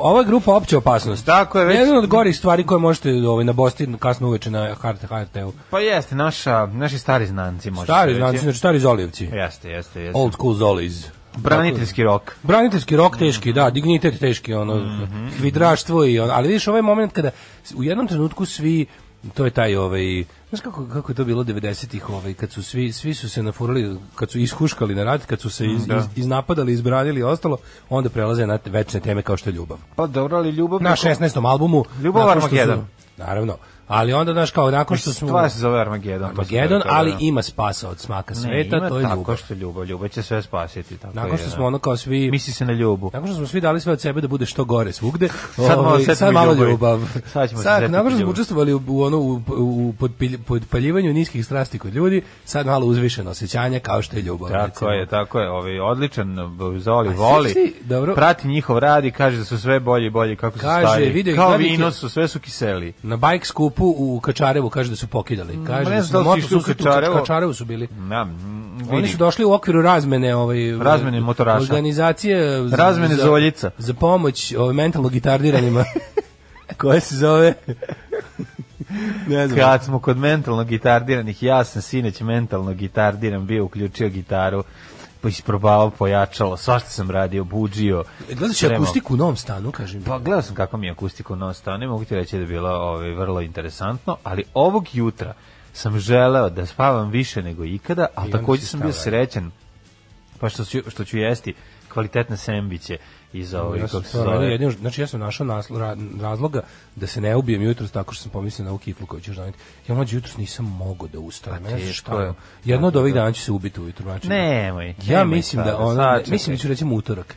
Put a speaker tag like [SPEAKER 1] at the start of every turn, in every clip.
[SPEAKER 1] Ovo je grupa opće opasnost.
[SPEAKER 2] Tako je, već-
[SPEAKER 1] Jedna od gorih stvari koje možete ovaj, nabosti kasno uveče na HRT, HRT-u.
[SPEAKER 2] Pa jeste, naša, naši stari znanci, može
[SPEAKER 1] Stari
[SPEAKER 2] reći.
[SPEAKER 1] znači, stari Zolijevci.
[SPEAKER 2] Jeste, jeste, jeste.
[SPEAKER 1] Old school Zoliz.
[SPEAKER 2] Braniteljski rok.
[SPEAKER 1] Braniteljski rok teški, da, dignitet teški, ono,
[SPEAKER 2] Mhm.
[SPEAKER 1] hvidraštvo i ono, ali vidiš ovaj moment kada u jednom trenutku svi to je taj ovaj znaš kako kako je to bilo 90-ih ovaj kad su svi svi su se nafurali kad su ishuškali na rad kad su se iz,
[SPEAKER 2] Da.
[SPEAKER 1] iz, iznapadali izbranili i ostalo onda prelaze na večne teme kao što je ljubav
[SPEAKER 2] Pa dobro, ali ljubav...
[SPEAKER 1] na 16. albumu
[SPEAKER 2] Ljubav Armagedon.
[SPEAKER 1] naravno Ali onda, znaš, kao nakon što smo...
[SPEAKER 2] Stvar se zove Armagedon. se
[SPEAKER 1] Armagedon, ali
[SPEAKER 2] da.
[SPEAKER 1] ima spasa od smaka
[SPEAKER 2] Ne,
[SPEAKER 1] sveta,
[SPEAKER 2] ima
[SPEAKER 1] to je
[SPEAKER 2] tako
[SPEAKER 1] ljubav.
[SPEAKER 2] što je ljubav. Ljubav će sve spasiti. Tako
[SPEAKER 1] Nakon
[SPEAKER 2] je,
[SPEAKER 1] što
[SPEAKER 2] da.
[SPEAKER 1] smo ono kao svi...
[SPEAKER 2] Misli se na ljubu.
[SPEAKER 1] Nakon što smo svi dali sve od sebe da bude što gore svugde,
[SPEAKER 2] Sad
[SPEAKER 1] ovaj,
[SPEAKER 2] setimo
[SPEAKER 1] sad malo ljubav.
[SPEAKER 2] Sad ćemo se
[SPEAKER 1] sad, nakon što smo učestvovali u, ono, u, u podpaljivanju niskih strasti kod ljudi, sad malo uzvišeno osjećanje kao što je ljubav.
[SPEAKER 2] Tako
[SPEAKER 1] recimo.
[SPEAKER 2] je, tako je. Ovaj odličan Zoli
[SPEAKER 1] A
[SPEAKER 2] voli.
[SPEAKER 1] si- dobro.
[SPEAKER 2] Prati njihov rad i kaže da su sve bolji i bolji kako su
[SPEAKER 1] Kaže, video ih
[SPEAKER 2] Kao vino su, sve su kiseli.
[SPEAKER 1] Na bajk skupu u Kačarevu kaže da su pokidali. Kaže
[SPEAKER 2] ne
[SPEAKER 1] da
[SPEAKER 2] znam
[SPEAKER 1] su
[SPEAKER 2] da
[SPEAKER 1] na
[SPEAKER 2] li su išli u Kačarevo.
[SPEAKER 1] Kačarevu su bili.
[SPEAKER 2] Ja, mm,
[SPEAKER 1] Oni su došli u okviru razmene ovaj
[SPEAKER 2] Razmene motoraša.
[SPEAKER 1] Organizacije za-
[SPEAKER 2] Razmene
[SPEAKER 1] za,
[SPEAKER 2] zoljica.
[SPEAKER 1] Za pomoć ovaj mentalno gitardiranima koje se zove ne znam.
[SPEAKER 2] Kad smo kod mentalno gitardiranih, ja sam sinoć mentalno gitardiran, bio uključio gitaru, isprobavao pojačalo, svašta sam radio, buđio.
[SPEAKER 1] Gledaš
[SPEAKER 2] spremao.
[SPEAKER 1] akustiku u novom stanu, kažem.
[SPEAKER 2] Pa gledao sam kako mi je akustika u novom stanu, ne mogu ti reći da je bilo ovaj, vrlo interesantno, ali ovog jutra sam želeo da spavam više nego ikada, ali
[SPEAKER 1] I
[SPEAKER 2] takođe sam bio
[SPEAKER 1] stao,
[SPEAKER 2] srećan pa što ću, što ću jesti kvalitetne sendviče iz ovaj,
[SPEAKER 1] Ja sam
[SPEAKER 2] kako se zove,
[SPEAKER 1] jedino, znači ja sam našao naslo, ra- razloga da se ne ubijem jutros tako što sam pomislio na ovu kiflu koju ćeš doneti. Ja mlađe jutros nisam mogao da ustanem.
[SPEAKER 2] Pa
[SPEAKER 1] ne znam
[SPEAKER 2] teško
[SPEAKER 1] šta
[SPEAKER 2] je.
[SPEAKER 1] je. Jedno od ovih
[SPEAKER 2] da.
[SPEAKER 1] dana ću se ubiti ujutro. Znači,
[SPEAKER 2] Nemoj,
[SPEAKER 1] Ja
[SPEAKER 2] nemoj
[SPEAKER 1] mislim da
[SPEAKER 2] sada,
[SPEAKER 1] ono,
[SPEAKER 2] sačekaj.
[SPEAKER 1] mislim da ću recimo utorak.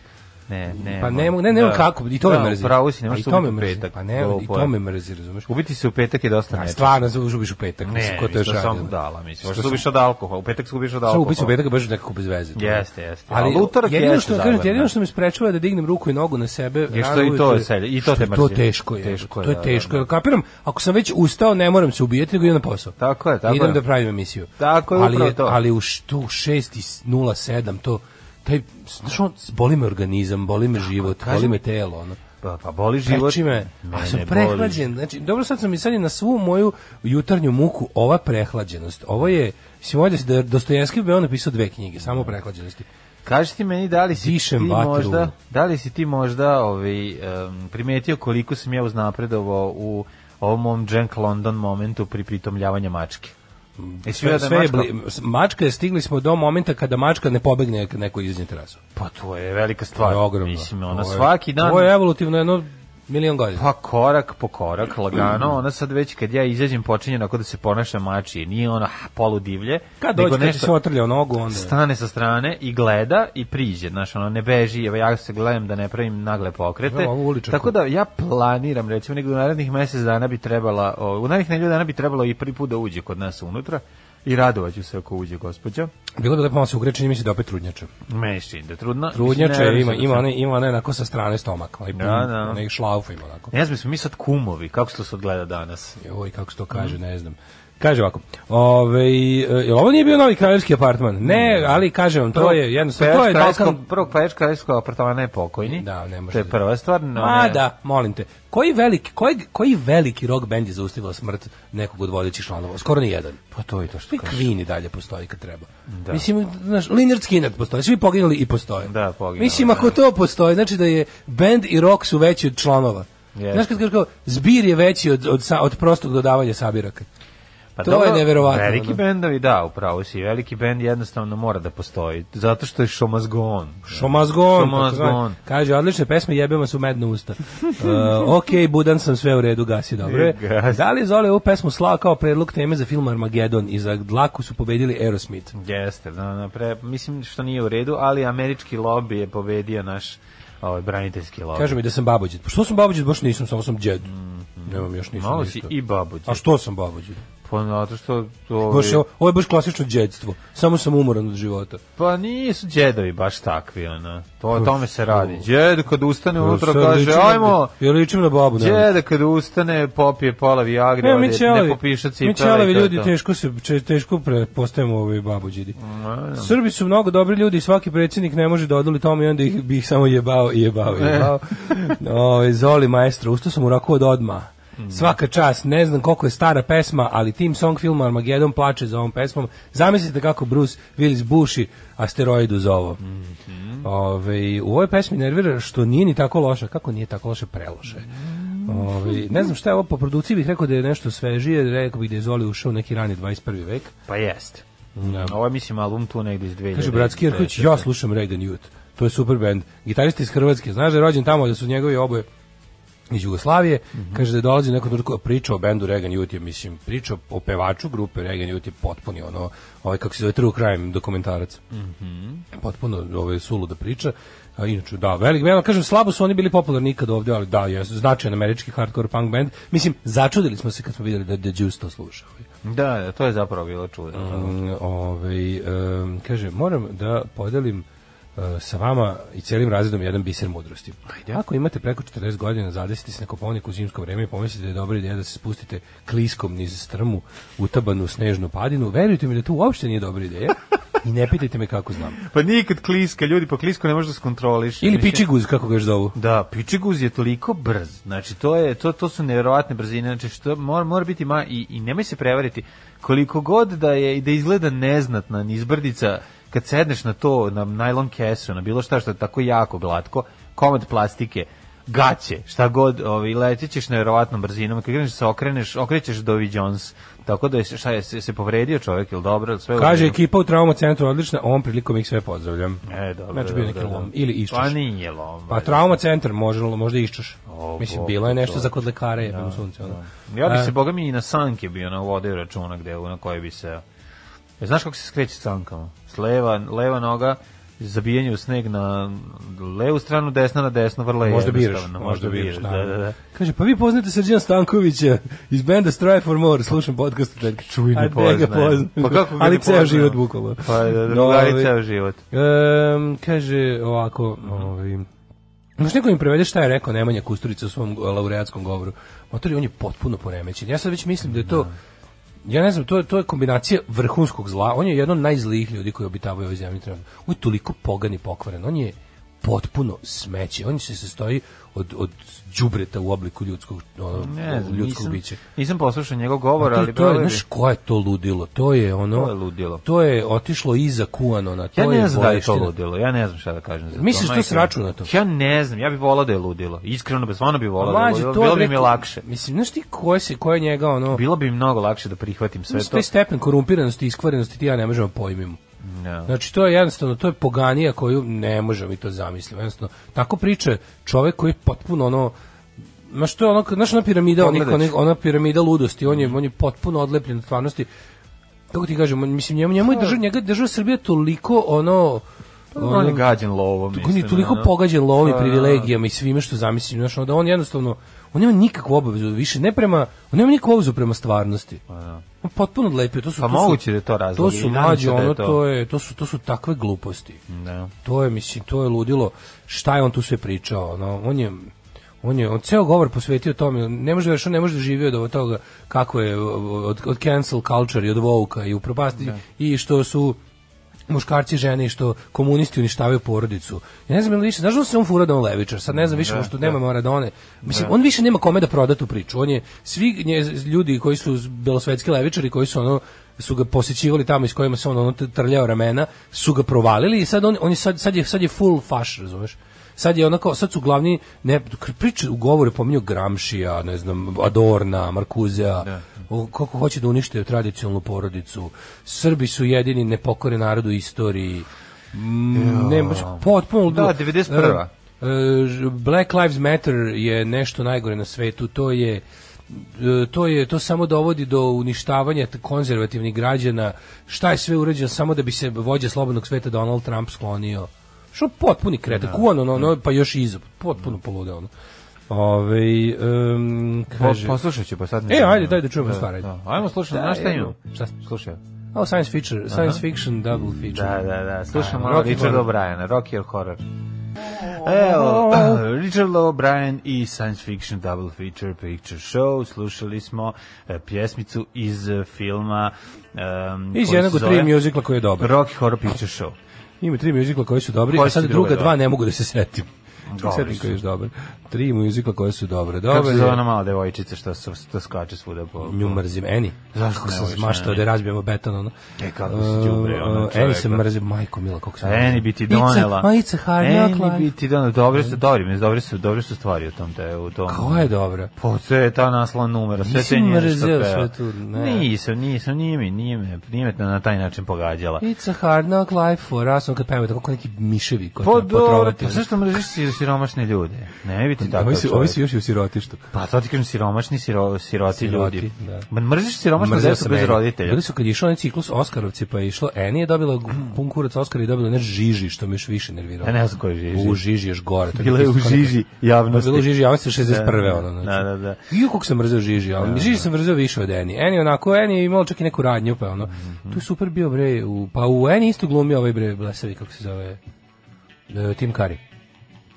[SPEAKER 2] Ne, ne.
[SPEAKER 1] Pa ne, mogu- ne, ne, ne, kako, i to me
[SPEAKER 2] da,
[SPEAKER 1] mrzi.
[SPEAKER 2] Pravo si, ne možeš
[SPEAKER 1] me
[SPEAKER 2] ubiti u
[SPEAKER 1] mrzi.
[SPEAKER 2] petak.
[SPEAKER 1] Pa ne, i to
[SPEAKER 2] je.
[SPEAKER 1] me mrzi, razumeš?
[SPEAKER 2] Ubiti se u petak je dosta nečasno.
[SPEAKER 1] stvarno ubiš u petak,
[SPEAKER 2] Ne,
[SPEAKER 1] ko to
[SPEAKER 2] mislim da
[SPEAKER 1] radi.
[SPEAKER 2] sam dala, mislim.
[SPEAKER 1] Što
[SPEAKER 2] Što
[SPEAKER 1] sam-
[SPEAKER 2] ubiš od alkohola, u petak se ubiš od alkohola.
[SPEAKER 1] ubić u petak baš nekako bez veze.
[SPEAKER 2] Jeste, jeste.
[SPEAKER 1] Ali
[SPEAKER 2] utorak
[SPEAKER 1] jedino
[SPEAKER 2] jeste
[SPEAKER 1] što kažete,
[SPEAKER 2] zabavan,
[SPEAKER 1] jedino
[SPEAKER 2] da.
[SPEAKER 1] što me sprečava da dignem ruku i nogu na sebe,
[SPEAKER 2] Je što i to
[SPEAKER 1] ujutro,
[SPEAKER 2] selje, i to
[SPEAKER 1] što
[SPEAKER 2] te
[SPEAKER 1] je To
[SPEAKER 2] mrzi.
[SPEAKER 1] teško je.
[SPEAKER 2] Teško je,
[SPEAKER 1] to je
[SPEAKER 2] da,
[SPEAKER 1] teško.
[SPEAKER 2] da, da.
[SPEAKER 1] Kapiram, ako sam već ustao, ne moram se ubijati, nego idem na posao.
[SPEAKER 2] Tako je, tako
[SPEAKER 1] Idem
[SPEAKER 2] je.
[SPEAKER 1] da pravim emisiju.
[SPEAKER 2] Tako je,
[SPEAKER 1] ali,
[SPEAKER 2] upravo to.
[SPEAKER 1] Ali u štu 6.07 to taj znaš on, boli me organizam, boli me život,
[SPEAKER 2] kaži
[SPEAKER 1] boli me telo, ono.
[SPEAKER 2] Pa, pa boli život.
[SPEAKER 1] Peči me, a sam prehlađen. Znači, dobro sad sam i sad je na svu moju jutarnju muku ova prehlađenost. Ovo je, mislim, ovdje da Dostojevski bi on napisao dve knjige, samo o prehlađenosti.
[SPEAKER 2] Kaži ti meni da li si
[SPEAKER 1] Dišem
[SPEAKER 2] ti
[SPEAKER 1] vatru.
[SPEAKER 2] možda, da li si ti možda ovaj, em, primetio koliko sam ja uznapredovao u ovom mom Jack London momentu pri pritomljavanja mačke. Jesi
[SPEAKER 1] Sve, sve je
[SPEAKER 2] mačka-
[SPEAKER 1] bli- mačka je stigli smo do momenta kada mačka ne pobegne neko izađe terasu.
[SPEAKER 2] Pa to je velika
[SPEAKER 1] To
[SPEAKER 2] stvar.
[SPEAKER 1] je ogromno.
[SPEAKER 2] Mislim, ona
[SPEAKER 1] To je-
[SPEAKER 2] svaki dan...
[SPEAKER 1] To je evolutivno jedno milion godina.
[SPEAKER 2] Pa korak po korak, lagano, ona sad već kad ja izađem počinje onako da se ponaša mačije, nije ona polu divlje,
[SPEAKER 1] Kad dođe, kad ti se otrljao nogu, onda...
[SPEAKER 2] stane sa strane i gleda i priđe, znaš, ono ne beži, evo ja se gledam da ne pravim nagle pokrete.
[SPEAKER 1] Evo.
[SPEAKER 2] Tako da ja planiram, recimo, nego u narednih mesec dana bi trebala, o, u narednih nedelju dana bi trebalo i prvi put da uđe kod nas unutra i radovaću se ako uđe gospođa.
[SPEAKER 1] Bilo bi lepo malo se ugreče, čini mi se da opet
[SPEAKER 2] se čini da.
[SPEAKER 1] Trudnjača
[SPEAKER 2] Mislim, ne
[SPEAKER 1] ima, ima,
[SPEAKER 2] da
[SPEAKER 1] one, ima one onako sa strane stomak, onaj pun,
[SPEAKER 2] Da, da.
[SPEAKER 1] onaj šlauf ima onako.
[SPEAKER 2] Ne znam, mi sad kumovi, kako se to sad gleda danas?
[SPEAKER 1] Oj, kako se to kaže, ne znam. Kaže ovako, ove, jel ovo nije bio novi kraljevski apartman? Ne, ali kažem vam, to je jednostavno, to je Balkan...
[SPEAKER 2] Prvog pevač kraljevskog apartmana je pokojni.
[SPEAKER 1] Da, ne može
[SPEAKER 2] To je
[SPEAKER 1] da-
[SPEAKER 2] prva stvar. No,
[SPEAKER 1] Ma da, molim te. Koji veliki, koji, koji veliki rock band je zaustavila smrt nekog od vodećih članova? Skoro ni jedan.
[SPEAKER 2] Pa to je to što kažeš.
[SPEAKER 1] Queen dalje postoji kad treba.
[SPEAKER 2] Da.
[SPEAKER 1] Mislim, znaš, Lynyrd Skynyrd postoji, svi poginuli i postoje.
[SPEAKER 2] Da, poginuli,
[SPEAKER 1] Mislim,
[SPEAKER 2] da.
[SPEAKER 1] ako to postoji, znači da je band i rock su veći od članova.
[SPEAKER 2] Jeste.
[SPEAKER 1] Znaš kad kažeš kao, zbir je veći od, od, sa- od prostog dodavanja sabiraka.
[SPEAKER 2] Pa
[SPEAKER 1] to je neverovatno,
[SPEAKER 2] Veliki
[SPEAKER 1] ono.
[SPEAKER 2] bendovi, da, upravo si. Veliki bend jednostavno mora da postoji. Zato što je.
[SPEAKER 1] Šomazgon,
[SPEAKER 2] Show must go on.
[SPEAKER 1] kaže, odlične pesme, jebemo su medno usta. Uh, ok, budan sam sve u redu, gasi, dobro je.
[SPEAKER 2] Gasi.
[SPEAKER 1] Da li je Zoli ovu pesmu slao kao predlog teme za film Armageddon i za dlaku su pobedili Aerosmith?
[SPEAKER 2] Jeste, da, da, pre, mislim što nije u redu, ali američki lobby je pobedio naš ovaj, braniteljski lobby.
[SPEAKER 1] Kaže mi da sam babođet. Pa što sam babođet, baš nisam, samo sam džed. Nemam još nisam
[SPEAKER 2] Malo
[SPEAKER 1] ništa.
[SPEAKER 2] si i babuđe.
[SPEAKER 1] A što sam babođet?
[SPEAKER 2] Pa zato što... To,
[SPEAKER 1] Baš, je- ovo je baš klasično džedstvo. Samo sam umoran od života.
[SPEAKER 2] Pa nisu džedovi baš takvi, ono. To, o tome se radi. Džed kad ustane
[SPEAKER 1] Sad
[SPEAKER 2] kaže, ajmo,
[SPEAKER 1] Ja ličim na babu, ne.
[SPEAKER 2] Džeda kad ustane, popije pola Viagre,
[SPEAKER 1] Ne, mi
[SPEAKER 2] ne
[SPEAKER 1] ćelavi,
[SPEAKER 2] popiša cipele.
[SPEAKER 1] mi ćelavi
[SPEAKER 2] i to je
[SPEAKER 1] ljudi teško se če- teško prepostajemo ovaj babuđidi. Srbi su mnogo dobri ljudi, svaki predsjednik ne može da odoli tome i onda ih bi ih samo jebao i jebao i jebao. Ovaj Zoli maestro, ustao sam u roku od Svaka čast, ne znam koliko je stara pesma, ali tim song filma Armageddon plače za ovom pesmom. Zamislite kako Bruce Willis buši asteroid uz ovo. Ovaj, u ovoj pesmi nervira što nije ni tako loša. Kako nije tako loše? Preloše. Ovaj, ne znam šta je ovo po produkciji bih rekao da je nešto svežije, rekao bih da je Zoli ušao u neki rani 21. vek.
[SPEAKER 2] Pa jeste.
[SPEAKER 1] Da.
[SPEAKER 2] Ovo je, mislim, album tu negdje iz 2000.
[SPEAKER 1] Kaže Bratski Jerković, ja slušam Reagan Youth. To je super band. Gitarista iz Hrvatske. Znaš da je rođen tamo, da su njegovi oboje iz Jugoslavije, kaže da je dolazi neko trenutku priča o bendu Reagan Youth, je, mislim, priča o pevaču grupe Reagan Youth je potpuni ono, ovaj kako se zove True Crime dokumentarac. Potpuno ovaj suluda priča. A inače, da, velik, velik, kažem, slabo su oni bili popularni nikad ovdje, ali da, je značajan američki hardcore punk band. Mislim, začudili smo se kad smo vidjeli da The Juice to sluša. ovaj.
[SPEAKER 2] Da, da, to je zapravo bilo čudno.
[SPEAKER 1] Mm, ovaj, em, kaže, moram da podelim sa vama i celim razredom jedan biser mudrosti. Ako imate preko 40 godina, zadesite se na kopovnik u zimsko vreme i pomislite da je dobra ideja da se spustite kliskom niz strmu utabanu snežnu padinu, verujte mi da to uopšte nije dobra ideja i ne pitajte me kako znam.
[SPEAKER 2] Pa nikad kliska, ljudi po klisku ne možeš da skontroliš.
[SPEAKER 1] Ili pičiguz, kako ga još zovu.
[SPEAKER 2] Da, pičiguz je toliko brz. Znači to je to to su neverovatne brzine. Znači što mora mora biti ma i i nemoj se prevariti koliko god da je i da izgleda neznatna nizbrdica kad sedneš na to na najlon kesu, na bilo šta što je tako jako glatko, komad plastike, gaće, šta god, ovaj letićeš neverovatnom brzinom, kad kreneš da se okreneš, okrećeš Dovi Jones. Tako da je šta je se, se povredio čovjek, ili dobro, sve
[SPEAKER 1] Kaže
[SPEAKER 2] redu?
[SPEAKER 1] ekipa u trauma centru odlična, ovom prilikom ih sve pozdravljam.
[SPEAKER 2] E, dobro.
[SPEAKER 1] Znači bio neki
[SPEAKER 2] dobro.
[SPEAKER 1] lom ili iščaš.
[SPEAKER 2] Pa nije lom.
[SPEAKER 1] Pa trauma centar može, možda iščaš.
[SPEAKER 2] O,
[SPEAKER 1] Mislim,
[SPEAKER 2] Bog,
[SPEAKER 1] bilo je nešto
[SPEAKER 2] to-
[SPEAKER 1] za kod lekara, je, u sunce. ono.
[SPEAKER 2] Ja bi se, boga mi, i na sanke bio na vode računa gde, na koje bi se... E, znaš kako se skreće s sankama? S leva, leva noga, zabijanje u sneg na levu stranu, desna na desno, vrlo je
[SPEAKER 1] Možda biraš,
[SPEAKER 2] jednostavno.
[SPEAKER 1] možda biraš,
[SPEAKER 2] da, da, da.
[SPEAKER 1] Kaže, pa vi poznate Srđana Stankovića iz benda Strive for More, slušam podcast od
[SPEAKER 2] Čuj, ne poznajem. Pa kako ga
[SPEAKER 1] Ali ceo život bukvalno.
[SPEAKER 2] Pa, da, drugari
[SPEAKER 1] Ovaj,
[SPEAKER 2] ceo život.
[SPEAKER 1] em, kaže ovako, ovaj, Znaš, neko im prevede šta je rekao Nemanja Kusturica u svom laureatskom govoru. Motori, on je potpuno poremećen. Ja sad već mislim da je to, ja ne znam, to je, to je kombinacija vrhunskog zla. On je jedan od najzlijih ljudi koji obitavaju ovoj zemlji. On je toliko pogan i pokvaren. On je potpuno smeće. On se sastoji od, od đubreta u obliku ljudskog, ono,
[SPEAKER 2] Ne
[SPEAKER 1] ljudskog
[SPEAKER 2] nisam,
[SPEAKER 1] bića.
[SPEAKER 2] nisam poslušao njegov govor,
[SPEAKER 1] to,
[SPEAKER 2] ali...
[SPEAKER 1] je- to je, znaš, ko je to ludilo? To je ono...
[SPEAKER 2] To je ludilo.
[SPEAKER 1] To je otišlo iza Kuanona. To
[SPEAKER 2] Ja ne
[SPEAKER 1] je
[SPEAKER 2] znam da je to ludilo, ja ne znam šta da kažem za to.
[SPEAKER 1] Misliš to
[SPEAKER 2] majke
[SPEAKER 1] s
[SPEAKER 2] mi.
[SPEAKER 1] računatom?
[SPEAKER 2] Ja ne znam, ja bih volao da je ludilo. Iskreno, bez ono bih volao da je ludilo.
[SPEAKER 1] to je
[SPEAKER 2] Bilo bi mi lakše.
[SPEAKER 1] Mislim, znaš ti ko je, se, ko je njega ono...
[SPEAKER 2] Bilo bi mi mnogo lakše da prihvatim sve
[SPEAKER 1] Znaš,
[SPEAKER 2] to.
[SPEAKER 1] taj stepen korumpiranosti i iskvarenosti ti ja ne možemo pojmimo.
[SPEAKER 2] Ja.
[SPEAKER 1] Znači, to je jednostavno, to je poganija koju ne možemo mi to zamisliti. Jednostavno, tako priča čovek koji je potpuno ono, Znaš, to je ono, znaš ona piramida, onih, onih, ona piramida ludosti, on je, on je potpuno odlepljen od stvarnosti. Kako ti kažem, mislim, njemu, njemu je država, njega je država Srbija toliko ono,
[SPEAKER 2] On je gađen lovom.
[SPEAKER 1] on je
[SPEAKER 2] mislim,
[SPEAKER 1] toliko
[SPEAKER 2] ono.
[SPEAKER 1] pogađen lovom i
[SPEAKER 2] Pa,
[SPEAKER 1] privilegijama i svime što zamislim, znaš, ono da on jednostavno, on nema nikakvu obavezu više, ne prema, on nema nikakvu obavezu prema stvarnosti. On potpuno odlepio, to su
[SPEAKER 2] Pa
[SPEAKER 1] to su-
[SPEAKER 2] moguće da to razlog
[SPEAKER 1] To su
[SPEAKER 2] se da
[SPEAKER 1] ono
[SPEAKER 2] to.
[SPEAKER 1] to je, to su to su takve gluposti.
[SPEAKER 2] Da.
[SPEAKER 1] To je mislim, to je ludilo. Šta je on tu sve pričao, ono, on je on je on ceo govor posvetio tome, ne može da ne može da živi od toga kako je od, od cancel culture i od woke i upropasti i što su muškarci žene i što komunisti uništavaju porodicu. Ja ne znam je li više, znaš da se on fura da on levičar, sad ne znam više, što nema Maradone. Mislim, on više nema kome da proda tu priču. On je, svi nje, ljudi koji su belosvetski levičari, koji su ono, su ga posjećivali tamo iz kojima se on ono trljao ramena, su ga provalili i sad on, on je sad, sad je, sad je full faš, razumeš? Sad je onako, sad su glavni, ne, priče u govoru pominju Gramšija, ne znam, Adorna, Markuzea, o, kako hoće da unište tradicionalnu porodicu. Srbi su jedini nepokoren narod u istoriji. Mm, ne, baš potpuno...
[SPEAKER 2] Da, 91..
[SPEAKER 1] E, e, Black Lives Matter je nešto najgore na svetu, to je e, to je to samo dovodi do uništavanja konzervativnih građana. Šta je sve urađeno samo da bi se vođa slobodnog sveta Donald Trump sklonio? Što potpuni kreta, kuvan ono, ono, pa još iza, potpuno polude ono. Ove, um, kaže,
[SPEAKER 2] poslušat ću, pa sad...
[SPEAKER 1] E, ajde, daj da čujemo stvar, ajde.
[SPEAKER 2] Da. Ajmo slušati,
[SPEAKER 1] Da,
[SPEAKER 2] znaš šta imam?
[SPEAKER 1] Šta?
[SPEAKER 2] Slušaj.
[SPEAKER 1] o, science fiction, science fiction double feature.
[SPEAKER 2] Da, da, da. Slušam
[SPEAKER 1] Da,
[SPEAKER 2] malo Richard. O'Briena, Rocky Horror. Evo, Richard O'Brien i Science Fiction Double Feature Picture Show. Slušali smo e, pjesmicu iz e, filma um,
[SPEAKER 1] Iz jednog od tri muzikla koji je dobar.
[SPEAKER 2] Rocky Horror Picture Show.
[SPEAKER 1] Ima tri muzikla koji su dobri,
[SPEAKER 2] Koji
[SPEAKER 1] a sad druga dva
[SPEAKER 2] dva?
[SPEAKER 1] ne mogu da se setim. Koji je još dobar. Tri muzikla koje su dobre.
[SPEAKER 2] Kako
[SPEAKER 1] Dobar
[SPEAKER 2] se zove ona mala devojčica što, što, što skače svuda po...
[SPEAKER 1] Nju mrzim, Eni.
[SPEAKER 2] Zašto
[SPEAKER 1] Kako
[SPEAKER 2] ne Eni?
[SPEAKER 1] da je razbijemo beton, ono.
[SPEAKER 2] E, kako đubre, ono,
[SPEAKER 1] Uh, Eni se mrzim, majko mila, kako sam
[SPEAKER 2] Eni bi ti donela.
[SPEAKER 1] It's a, it's a hard knock
[SPEAKER 2] Eni bi ti donela. Dobre su, dobri, mi, dobre su, dobre su stvari u tom te, u tom.
[SPEAKER 1] Koja je dobra?
[SPEAKER 2] Po sve je ta naslova numera, sve te njene što peva.
[SPEAKER 1] sve tu, ne.
[SPEAKER 2] Nisam, nisam, nije mi, nije me, nije me na taj način pogađala.
[SPEAKER 1] It's a hard knock life for us, on kad peva tako neki miševi koji
[SPEAKER 2] dobro,
[SPEAKER 1] potrovati.
[SPEAKER 2] pa zašto mrziš si siromašne ljude. Ne biti tako.
[SPEAKER 1] Ovi su, ovi su još i u sirotištu.
[SPEAKER 2] Pa to ti kažem siromašni, siro, siroti,
[SPEAKER 1] Siroti,
[SPEAKER 2] ljudi.
[SPEAKER 1] da.
[SPEAKER 2] Mrziš siromašnu
[SPEAKER 1] Mrzeo
[SPEAKER 2] decu bez roditelja.
[SPEAKER 1] Bili su kad je išao onaj ciklus Oskarovci, pa je išlo, Eni je dobila pun kurac Oskara i dobila ne žiži, što me još više nerviralo.
[SPEAKER 2] Ja ne znam ko je Žiži.
[SPEAKER 1] U žiži još gore. To
[SPEAKER 2] Bila je u žiži javnosti.
[SPEAKER 1] Bila u žiži javnosti 61.
[SPEAKER 2] Da,
[SPEAKER 1] ono. Znači.
[SPEAKER 2] da, da, da.
[SPEAKER 1] I kako sam mrzeo žiži, ali žiži sam mrzeo više od Eni. Eni onako, Eni je imao čak i neku radnju, pa ono.
[SPEAKER 2] Mhm.
[SPEAKER 1] Tu je super bio bre, u, pa u Eni isto glumio ovaj bre, blesavi, kako se zove, e, Tim Curry.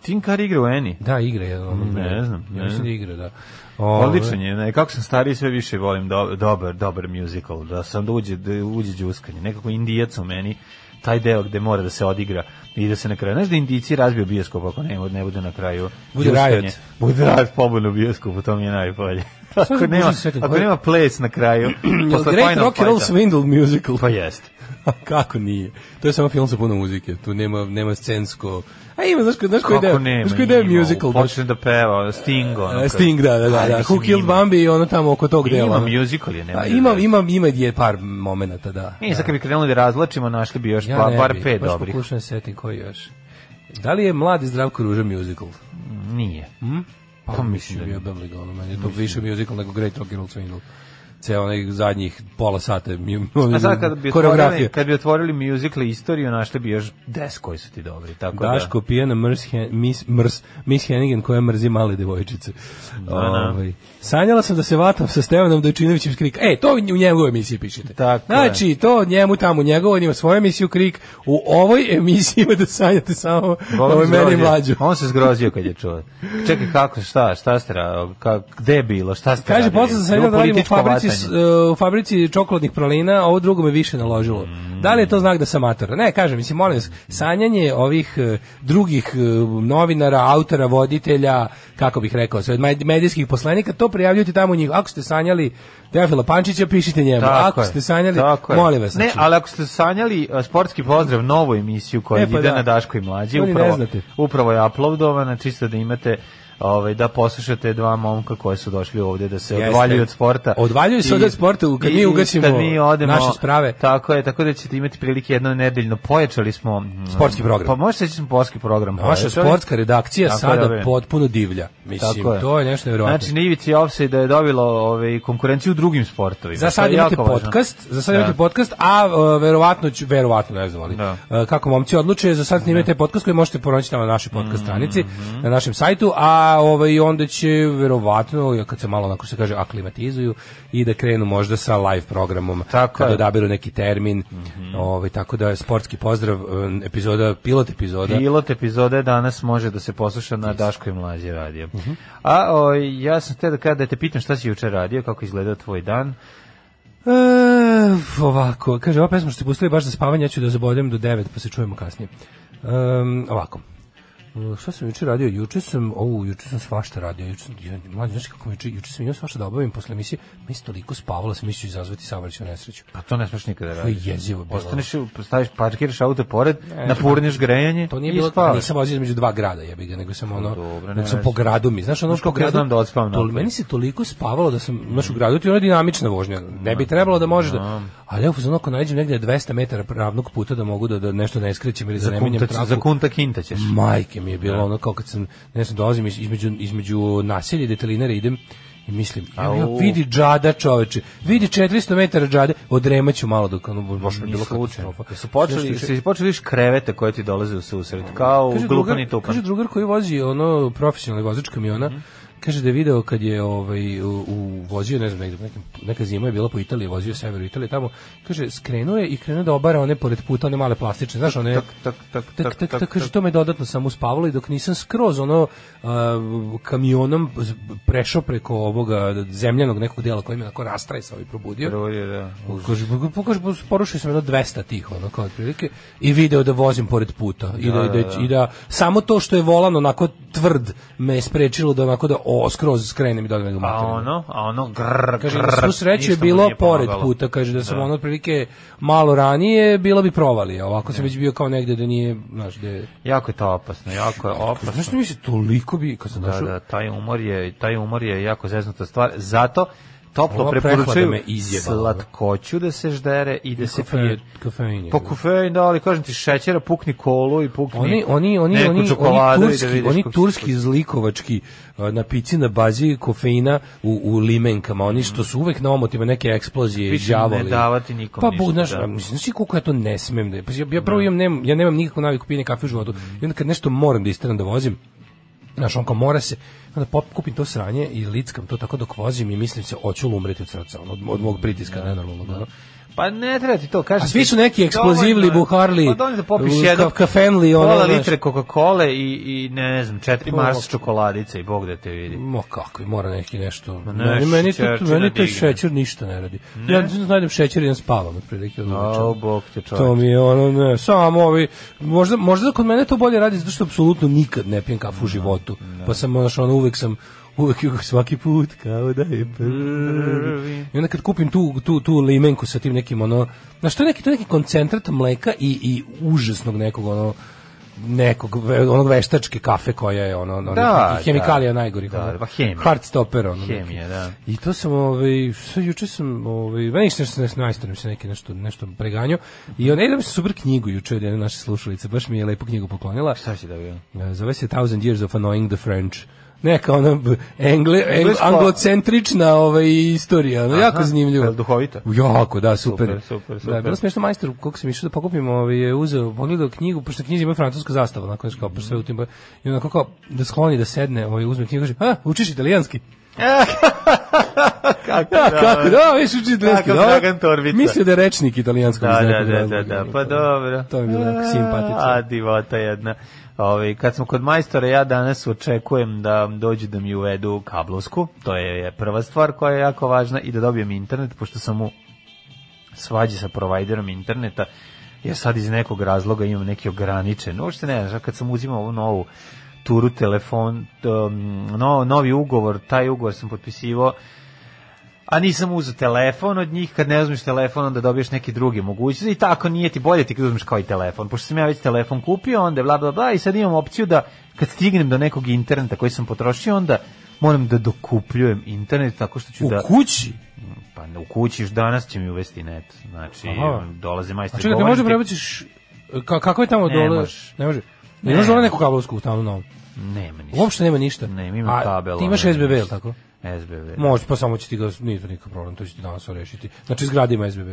[SPEAKER 2] Tim Kar igra u Eni.
[SPEAKER 1] Da, igra je.
[SPEAKER 2] Ne znam, ne
[SPEAKER 1] Ja mislim
[SPEAKER 2] znam.
[SPEAKER 1] da igra, da. Ove,
[SPEAKER 2] Odličan je, ne, kako sam stariji sve više volim do, dobar, dobar musical, da sam da uđe, da uđe đuskanje, nekako indijac u meni, taj deo gde mora da se odigra i da se na kraju, znaš da indici razbio bioskop ako ne, ne bude na kraju
[SPEAKER 1] Bude riot.
[SPEAKER 2] Bude rajot pobunu bioskopu, to mi je najbolje. Ako nema, ako nema ples na kraju, posle
[SPEAKER 1] Great
[SPEAKER 2] Final
[SPEAKER 1] Rock and Roll. Swindle musical.
[SPEAKER 2] Pa jeste.
[SPEAKER 1] Kako nije? To je samo film sa puno muzike. Tu nema nema scensko. A ima, znaš, znaš koji deo?
[SPEAKER 2] nema?
[SPEAKER 1] Znaš koji deo musical?
[SPEAKER 2] Počne da peva, Sting, ono.
[SPEAKER 1] Sting, da, da, da. Da. Who Killed
[SPEAKER 2] ima.
[SPEAKER 1] Bambi i ono tamo oko tog dela.
[SPEAKER 2] Ima musical je, nema
[SPEAKER 1] ima, ima, ima je par momenata, da.
[SPEAKER 2] Mi sad kad bi krenuli da razlačimo, našli bi još
[SPEAKER 1] Ja
[SPEAKER 2] pa,
[SPEAKER 1] ne
[SPEAKER 2] bar
[SPEAKER 1] bi,
[SPEAKER 2] pet
[SPEAKER 1] baš
[SPEAKER 2] dobrih.
[SPEAKER 1] pokušam da se setim koji još. Da li je Mladi Zdravko Ruža musical?
[SPEAKER 2] Nije.
[SPEAKER 1] Pa,
[SPEAKER 2] Pa
[SPEAKER 1] mislim da
[SPEAKER 2] da
[SPEAKER 1] je ga, ono, meni je to više musical nego Great Rock and Roll Swindle. Ceo onaj zadnjih pola sata mu-
[SPEAKER 2] A sad kad bi
[SPEAKER 1] koreografije.
[SPEAKER 2] otvorili, kad bi otvorili musical istoriju, našli bi još 10 koji su ti dobri, tako
[SPEAKER 1] Daško pijena miss, mrs, miss Hennigan koja mrzi male devojčice.
[SPEAKER 2] da.
[SPEAKER 1] Ovaj. Sanjala sam da se vatam sa Stevanom Dojčinovićem s Krik. E, to u njegovoj emisiji pišite.
[SPEAKER 2] Tako
[SPEAKER 1] znači, to njemu tamo, njegovo, on ima svoju emisiju Krik. U ovoj emisiji ima da sanjate samo ovo je meni mlađu.
[SPEAKER 2] On se zgrozio kad je čuo. Čekaj, kako, šta, šta ste, ka, gde je bilo, šta ste
[SPEAKER 1] Kaže, posle sam sanjala da radim u fabrici, uh, u fabrici čokoladnih pralina, a ovo drugo me više naložilo.
[SPEAKER 2] Mm.
[SPEAKER 1] Da li je to znak da sam mator? Ne, kažem, mislim, molim vas, sanjanje ovih uh, drugih uh, novinara, autora, voditelja, kako bih rekao, sve, med- medijskih poslanika, to prijavljujte tamo njih. Ako ste sanjali Teofila Pančića, pišite njemu.
[SPEAKER 2] Tako
[SPEAKER 1] Ako
[SPEAKER 2] je,
[SPEAKER 1] ste sanjali,
[SPEAKER 2] tako
[SPEAKER 1] molim vas.
[SPEAKER 2] Ne,
[SPEAKER 1] znači,
[SPEAKER 2] ali ako ste sanjali a, sportski pozdrav, novu emisiju koja
[SPEAKER 1] E, pa
[SPEAKER 2] ide
[SPEAKER 1] da.
[SPEAKER 2] na Daško i
[SPEAKER 1] To ne
[SPEAKER 2] upravo, upravo je uploadovana, čisto da imate ovaj da poslušate dva momka koji su došli ovde da se
[SPEAKER 1] Jeste.
[SPEAKER 2] odvaljuju od sporta.
[SPEAKER 1] Odvaljuju se od sporta, kad
[SPEAKER 2] i-
[SPEAKER 1] mi ugasimo
[SPEAKER 2] kad mi odemo,
[SPEAKER 1] naše sprave.
[SPEAKER 2] Tako je, tako da ćete imati prilike jedno nedeljno pojačali smo mm,
[SPEAKER 1] Sportski program.
[SPEAKER 2] Pa možete reći da smo sportski program.
[SPEAKER 1] Naša sportska redakcija
[SPEAKER 2] Tako
[SPEAKER 1] sada
[SPEAKER 2] je.
[SPEAKER 1] potpuno divlja. Mislim,
[SPEAKER 2] Tako je.
[SPEAKER 1] to je nešto nevjerojatno.
[SPEAKER 2] Znači, na ivici Offside da je dobilo ovaj, konkurenciju u drugim sportovima.
[SPEAKER 1] Za sad imate
[SPEAKER 2] važno.
[SPEAKER 1] podcast, za sad
[SPEAKER 2] Da.
[SPEAKER 1] imate podcast, a uh, verovatno ću, verovatno ne znam ali, uh, kako momci odluče, za sad snimate podcast koji možete pronaći na našoj
[SPEAKER 2] Mhm,
[SPEAKER 1] podcast stranici, na našem sajtu, a ovaj onda će verovatno, ja kad se malo onako se kaže aklimatizuju i da krenu možda sa live programom
[SPEAKER 2] Tako
[SPEAKER 1] kada.
[SPEAKER 2] Mhm.
[SPEAKER 1] odaberu neki termin. Ovaj tako da je sportski pozdrav, um, epizoda pilot epizoda.
[SPEAKER 2] Pilot epizode danas može da se posluša na Daško i Mlađe radio.
[SPEAKER 1] Mhm.
[SPEAKER 2] A o, ja sam te da kada da te pitam šta si juče radio, kako izgledao tvoj dan.
[SPEAKER 1] E, ovako, kaže, ova pesma što ste pustili baš za spavanje, ja ću da zabodem do 9, pa se čujemo kasnije. Um, ovako. E, Šta sam juče radio? Juče sam, ovu, juče sam svašta radio. Juče sam, ja, mlađe, znaš kako mi juče, juče sam imao svašta da obavim posle emisije. Mi se toliko spavala, sam mislio izazvati saobraćaju nesreću.
[SPEAKER 2] Pa to ne smeš nikada
[SPEAKER 1] To je
[SPEAKER 2] raditi.
[SPEAKER 1] jezivo bilo.
[SPEAKER 2] Ostaneš, staviš, parkiraš auto pored, napurniš grejanje
[SPEAKER 1] To nije bilo,
[SPEAKER 2] spavaš.
[SPEAKER 1] nisam vozio između dva grada, jebi ga, nego sam ono,
[SPEAKER 2] dobro,
[SPEAKER 1] nego
[SPEAKER 2] ne
[SPEAKER 1] sam po gradu mi. Znaš, ono
[SPEAKER 2] ja
[SPEAKER 1] gradu,
[SPEAKER 2] znam da odspavam
[SPEAKER 1] to, meni se toliko spavalo da sam, znaš, u gradu ti je ono dinamična vožnja. Ne bi trebalo da može da, ali evo, za ono, ako nađem negde 200 metara ravnog puta da mogu da, da nešto ne skrećem ili da ne menjam traku.
[SPEAKER 2] za kunta kinta ćeš.
[SPEAKER 1] Majke mi je bilo ono kao kad sam, ne znam, dolazim iz- između, između naselja i detelinara idem i mislim, ja, vidi džada čoveče, vidi 400 metara džade, odremaću malo dok ono, baš bilo katastrofa.
[SPEAKER 2] Su počeli,
[SPEAKER 1] Nešto-
[SPEAKER 2] su počeli viš krevete koje ti dolaze u susret, kao
[SPEAKER 1] kaže
[SPEAKER 2] glupan
[SPEAKER 1] drugar,
[SPEAKER 2] i tupan.
[SPEAKER 1] kaže drugar koji vozi ono profesionalni vozač kamiona,
[SPEAKER 2] Mhm.
[SPEAKER 1] Kaže da je video kad je ovaj u, u vozio ne znam negde nekim, neka zima je bila po Italiji, vozio severu Italije tamo, kaže skrenuo je i krenuo da obara one pored puta one male plastične, znaš one
[SPEAKER 2] Tak, tak, tak,
[SPEAKER 1] tak, tak, tak, kaže, to me dodatno sam uspavalo i dok nisam skroz ono a, kamionom prešao preko ovoga zemljanog nekog dela koji me onako rastrajsao i probudio.
[SPEAKER 2] Je, da.
[SPEAKER 1] Kaže, pokaže, porušio sam jedno 200 tih, ono, kao otprilike, i video da vozim pored puta. I da, i da, i da, samo to što je volan onako tvrd me je sprečilo da onako da o, skroz skrenem i dodam ga
[SPEAKER 2] A ono, a ono grr,
[SPEAKER 1] Kaže, na svu sreću je bilo pored puta, kaže da sam ono otprilike malo ranije, bilo bi provali, a ovako sam već bio kao negde da nije, znaš, da je...
[SPEAKER 2] Jako je to opasno, jako je opasno.
[SPEAKER 1] Znaš što mi se toliko bi, kad sam
[SPEAKER 2] Da,
[SPEAKER 1] došao,
[SPEAKER 2] da, taj umor je, taj umor je jako zeznuta stvar. Zato toplo preporučuju
[SPEAKER 1] izjebala.
[SPEAKER 2] slatkoću da se ždere i da se
[SPEAKER 1] Kafe-
[SPEAKER 2] pije.
[SPEAKER 1] kafein je.
[SPEAKER 2] Po kofein, da, ali kažem ti šećera, pukni kolu i pukni
[SPEAKER 1] Oni oni oni
[SPEAKER 2] neku
[SPEAKER 1] oni oni
[SPEAKER 2] i da
[SPEAKER 1] turski,
[SPEAKER 2] vidiš
[SPEAKER 1] oni turski zlikovački na pici na bazi kofeina u, u limenkama, oni što su uvek na omotima neke eksplozije i
[SPEAKER 2] Više ne
[SPEAKER 1] đavoli.
[SPEAKER 2] davati nikom
[SPEAKER 1] pa,
[SPEAKER 2] ništa,
[SPEAKER 1] znaš,
[SPEAKER 2] da.
[SPEAKER 1] mislim, znaš koliko ja to ne smem da, pa ja, ja prvo imam, nemam, ja nemam nikakvu naviku pijenja kafe u životu, i onda kad nešto moram da isteram da vozim, Znaš, on kao mora se, onda pop, kupim to sranje i lickam to tako dok vozim i mislim se, hoću umreti od srca, ono, od, od mog pritiska, nenormalnog, ono.
[SPEAKER 2] Pa ne treba ti to, kažem.
[SPEAKER 1] A svi su neki eksplozivli, buharli,
[SPEAKER 2] Pa dovoljno da popiš jedno,
[SPEAKER 1] ka- kafenli, ono,
[SPEAKER 2] pola litre Coca-Cola i, i ne znam, četiri Mars čokoladice i Bog da te vidi.
[SPEAKER 1] Mo kako, mora neki nešto.
[SPEAKER 2] Ma
[SPEAKER 1] meni,
[SPEAKER 2] nešto
[SPEAKER 1] meni,
[SPEAKER 2] šećer
[SPEAKER 1] to,
[SPEAKER 2] da
[SPEAKER 1] meni taj
[SPEAKER 2] digne.
[SPEAKER 1] šećer ništa ne radi. Ja najdem šećer i jedan spavam otprilike. od uveče.
[SPEAKER 2] O, Bog te
[SPEAKER 1] To
[SPEAKER 2] čovječ.
[SPEAKER 1] mi je ono, ne, samo ovi, možda, možda kod mene to bolje radi, zato što apsolutno nikad ne pijem kafu u životu. Pa sam, ono, uvek sam, uvek svaki put kao da je prvi. I onda kad kupim tu, tu, tu limenku sa tim nekim, ono, znaš, to je neki, to je neki koncentrat mleka i, i užasnog nekog, ono, nekog onog veštačke kafe koja je ono, ono
[SPEAKER 2] Da,
[SPEAKER 1] nekih hemikalija
[SPEAKER 2] da.
[SPEAKER 1] najgorih
[SPEAKER 2] Da,
[SPEAKER 1] ono,
[SPEAKER 2] pa hemija.
[SPEAKER 1] hard stopper ono.
[SPEAKER 2] Hemija, da.
[SPEAKER 1] I to sam ovaj sve juče sam ovaj meni nešto se najstarim se neki nešto nešto preganjao i on da sam super knjigu juče od jedne naše slušalice baš mi je lepu knjigu poklonila.
[SPEAKER 2] Šta si da bio?
[SPEAKER 1] Zove se Thousand Years of Annoying the French. Neka ona engle, eng,
[SPEAKER 2] Englesko-
[SPEAKER 1] anglocentrična ovaj, istorija, ono, jako zanimljivo.
[SPEAKER 2] Jel duhovito?
[SPEAKER 1] Jako, da, super.
[SPEAKER 2] Super, super,
[SPEAKER 1] Da,
[SPEAKER 2] super.
[SPEAKER 1] bilo smiješno majstor, koliko sam išao da pokupim, ovaj, je uzeo, pogledao knjigu, pošto knjizi ima francuska zastava, onako nešto kao, pošto sve u tim, i onako kao, da skloni da sedne, ovaj, uzme knjigu, kaže, a, učiš italijanski?
[SPEAKER 2] Kako,
[SPEAKER 1] Ja, kako, da, viš uči italijanski, dobro.
[SPEAKER 2] Dragan Torbica.
[SPEAKER 1] Mislio da je rečnik italijanskog
[SPEAKER 2] Da, da, da, da,
[SPEAKER 1] razloga,
[SPEAKER 2] da,
[SPEAKER 1] ono,
[SPEAKER 2] pa dobro.
[SPEAKER 1] To je bilo jako simpatično.
[SPEAKER 2] A, divota jedna. Ove, kad smo kod majstora, ja danas očekujem da dođu da mi uvedu kablovsku, to je prva stvar koja je jako važna, i da dobijem internet, pošto sam u svađi sa provajderom interneta, ja sad iz nekog razloga imam neki ograničen, uopšte ne znam, kad sam uzimao ovu novu turu telefon, no, novi ugovor, taj ugovor sam potpisivao a nisam uzeo telefon od njih, kad ne uzmeš telefon onda dobiješ neki drugi mogućnosti i tako nije ti bolje ti kad uzmeš kao i telefon, pošto sam ja već telefon kupio, onda bla bla bla i sad imam opciju da kad stignem do nekog interneta koji sam potrošio, onda moram da dokupljujem internet tako što ću
[SPEAKER 1] U
[SPEAKER 2] da...
[SPEAKER 1] kući?
[SPEAKER 2] Pa u kući još danas će mi uvesti net, znači
[SPEAKER 1] Aha.
[SPEAKER 2] dolaze
[SPEAKER 1] A
[SPEAKER 2] majstori
[SPEAKER 1] čekaj, ti
[SPEAKER 2] govore
[SPEAKER 1] može prebaciš, ka, kako je tamo
[SPEAKER 2] Ne
[SPEAKER 1] dole?
[SPEAKER 2] može.
[SPEAKER 1] Ne može. Ne,
[SPEAKER 2] Ne.
[SPEAKER 1] može neku kablovsku u stanu novu.
[SPEAKER 2] Nema ništa.
[SPEAKER 1] Uopšte nema ništa.
[SPEAKER 2] Ne, imam
[SPEAKER 1] A
[SPEAKER 2] kabel.
[SPEAKER 1] Ti imaš SBB, ili tako?
[SPEAKER 2] SBB.
[SPEAKER 1] Može, pa samo će ti ga, nije to nikakav problem, to će ti danas rešiti. Znači, zgrada ima SBB.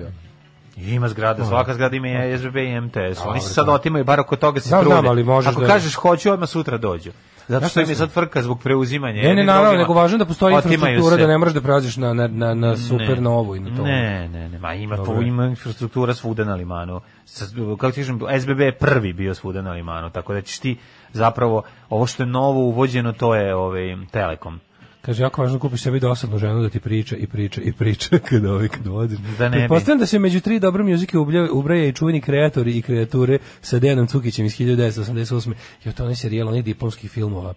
[SPEAKER 2] Ima zgrada, svaka zgrada ima i SBB i MTS. Oni se sad
[SPEAKER 1] to-
[SPEAKER 2] otimaju, bar oko toga se trude.
[SPEAKER 1] znam, ali možeš
[SPEAKER 2] Ako
[SPEAKER 1] da-
[SPEAKER 2] kažeš hoću, odmah sutra dođu. Zato što im je sad frka zbog preuzimanja.
[SPEAKER 1] Ne, ne, naravno, nego važno da postoji infrastruktura
[SPEAKER 2] se.
[SPEAKER 1] da ne moraš da prelaziš na, na, na, na super novu i na to.
[SPEAKER 2] Ne, ne, ne, ma ima,
[SPEAKER 1] Dobro.
[SPEAKER 2] ima infrastruktura svuda na limanu. Sa, kako ti kažem, SBB je prvi bio svuda na limanu, tako da ćeš ti zapravo, ovo što je novo uvođeno, to je ovaj, Telekom.
[SPEAKER 1] Kaže, jako važno kupiš sebi dosadnu ženu da ti priča i priča i priča kad ovaj kad voziš.
[SPEAKER 2] Da ne.
[SPEAKER 1] Pretpostavljam da se među tri dobre muzike ubraja i čuveni kreatori i kreature sa Dejanom Cukićem iz 1988. Jo, to onaj serijal onih diplomskih filmova.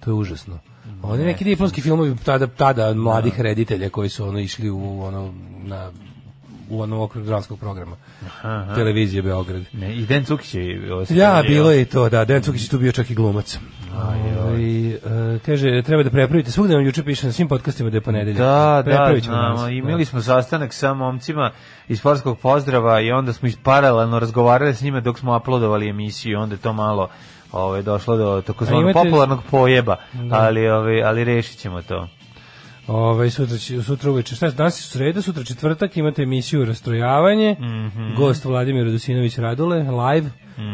[SPEAKER 1] To je užasno. Oni neki diplomski filmovi tada, tada mladih reditelja koji su ono išli u ono na u onom okviru dramskog programa. Televizije Beograd.
[SPEAKER 2] Ne, I Den Cukić je... se
[SPEAKER 1] Ja, bilo je i to, da. Dejan Cukić je tu bio čak i glumac. Ovaj, e, kaže, treba da prepravite. Svugde nam juče piše na svim podcastima da je ponedeljak.
[SPEAKER 2] Da, da, znamo.
[SPEAKER 1] danas.
[SPEAKER 2] Imali smo sastanak sa momcima iz sportskog pozdrava i onda smo paralelno razgovarali s njima dok smo uploadovali emisiju i onda je to malo ovaj, došlo do
[SPEAKER 1] A
[SPEAKER 2] takozvanog
[SPEAKER 1] imate-
[SPEAKER 2] popularnog pojeba, ali, ovaj, ali rešit ćemo to.
[SPEAKER 1] Ovaj sutra sutra uveče. Šta je danas je sreda, sutra četvrtak, imate emisiju Rastrojavanje.
[SPEAKER 2] Mhm.
[SPEAKER 1] Gost Vladimir Radosinović Radule, live.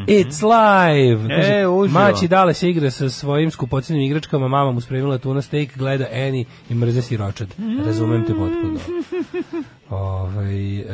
[SPEAKER 1] It's live.
[SPEAKER 2] E, uživo.
[SPEAKER 1] Maći dale se igra sa svojim skupocenim igračkama, mama mu spremila tuna steak, gleda Eni i mrze siročad. Razumem te potpuno. Ovaj, e,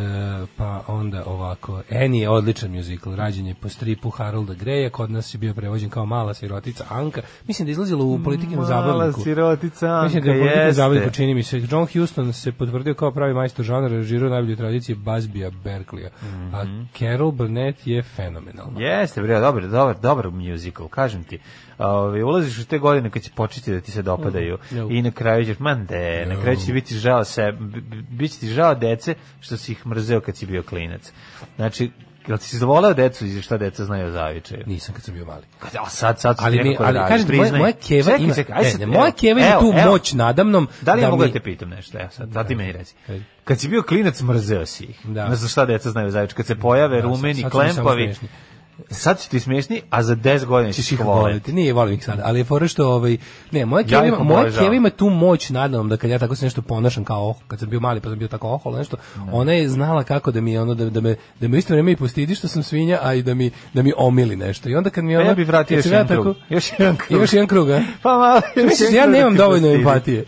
[SPEAKER 1] pa onda ovako, Eni je odličan musical, rađen je po stripu Harolda Greja, kod nas je bio prevođen kao mala sirotica Anka. Mislim da je izlazilo u politikinom zabavniku.
[SPEAKER 2] sirotica
[SPEAKER 1] Mislim da je politika zabavnika čini mi se. John Huston se potvrdio kao pravi majstor žanra, režirao najbolju tradiciju Busbya Berkleya. A Carol Burnett je fenomenalna.
[SPEAKER 2] Jeste, bre, dobar, dobar, dobar musical, kažem ti. Ove, ulaziš u te godine kad će početi da ti se dopadaju
[SPEAKER 1] Mm.
[SPEAKER 2] i na kraju ćeš, man de, na kraju će ti biti žao se, b- b- bit će ti žao dece što si ih mrzeo kad si bio klinac. Znači, Jel ti si zavoleo decu i šta deca znaju o zavičaju?
[SPEAKER 1] Nisam kad sam bio mali.
[SPEAKER 2] A sad, sad su
[SPEAKER 1] Ali, mi, ali
[SPEAKER 2] da
[SPEAKER 1] kažem, ti, moja,
[SPEAKER 2] priznaj.
[SPEAKER 1] moja keva
[SPEAKER 2] Čekaj,
[SPEAKER 1] ima,
[SPEAKER 2] čekaj, aj
[SPEAKER 1] ne,
[SPEAKER 2] sad,
[SPEAKER 1] moja keva ima tu
[SPEAKER 2] evo.
[SPEAKER 1] moć nadamnom.
[SPEAKER 2] Da li ja mogu
[SPEAKER 1] mi-
[SPEAKER 2] da te pitam nešto? Evo sad, da ti meni reci.
[SPEAKER 1] Ajde.
[SPEAKER 2] Kad si bio klinac, mrzeo si ih.
[SPEAKER 1] Da.
[SPEAKER 2] Ne znaš šta deca znaju o zavičaju. Kad se pojave
[SPEAKER 1] Da, sad-
[SPEAKER 2] rumeni,
[SPEAKER 1] sad samo
[SPEAKER 2] klempavi. Sad su ti smiješni, a za 10 godina
[SPEAKER 1] ćeš ih voliti. Nije, volim ih sad, ali je fora što ovaj ne, moja
[SPEAKER 2] Ja
[SPEAKER 1] keva
[SPEAKER 2] ih
[SPEAKER 1] ima, moja keva ima tu moć nadam da kad ja tako se nešto ponašam kao oh, kad sam bio mali pa sam bio tako ohol nešto, ona je znala kako da mi ono da, da me da me isto vrijeme i postidi što sam svinja, a i da mi da mi omili nešto. I onda kad mi
[SPEAKER 2] Pa
[SPEAKER 1] ona
[SPEAKER 2] ja bih vratio još
[SPEAKER 1] ja
[SPEAKER 2] jedan krug. Još jedan krug.
[SPEAKER 1] Još jedan krug, a?
[SPEAKER 2] Pa malo.
[SPEAKER 1] Misliš, ja nemam dovoljno empatije.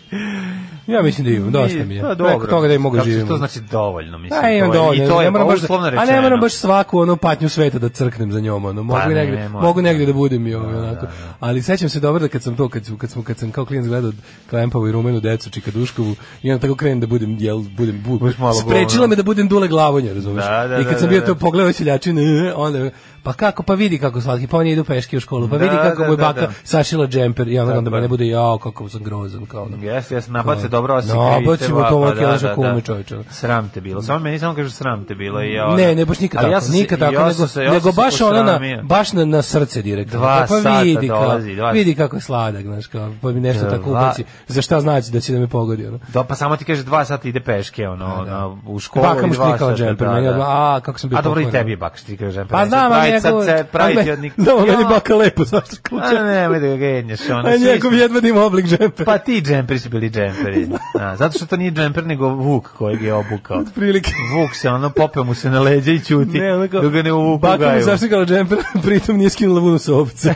[SPEAKER 1] Ja mislim da imam, dosta mi je.
[SPEAKER 2] Pa
[SPEAKER 1] Preko
[SPEAKER 2] dobro.
[SPEAKER 1] toga da i mogu živim.
[SPEAKER 2] To znači dovoljno, mislim.
[SPEAKER 1] A imam dovoljno,
[SPEAKER 2] I to
[SPEAKER 1] ne
[SPEAKER 2] je
[SPEAKER 1] moram baš,
[SPEAKER 2] uslovno
[SPEAKER 1] a ne moram baš svaku onu patnju sveta da crknem za njom, ono. Mogu,
[SPEAKER 2] Pa ne,
[SPEAKER 1] negde,
[SPEAKER 2] ne,
[SPEAKER 1] mogu negde da budem i ovaj, onako. Ali sećam se dobro da kad sam to, kad, kad, sam, kad sam kao klinac gledao Klempavu i Rumenu decu Čika Duškovu i onda tako krenem da budem, jel, budem, bu,
[SPEAKER 2] Budeš malo
[SPEAKER 1] sprečila me da budem dule glavonja, razumeš?
[SPEAKER 2] Da, da,
[SPEAKER 1] I kad
[SPEAKER 2] da,
[SPEAKER 1] sam
[SPEAKER 2] da,
[SPEAKER 1] bio
[SPEAKER 2] da.
[SPEAKER 1] to pogledao seljačin, onda, pa kako, pa vidi kako slatki, pa oni idu peške u školu, pa
[SPEAKER 2] Da,
[SPEAKER 1] vidi kako
[SPEAKER 2] da,
[SPEAKER 1] mu
[SPEAKER 2] da,
[SPEAKER 1] baka
[SPEAKER 2] da.
[SPEAKER 1] sašila džemper i onda, onda
[SPEAKER 2] Tako je.
[SPEAKER 1] mene bude, jao, kako sam grozan, kao ono.
[SPEAKER 2] Jes, jes, nabace dobro osi
[SPEAKER 1] No,
[SPEAKER 2] krivice,
[SPEAKER 1] bacimo
[SPEAKER 2] pa,
[SPEAKER 1] to
[SPEAKER 2] pa,
[SPEAKER 1] ovako
[SPEAKER 2] da,
[SPEAKER 1] leže
[SPEAKER 2] da,
[SPEAKER 1] kume,
[SPEAKER 2] da.
[SPEAKER 1] čoveče.
[SPEAKER 2] Sram te bilo. Samo meni samo kaže sram te bilo i ja.
[SPEAKER 1] Ne, ne baš nikad
[SPEAKER 2] Ali
[SPEAKER 1] tako,
[SPEAKER 2] ja sam se-
[SPEAKER 1] nikad tako, nego,
[SPEAKER 2] se-
[SPEAKER 1] nego baš ono na, baš na, na srce direktno.
[SPEAKER 2] Dva
[SPEAKER 1] pa
[SPEAKER 2] sata
[SPEAKER 1] vidi,
[SPEAKER 2] dolazi,
[SPEAKER 1] kao,
[SPEAKER 2] dva-
[SPEAKER 1] vidi kako je sladak, znaš, kao, pa mi nešto tako ubaci, za šta znači da će da me pogodi, ono.
[SPEAKER 2] Da, pa samo ti kaže dva sata ide peške, ono, na, u školu
[SPEAKER 1] Baka mu
[SPEAKER 2] sata.
[SPEAKER 1] džemper,
[SPEAKER 2] da,
[SPEAKER 1] meni
[SPEAKER 2] da.
[SPEAKER 1] a, kako sam bio
[SPEAKER 2] A dobro i tebi je baka štrikao džemper.
[SPEAKER 1] Pa znam, a
[SPEAKER 2] pravi sad
[SPEAKER 1] njegov,
[SPEAKER 2] se pravi ti od njih.
[SPEAKER 1] Da, meni baka lepo, zašto kuća.
[SPEAKER 2] A nemoj da ga genjaš, ono.
[SPEAKER 1] A njegov
[SPEAKER 2] smo-
[SPEAKER 1] jedva da ima oblik džempera.
[SPEAKER 2] Pa ti džemperi su bili džemperi. A, zato što to nije džemper, nego Vuk kojeg je obukao.
[SPEAKER 1] Prilike.
[SPEAKER 2] Vuk se, ono, popeo mu se na leđa i čuti.
[SPEAKER 1] Ne, onako,
[SPEAKER 2] dok ga ne uvuku u
[SPEAKER 1] Baka mi
[SPEAKER 2] gaju.
[SPEAKER 1] zaštikala džemper, pritom nije skinula vunu sa ovce.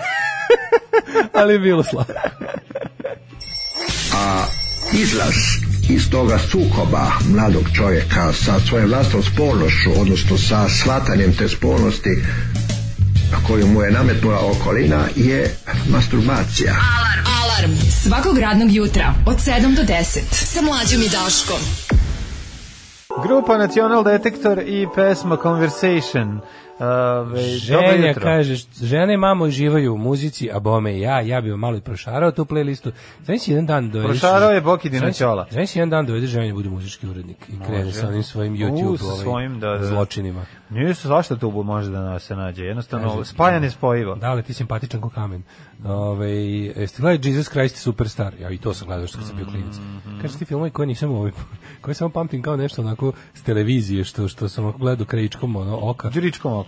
[SPEAKER 1] Ali je bilo slatko.
[SPEAKER 3] a izlaz iz toga sukoba mladog čovjeka sa svojom vlastnom spolnošću, odnosno sa shvatanjem te spolnosti koju mu je nametnula okolina je masturbacija.
[SPEAKER 4] Alarm svakog radnog jutra od 7 do 10 sa mlađom i Daškom.
[SPEAKER 2] Grupa National Detektor i pesma Conversation.
[SPEAKER 1] Ženja kaže, žene i mamo uživaju u muzici, a bome ja, ja bi vam malo i prošarao tu playlistu. Znaš si jedan dan dovedeš...
[SPEAKER 2] Prošarao je Boki Dinoćola.
[SPEAKER 1] Znaš si jedan dan dovedeš ženja da bude muzički urednik i krene sa onim svojim YouTube
[SPEAKER 2] U, svojim, da, da.
[SPEAKER 1] zločinima.
[SPEAKER 2] Nije se zašto tu može da se nađe. Jednostavno, spajan je spojivo.
[SPEAKER 1] Da, ali ti simpatičan ko kamen. Ove, jeste gledali Jesus Christ Superstar? Ja i to sam gledao što sam bio klinac.
[SPEAKER 2] Mhm.
[SPEAKER 1] Kaže ti filmovi koje nisam ovaj, koje samo pamtim kao nešto onako s televizije što što sam gledao krajičkom ono oka
[SPEAKER 2] Đuričkom oka.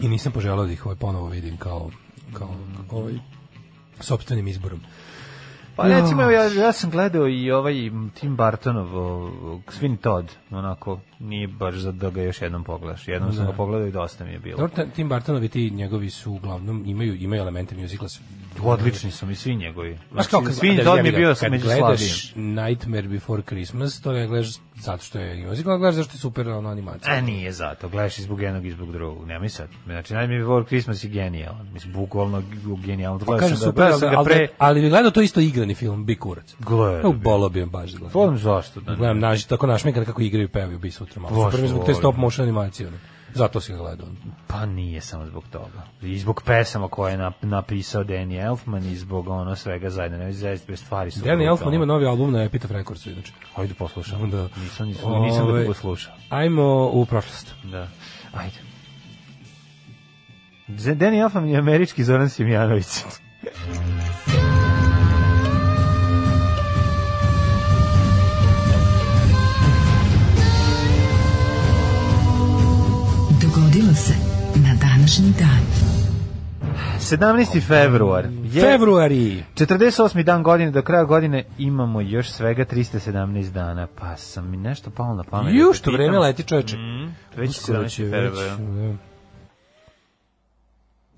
[SPEAKER 1] I nisam poželao da ih ovaj ponovo vidim kao kao ovaj sopstvenim izborom.
[SPEAKER 2] Pa recimo, ja, ja sam gledao i ovaj Tim o, Sweeney Todd, onako, nije baš za da ga još jednom pogledaš. Jednom sam
[SPEAKER 1] Da.
[SPEAKER 2] ga pogledao i dosta mi je bilo.
[SPEAKER 1] Dobro, Tim Burtonovi ti njegovi su uglavnom imaju imaju elemente musicala. s-
[SPEAKER 2] Odlični su mi svi njegovi.
[SPEAKER 1] Znaš kao kad,
[SPEAKER 2] Sweeney
[SPEAKER 1] da,
[SPEAKER 2] mi je bio
[SPEAKER 1] kad
[SPEAKER 2] među slabijim.
[SPEAKER 1] Nightmare Before Christmas, to ne gledaš zato što je nego gledaš zato što je super ono animacija.
[SPEAKER 2] A nije zato, gledaš i zbog jednog i zbog drugog. Nemoj sad. Znači, Nightmare Before Christmas je genijalan. Mislim, bukvalno genijalan.
[SPEAKER 1] Pa
[SPEAKER 2] Gledao
[SPEAKER 1] kaže
[SPEAKER 2] sam
[SPEAKER 1] super,
[SPEAKER 2] gledao sam
[SPEAKER 1] ali,
[SPEAKER 2] pre...
[SPEAKER 1] ali, ali bi gledao to isto igrani film, Bi kurac.
[SPEAKER 2] Gledao bi.
[SPEAKER 1] bolo bi baš da gledam.
[SPEAKER 2] Volim zašto da ne.
[SPEAKER 1] Gledam naš, tako našminkane kako igraju pevaju Bi sutra malo. Super mi zbog te stop motion animacije. Ono. Zato si ga gledao.
[SPEAKER 2] Pa nije samo zbog toga. I zbog pesama koje je nap- napisao Danny Elfman i zbog ono svega zajedno. Ne zaista bez stvari su.
[SPEAKER 1] Danny. Elfman ima novi album na Epitaph Recordsu, inače.
[SPEAKER 2] Ajde poslušam.
[SPEAKER 1] Da.
[SPEAKER 2] Nisam, nisam, nisam ga
[SPEAKER 1] Ovaj,
[SPEAKER 2] dugo slušao.
[SPEAKER 1] Ajmo u prošlost.
[SPEAKER 2] Da. Ajde. Danny Elfman je američki Zoran Simjanović.
[SPEAKER 4] Dogodilo se na današnji dan.
[SPEAKER 2] 17. februar. Je
[SPEAKER 1] Februari.
[SPEAKER 2] 48. dan godine, do kraja godine imamo još svega 317 dana, pa sam mi nešto palo na pamet. da
[SPEAKER 1] Ju, što
[SPEAKER 2] pitam.
[SPEAKER 1] vreme leti čoveče.
[SPEAKER 2] Mm, već
[SPEAKER 1] Uskoro
[SPEAKER 2] 17.
[SPEAKER 1] će već,
[SPEAKER 2] februar.
[SPEAKER 1] da,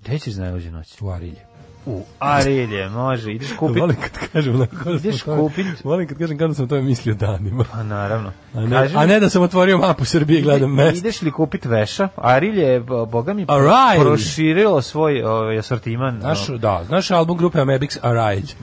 [SPEAKER 2] Gde ćeš najluđu noć?
[SPEAKER 1] U Arilje.
[SPEAKER 2] U Arilje, može, ideš kupiti.
[SPEAKER 1] Volim kad kažem onako
[SPEAKER 2] Ideš
[SPEAKER 1] tome-
[SPEAKER 2] kupit-
[SPEAKER 1] Volim kad kažem kada sam o tome mislio danima.
[SPEAKER 2] Pa naravno.
[SPEAKER 1] A ne,
[SPEAKER 2] Kaži
[SPEAKER 1] a
[SPEAKER 2] mi,
[SPEAKER 1] ne da sam otvorio mapu Srbije i gledam mesta.
[SPEAKER 2] Ideš li kupiti veša? Arilje je, bo- boga mi,
[SPEAKER 1] Arilje.
[SPEAKER 2] proširilo svoj ovaj, asortiman.
[SPEAKER 1] Naš,
[SPEAKER 2] no,
[SPEAKER 1] da, naš album grupe Amebix Arise.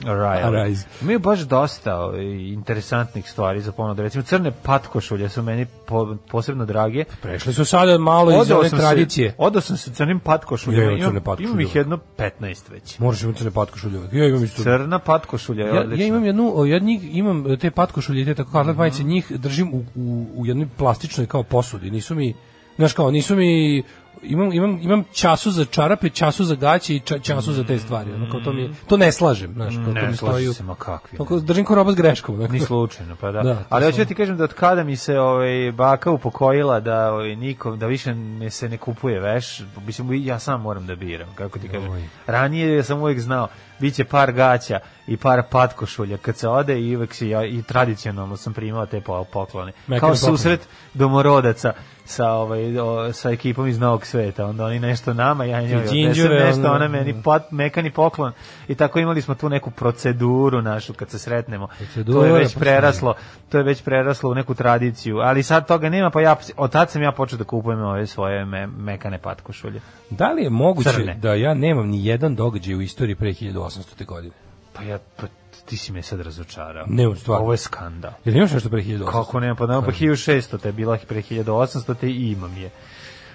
[SPEAKER 1] Arise.
[SPEAKER 2] Imaju baš dosta ovaj, interesantnih stvari za ponudu. Recimo, crne patkošulje su meni po, posebno drage.
[SPEAKER 1] Prešli su sada malo iz
[SPEAKER 2] Odao
[SPEAKER 1] ove
[SPEAKER 2] sam
[SPEAKER 1] tradicije.
[SPEAKER 2] Odao sam se crnim patkošuljama.
[SPEAKER 1] Ja imam
[SPEAKER 2] imam ih jedno 15 već.
[SPEAKER 1] Moraš imati crne patkošulje. Ja imam isto.
[SPEAKER 2] Crna patkošulja je
[SPEAKER 1] Ja,
[SPEAKER 2] odlična.
[SPEAKER 1] ja imam jednu, ja njih, imam te patkošulje, te tako karlat majice, njih držim u, u, u jednoj plastičnoj kao posudi, nisu mi, znaš kao, nisu mi imam, imam, imam času za čarape, času za gaće i ča, času za te stvari. Ono, kao to, mi to ne slažem, znaš, kao to
[SPEAKER 2] Ne,
[SPEAKER 1] mi
[SPEAKER 2] slažem
[SPEAKER 1] stoji u-
[SPEAKER 2] se, ma kakvi.
[SPEAKER 1] to kao držim kao roba s greškom. onako.
[SPEAKER 2] Ni slučajno, pa da.
[SPEAKER 1] Da,
[SPEAKER 2] Ali hoću
[SPEAKER 1] sam-
[SPEAKER 2] da ti kažem da od kada mi se ovaj baka upokojila da ovaj nikom da više ne se ne kupuje veš, mislim ja sam moram da biram, kako ti kažem.
[SPEAKER 1] Oj.
[SPEAKER 2] Ranije sam uvek znao biće par gaća i par patkošulja kad se ode i uvek se ja i tradicionalno sam primao te po- poklone.
[SPEAKER 1] Mekane
[SPEAKER 2] Kao
[SPEAKER 1] poklone.
[SPEAKER 2] susret domorodaca sa ovaj o, sa ekipom iz Novog sveta. Onda oni nešto nama, ja njoj odnesem nešto, ona meni pat, mekani poklon. I tako imali smo tu neku proceduru našu kad se sretnemo. to
[SPEAKER 1] Procedura,
[SPEAKER 2] je već
[SPEAKER 1] pa
[SPEAKER 2] preraslo, to je već preraslo u neku tradiciju, ali sad toga nema, pa ja od tad sam ja počeo da kupujem ove svoje me, mekane patkošulje.
[SPEAKER 1] Da li je moguće
[SPEAKER 2] Crne.
[SPEAKER 1] da ja nemam ni jedan događaj u istoriji pre 1800. godine?
[SPEAKER 2] Pa ja pa ti si me sad razočarao.
[SPEAKER 1] Ne, stvarno.
[SPEAKER 2] Ovo je skandal.
[SPEAKER 1] Jel imaš nešto pre 1800?
[SPEAKER 2] Kako nema, pa nema, pa 1600 te je bila pre 1800 te i imam je.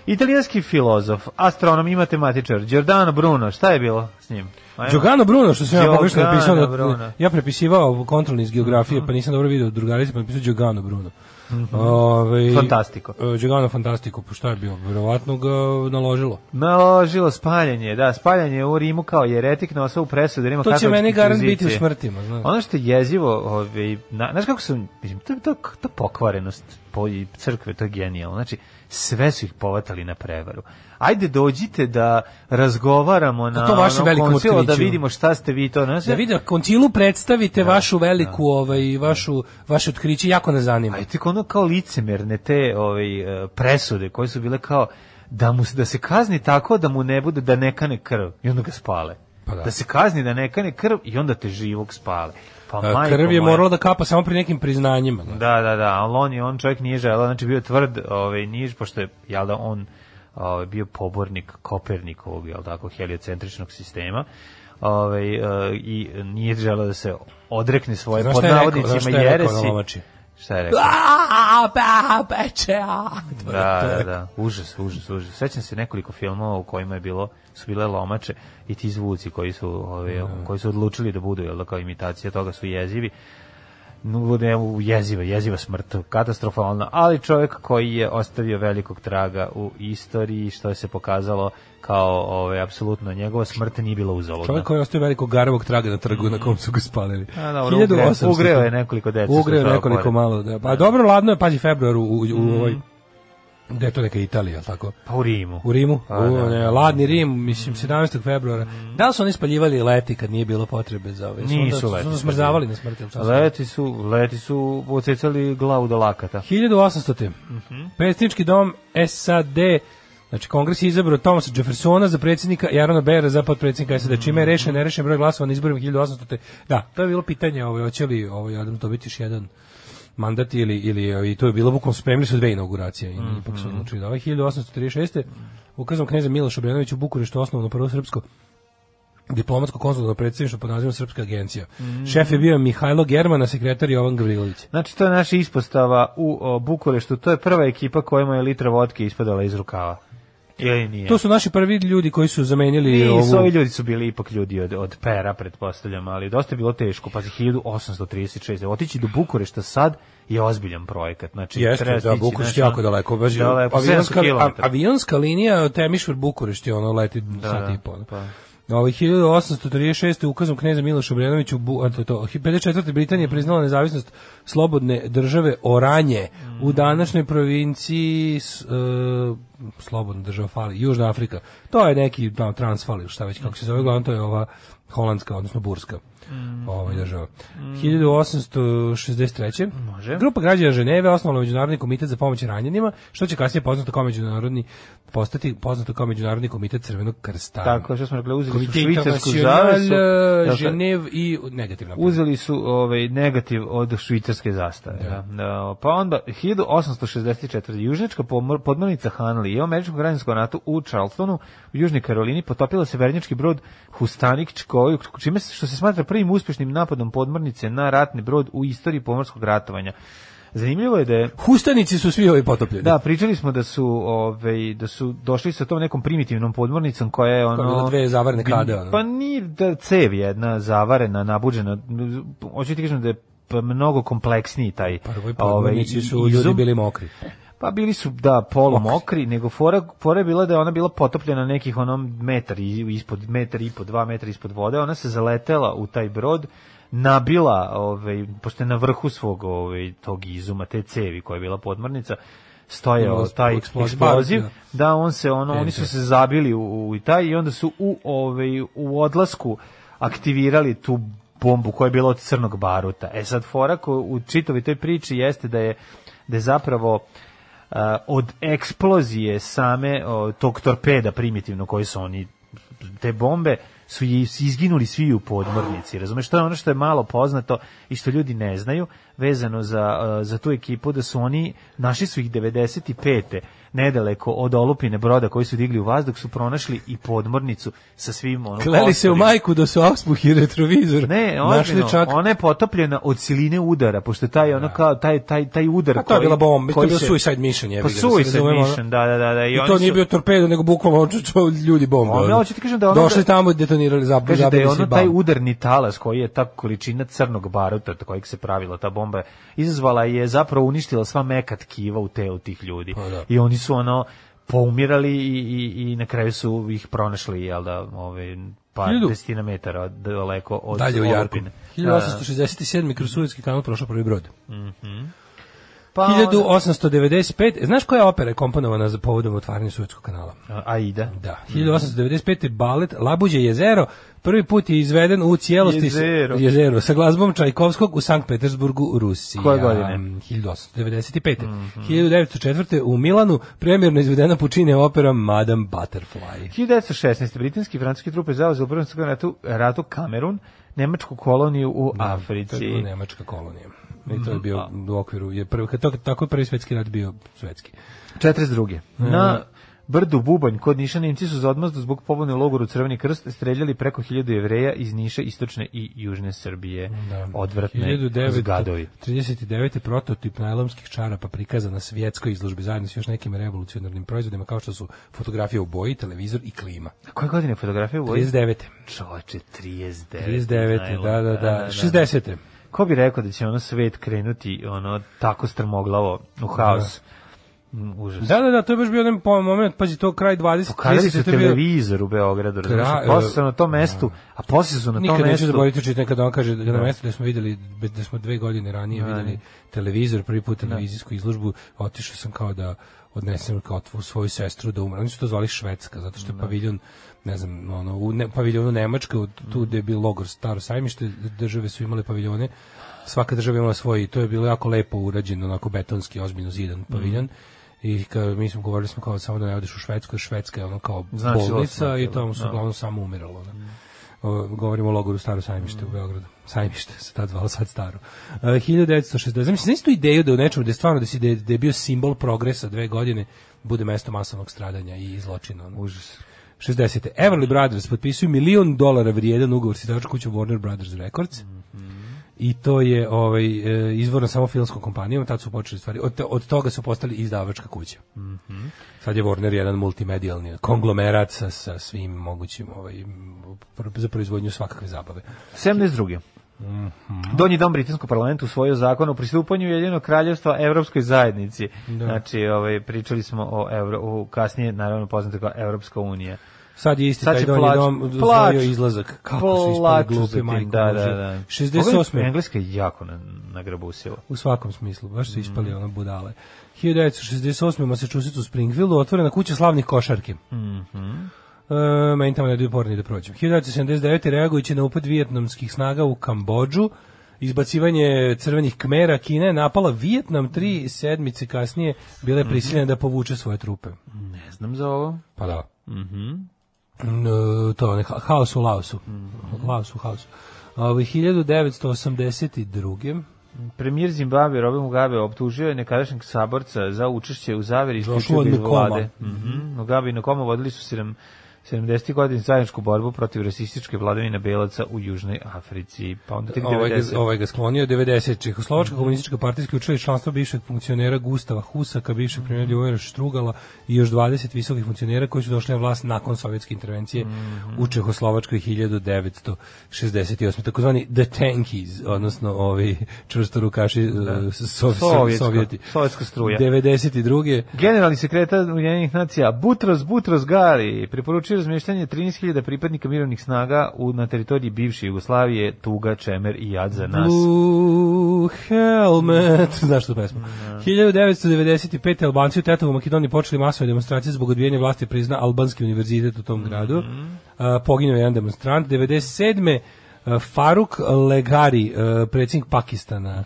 [SPEAKER 2] Italijanski filozof, astronom i matematičar, Giordano Bruno, šta je bilo s njim? Ajmo.
[SPEAKER 1] Giordano Bruno, što sam ja pogrešno napisao, da, ja prepisivao kontrolni iz geografije,
[SPEAKER 2] Mhm.
[SPEAKER 1] pa nisam dobro video drugarice, pa napisao Giordano Bruno. Ove,
[SPEAKER 2] Fantastiko.
[SPEAKER 1] e, Giordano Fantastico, pa šta je bio? Verovatno ga naložilo.
[SPEAKER 2] Naložilo spaljanje, da, spaljanje u Rimu kao jeretik na osnovu presude Rima
[SPEAKER 1] To će meni garant biti u smrtima, znaš.
[SPEAKER 2] Ono što je jezivo, ovaj, na, znaš kako su, mislim, to, to, to pokvarenost po i crkve, to je genijalno. Znači, sve su ih povatali na prevaru. Ajde dođite da razgovaramo na
[SPEAKER 1] to vaše
[SPEAKER 2] onom
[SPEAKER 1] velikom
[SPEAKER 2] koncilu, da vidimo šta ste vi to. Znaš,
[SPEAKER 1] Da vidi, koncilu predstavite vašu veliku, ovaj, vašu, vaše otkriće, jako nas zanima.
[SPEAKER 2] Ajde ono kao licemerne te ovaj, e, presude koje su bile kao da mu da se kazni tako da mu ne bude da ne kane krv i onda ga spale.
[SPEAKER 1] Pa da.
[SPEAKER 2] da. se kazni da ne kane krv i onda te živog spale. Pa majko
[SPEAKER 1] Krv je morala da kapa samo pri nekim priznanjima. znaš.
[SPEAKER 2] Da, da, da, ali on, je, on čovjek nije želeo, znači bio tvrd, ovaj, nije, pošto je, jel da, on ovaj, bio pobornik Kopernikovog, jel tako, heliocentričnog sistema, ovaj, i nije želeo da se odrekne svoje
[SPEAKER 1] Znaš
[SPEAKER 2] pod
[SPEAKER 1] je
[SPEAKER 2] navodnicima
[SPEAKER 1] je
[SPEAKER 2] jeresi. Šta je rekao?
[SPEAKER 1] A, pa, peče, a. Je-
[SPEAKER 2] Da,
[SPEAKER 1] je
[SPEAKER 2] da, da. Užas, užas, užas. Sećam se nekoliko filmova u kojima je bilo su bile lomače i ti zvuci koji su ove, koji su odlučili da budu jel da kao imitacija toga su jezivi. Ne, jeziva, jeziva smrt, katastrofalna, ali čovjek koji je ostavio velikog traga u istoriji, što se pokazalo kao ove, apsolutno njegova smrt nije bila uzaludna.
[SPEAKER 1] Čovjek koji je ostavio velikog garavog traga na trgu na kom su ga spalili.
[SPEAKER 2] A, dobro, ugreo- ugreo je nekoliko dece sa
[SPEAKER 1] Ugreo je nekoliko malo, da. Pa dobro, ladno je, pazi, februar u, u,
[SPEAKER 2] Mm.
[SPEAKER 1] u ovoj, gde je to neka Italija, tako?
[SPEAKER 2] Pa u Rimu.
[SPEAKER 1] U Rimu,
[SPEAKER 2] Pa,
[SPEAKER 1] u,
[SPEAKER 2] da.
[SPEAKER 1] ne, ladni Rim, mislim, 17. februara. Da li su oni spaljivali leti kad nije bilo potrebe za ove? Su
[SPEAKER 2] Nisu
[SPEAKER 1] onda-
[SPEAKER 2] leti.
[SPEAKER 1] Su smrzavali na smrti. su?
[SPEAKER 2] Leti su, leti su ocecali glavu do lakata.
[SPEAKER 1] 1800.
[SPEAKER 2] Mhm.
[SPEAKER 1] Predsjednički dom SAD Znači, kongres je izabrao Thomasa Jeffersona za predsjednika i Arona Bera za potpredsjednika SAD. Čime je rešen, nerešen broj glasova na izborima 1800. Da, to je bilo pitanje, ovaj, hoće li ovaj, Adam dobiti još jedan mandat ili, ili i to je bilo bukom spremili su dve inauguracije i ipak su odlučili da ovaj 1836. ukazom kneza Miloša Obrenovića u Bukureštu osnovno prvo srpsko diplomatsko konzularno predstavništvo pod nazivom Srpska agencija. Šef je bio Mihajlo Germana, sekretar Jovan Gavrilović.
[SPEAKER 2] Znači, to je naša ispostava u o, Bukureštu. To je prva ekipa kojima je litra vodke ispadala iz rukava. Ili nije?
[SPEAKER 1] To su naši prvi ljudi koji su zamenili
[SPEAKER 2] Nisu,
[SPEAKER 1] ovu...
[SPEAKER 2] ovi ljudi su bili ipak ljudi od, od pera, pretpostavljam, ali dosta je bilo teško. Pazi, 1836. Otići do Bukurešta sad je ozbiljan projekat. Znači,
[SPEAKER 1] Jeste,
[SPEAKER 2] treba
[SPEAKER 1] da, Bukurešt
[SPEAKER 2] znači,
[SPEAKER 1] jako daleko. Baš,
[SPEAKER 2] daleko,
[SPEAKER 1] avionska,
[SPEAKER 2] 700
[SPEAKER 1] a,
[SPEAKER 2] kilometara.
[SPEAKER 1] avionska linija Temišvar Bukurešt je ono leti sat i pol.
[SPEAKER 2] pa.
[SPEAKER 1] Ovaj 1836. ukazom kneza Miloša Obrenovića Bu, to, to, 54. Britanija priznala nezavisnost slobodne države Oranje u današnjoj provinciji s, e, slobodna država fali, Južna Afrika. To je neki da, transfal ili šta već kako se zove, glavno to je ova holandska, odnosno burska. Ovaj država. 1863.
[SPEAKER 2] Može.
[SPEAKER 1] Grupa građana Ženeve osnovala Međunarodni komitet za pomoć ranjenima, što će kasnije poznato kao međunarodni postati poznato kao Međunarodni komitet Crvenog krsta.
[SPEAKER 2] Tako, što smo rekli, uzeli su
[SPEAKER 1] Komitet
[SPEAKER 2] švicarsku
[SPEAKER 1] International,
[SPEAKER 2] zavesu.
[SPEAKER 1] eh,
[SPEAKER 2] Dakle,
[SPEAKER 1] Ženev i negativna.
[SPEAKER 2] Uzeli su ovaj negativ od švicarske zastave. Da. Da, Pa onda 1864. Južnička podmornica Hanley i u američkom građanskom ratu u Charlestonu u Južnoj Karolini potopila se vernički brod Hustanik koji čime se što se smatra prvim uspješnim napadom podmornice na ratni brod u istoriji pomorskog ratovanja. Zanimljivo je da je
[SPEAKER 1] Hustanici su svi ovi potopljeni.
[SPEAKER 2] Da, pričali smo da su ovaj da su došli sa tom nekom primitivnom podmornicom koja je ono
[SPEAKER 1] bila dve zavarene kade, ono.
[SPEAKER 2] Pa nije da cev jedna zavarena, nabuđena. Hoću ti kažem da je pa mnogo kompleksniji taj
[SPEAKER 1] Prvoj
[SPEAKER 2] ovaj,
[SPEAKER 1] su ljudi bili mokri.
[SPEAKER 2] Pa bili su da polu mokri, nego fora, fora je bila da je ona bila potopljena nekih onom metar ispod metar i po dva metra ispod vode, ona se zaletela u taj brod, nabila, ovaj, pošto je na vrhu svog ovaj, tog izuma, te cevi koja je bila podmornica, stojao taj
[SPEAKER 1] eksploziv, da.
[SPEAKER 2] da on se ono, oni su se zabili u, u taj i onda su u ovaj u odlasku aktivirali tu bombu koja je bila od crnog baruta. E sad fora ko u čitavi toj priči jeste da je da je zapravo od eksplozije same tog torpeda primitivno koji su oni te bombe su izginuli svi u podmornici. Razumeš, to je ono što je malo poznato i što ljudi ne znaju vezano za, za tu ekipu da su oni našli su ih 95. nedaleko od olupine broda koji su digli u vazduh su pronašli i podmornicu sa svim ono
[SPEAKER 1] Kleli se u majku da su auspuh i retrovizor.
[SPEAKER 2] Ne, ozbiljno,
[SPEAKER 1] čak
[SPEAKER 2] ona je potopljena od siline udara, pošto taj ono kao taj taj taj udar
[SPEAKER 1] A to je bila bomba, to je bio suicide mission, jebi
[SPEAKER 2] Pa
[SPEAKER 1] da
[SPEAKER 2] suicide
[SPEAKER 1] ono.
[SPEAKER 2] mission, da, da, da, da.
[SPEAKER 1] I,
[SPEAKER 2] oni
[SPEAKER 1] to nije
[SPEAKER 2] su-
[SPEAKER 1] bio torpedo, nego bukvalno ljudi bombe.
[SPEAKER 2] Ono,
[SPEAKER 1] ono.
[SPEAKER 2] ti kažem da ono
[SPEAKER 1] Došli
[SPEAKER 2] da-
[SPEAKER 1] tamo i detonirali, zab,
[SPEAKER 2] Kaže da je ono taj udarni talas koji je ta količina crnog baruta od kojeg se pravila ta bomba izazvala je zapravo uništila sva meka tkiva u telu tih ljudi.
[SPEAKER 1] Pa da.
[SPEAKER 2] I oni su ono poumirali i, i, i na kraju su ih pronašli jel da, ove, par
[SPEAKER 1] Hiljadu-
[SPEAKER 2] desetina metara od- daleko od
[SPEAKER 1] Dalje u Jarku.
[SPEAKER 2] olupine. Da, da.
[SPEAKER 1] 1867. kroz Suetski kanal prošao prvi brod.
[SPEAKER 2] Pa onda-
[SPEAKER 1] 1895. Znaš koja opera je komponovana za povodom otvaranja Suetskog kanala?
[SPEAKER 2] Aida.
[SPEAKER 1] Da. 1895. balet Labuđe jezero prvi put je izveden u cijelosti
[SPEAKER 2] Jezero.
[SPEAKER 1] jezero sa glazbom Čajkovskog u Sankt Petersburgu, Rusija.
[SPEAKER 2] Koje godine? Mhm.
[SPEAKER 1] 1895. 1904. u Milanu premjerno izvedena Pučine opera Madame Butterfly.
[SPEAKER 2] 1916. britanski i francuski trupe zauzeli u prvom ratu, ratu Kamerun, nemačku koloniju u
[SPEAKER 1] je
[SPEAKER 2] Africi.
[SPEAKER 1] nemačka kolonija. I to je bio u okviru, je prvi, kad to, tako je prvi svetski rat bio svetski.
[SPEAKER 2] 42.
[SPEAKER 1] Mhm.
[SPEAKER 2] Na brdu Bubanj kod Niša Nemci su za odmazdu zbog pobune u logoru Crveni krst streljali preko 1000 jevreja iz Niša, istočne i južne Srbije. Odvratne zgadovi.
[SPEAKER 1] 1939. prototip najlomskih čarapa prikazan na svjetskoj izložbi zajedno s još nekim revolucionarnim proizvodima kao što su fotografija u boji, televizor i klima.
[SPEAKER 2] A koje godine fotografije u
[SPEAKER 1] 39.
[SPEAKER 2] Čoveče, 39.
[SPEAKER 1] 39. Da, da, da. 60.
[SPEAKER 2] Ko bi rekao da će ono svet krenuti ono tako strmoglavo u haos? Mm, Užas.
[SPEAKER 1] Da, da, da, to je baš bio jedan moment, pazi, to kraj 20.
[SPEAKER 2] Pokazali su
[SPEAKER 1] 30, to je bio-
[SPEAKER 2] televizor u Beogradu?
[SPEAKER 1] Kraj-
[SPEAKER 2] Posle su na tom mestu, a posle su na tom
[SPEAKER 1] Nikad neću
[SPEAKER 2] mestu...
[SPEAKER 1] zaboraviti čitati kada on kaže da na mestu da smo videli da smo dve godine ranije videli televizor, prvi put televizijsku izložbu, otišao sam kao da odnesem kao tvu svoju sestru da umre. Oni su to zvali Švedska, zato što je paviljon ne znam, ono, u ne, paviljonu Nemačka, u- tu gde je bio logor Staro sajmište, države su imale paviljone, svaka država imala svoj, i to je bilo jako lepo urađeno, onako betonski, ozbiljno zidan paviljon. I kao, mi smo govorili smo kao samo da ne odeš u Švedsku, Švedska je ono kao
[SPEAKER 2] Znači,
[SPEAKER 1] bolnica i tamo su
[SPEAKER 2] da.
[SPEAKER 1] uglavnom samo umiralo. ono. O, govorimo o logoru Staro sajmište u Beogradu. Sajmište se tad zvalo, sad staro. Uh, 1960. Znači, znaš tu ideju da u nečemu, da je stvarno da, si, da, je, da je bio simbol progresa dve godine, bude mesto masovnog stradanja i zločina. Ono.
[SPEAKER 2] Užas.
[SPEAKER 1] 60. Everly Brothers potpisuju milion dolara vrijedan ugovor s izdavačkom kućom Warner Brothers Records. I to je ovaj e, izvorno samo filmskom kompanijom, tad su počeli stvari. Od, od toga su postali izdavačka kuća. Sad je Warner jedan multimedijalni konglomerat sa, sa svim mogućim ovaj, za proizvodnju svakakve zabave.
[SPEAKER 2] 72.
[SPEAKER 1] Mhm.
[SPEAKER 2] Donji dom britanskog parlamenta usvojio zakon o pristupanju Jedinog kraljevstva Evropskoj zajednici. Znači, ovaj, pričali smo o, Evro, o kasnije, naravno poznato kao Evropska unija.
[SPEAKER 1] Sad je isti
[SPEAKER 2] Sad
[SPEAKER 1] taj donji
[SPEAKER 2] plač-
[SPEAKER 1] dom
[SPEAKER 2] plač-
[SPEAKER 1] izlazak. Kako su ispali glupi,
[SPEAKER 2] tim,
[SPEAKER 1] majko
[SPEAKER 2] da, da, da.
[SPEAKER 1] 68.
[SPEAKER 2] Engleska je jako na, nagrabusila.
[SPEAKER 1] U svakom smislu, baš su ispali
[SPEAKER 2] Mm.
[SPEAKER 1] ono budale. 1968. u Massachusettsu u Springfieldu otvorena kuća slavnih košarki.
[SPEAKER 2] Mhm.
[SPEAKER 1] E, meni tamo ne daju porni da prođem. 1979. reagujući na upad vijetnamskih snaga u Kambodžu, izbacivanje crvenih kmera, Kina je napala Vijetnam tri sedmice kasnije, bila je prisiljena da povuče svoje trupe.
[SPEAKER 2] Ne znam za ovo.
[SPEAKER 1] Pa da.
[SPEAKER 2] Mhm.
[SPEAKER 1] E, to je ha- haos u Laosu. Laos u haosu. Ovo, 1982.
[SPEAKER 2] Premijer Zimbabwe Robert Mugabe optužio je nekadašnjeg saborca za učešće u zaveri
[SPEAKER 1] Nkoma.
[SPEAKER 2] vlade. Mhm. Mugabe i Nkoma vodili su sedam 70. godina zajedničku borbu protiv rasističke vladavine belaca u Južnoj Africi. Pa onda tek
[SPEAKER 1] Ovaj
[SPEAKER 2] 90.
[SPEAKER 1] ga, ovaj ga sklonio 90. Čehoslovačka komunistička partija isključila iz članstva bivšeg funkcionera Gustava Husaka, bivšeg premijera Ljubomira Štrugala i još 20 visokih funkcionera koji su došli na vlast nakon sovjetske intervencije u Čehoslovačkoj 1968. Takozvani The Tankies, odnosno ovi čvrstorukaši da. sov,
[SPEAKER 2] Sovjetska-
[SPEAKER 1] Sovjeti.
[SPEAKER 2] sovjetska struja.
[SPEAKER 1] 92.
[SPEAKER 2] Generalni sekretar Ujedinjenih nacija Butros Butros Gali preporučio razmještanje 13.000 pripadnika mirovnih snaga u, na teritoriji bivše Jugoslavije, Tuga, Čemer i Jad za nas.
[SPEAKER 1] Blue Helmet. Znaš tu pesmu? 1995. Albanci u Tetovu Makedoniji počeli masove demonstracije zbog odbijanja vlasti prizna Albanski univerzitet u tom gradu. A, Poginuo je jedan demonstrant. 97. a, Faruk Legari, predsjednik Pakistana,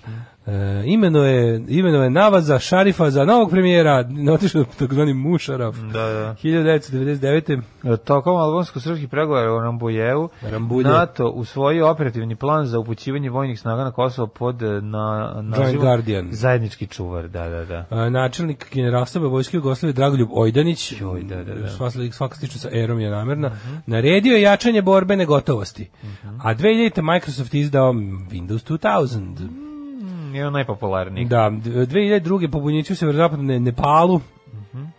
[SPEAKER 1] E, imeno je imeno je Navaza Šarifa za novog premijera, otišao takozvani Mušaraf.
[SPEAKER 2] Da, da.
[SPEAKER 1] 1999.
[SPEAKER 2] Tokom albansko-srpskih pregovora o Rambujevu,
[SPEAKER 1] Rambulje.
[SPEAKER 2] NATO usvojio operativni plan za upućivanje vojnih snaga na Kosovo pod eh, na, nazivom
[SPEAKER 1] Guardian.
[SPEAKER 2] Zajednički čuvar, da, da, da.
[SPEAKER 1] A, načelnik generalstava vojske Jugoslavije Dragoljub Ojdanić,
[SPEAKER 2] Joj, da, da, da.
[SPEAKER 1] Sva, svaka slična sa erom je namerna, naredio je jačanje borbene gotovosti. A 2000. Microsoft izdao Windows 2000.
[SPEAKER 2] Mm, Jedan najpopularnijih.
[SPEAKER 1] Da, 2002. pobunjici u severozapadnom Nepalu